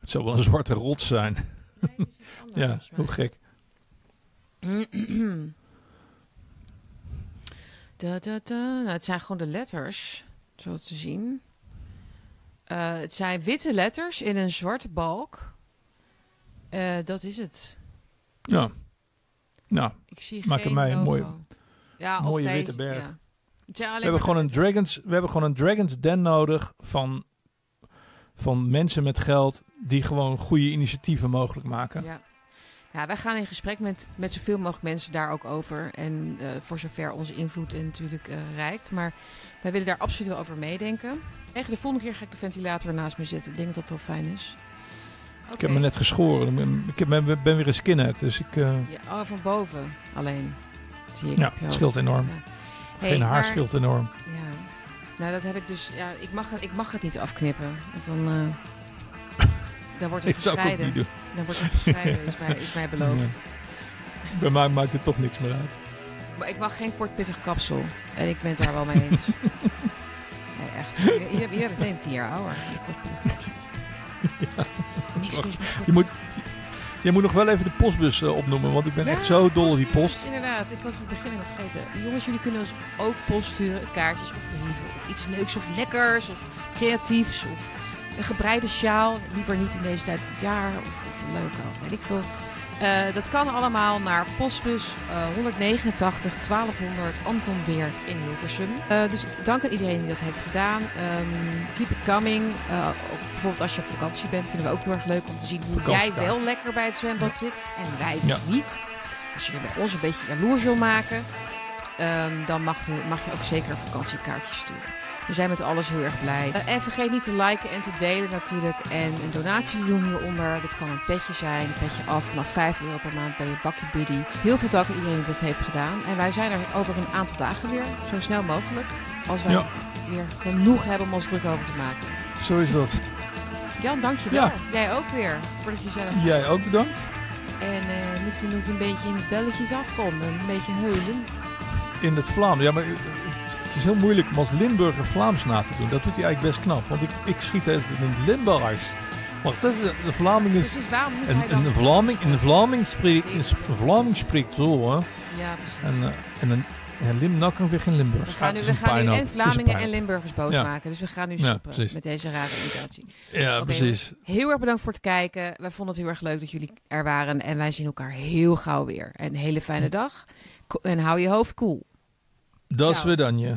Het zou wel een zwarte rots zijn. Nee, anders Ja, hoe gek. Da, da, da. Nou, het zijn gewoon de letters, zo te zien. Eh, het zijn witte letters in een zwarte balk. Eh, dat is het. Ja. Nou, Ik zie Maak er mij een mooie- ja, mooie deze, witte berg. ja. We hebben, gewoon een Dragons, we hebben gewoon een Dragons Den nodig van, van mensen met geld die gewoon goede initiatieven mogelijk maken. Ja. ja, wij gaan in gesprek met, met zoveel mogelijk mensen daar ook over. En eh, voor zover onze invloed en natuurlijk eh, reikt. Maar wij willen daar absoluut wel over meedenken. Echt, de volgende keer ga ik de ventilator naast me zetten. Ik denk dat dat wel fijn is. Ik heb me net geschoren. Ik ben, ben weer een skinhead, dus ik... eh, Ja, oh, van boven alleen. Zie ik ja, het scheelt enorm. Ja. Hey, Geen haar maar- scheelt enorm. Ja. Nou, dat heb ik dus... Ja, ik mag, het- ik mag het niet afknippen. Want dan... eh dan wordt het gescheiden. niet doen. Dan wordt er gescheiden, is mij, is mij beloofd. Bij mij maakt het toch niks meer uit. Maar ik mag geen kort pittig kapsel. En ik ben het daar wel mee eens. nee, echt. Je, je, je bent meteen tien jaar ouder. Niks mis met kort- Je moet, je moet nog wel even de postbus eh, opnoemen, want ik ben Ja, echt zo dol op die post. Inderdaad, ik was het begin even vergeten. Jongens, jullie kunnen ons ook post sturen, kaartjes of brieven. Of iets leuks of lekkers of creatiefs. Of een gebreide sjaal. Liever niet in deze tijd van het jaar. Of, of een leuke, of weet ik veel. Eh, dat kan allemaal naar postbus eh, 189 1200 Anton Deer in Hilversum. Eh, dus dank aan iedereen die dat heeft gedaan. Ehm, keep it coming. Eh, ook bijvoorbeeld als je op vakantie bent, vinden we ook heel erg leuk om te zien hoe jij wel lekker bij het zwembad zit en wij dus Ja. niet. Als je bij ons een beetje jaloers wil maken, ehm, dan mag je, mag je ook zeker een vakantiekaartje sturen. We zijn met alles heel erg blij. Eh, en vergeet niet te liken en te delen natuurlijk. En een donatie te doen hieronder. Dit kan een petje zijn, een petje af. Vanaf 5 euro per maand bij je bakje buddy. Heel veel dank aan iedereen die dat heeft gedaan. En wij zijn er over een aantal dagen weer. Zo snel mogelijk. Als wij Ja. weer genoeg hebben om ons druk over te maken. Zo is dat. Jan, dankjewel. Ja. Jij ook weer. Voordat je zelf... Jij ook bedankt. En eh, moeten we nog een beetje in de belletjes afronden. Een beetje heulen. In het Vlaams. Ja, maar eh, het is heel moeilijk om als Limburger Vlaams na te doen. Dat doet hij eigenlijk best knap. Want ik, ik schiet even in het Limburgs. Maar het is de, de Vlaming is... Precies, waarom moet hij Een, dan... een, Vlaming, een, Vlaming spreekt, een Vlaming spreekt zo, hè. Ja, precies. En, eh, en een, en Lim, nou kan weer geen Limburgs. We gaan nu, we gaan nu en Vlamingen en. Limburgers boos Ja. maken. Dus we gaan nu stoppen met deze rare imitatie. Ja, precies. Heel erg bedankt voor het kijken. Wij vonden het heel erg leuk dat jullie er waren. En wij zien elkaar heel gauw weer. Een hele fijne dag. En hou je hoofd koel. Dat is Ciao. weer dan je.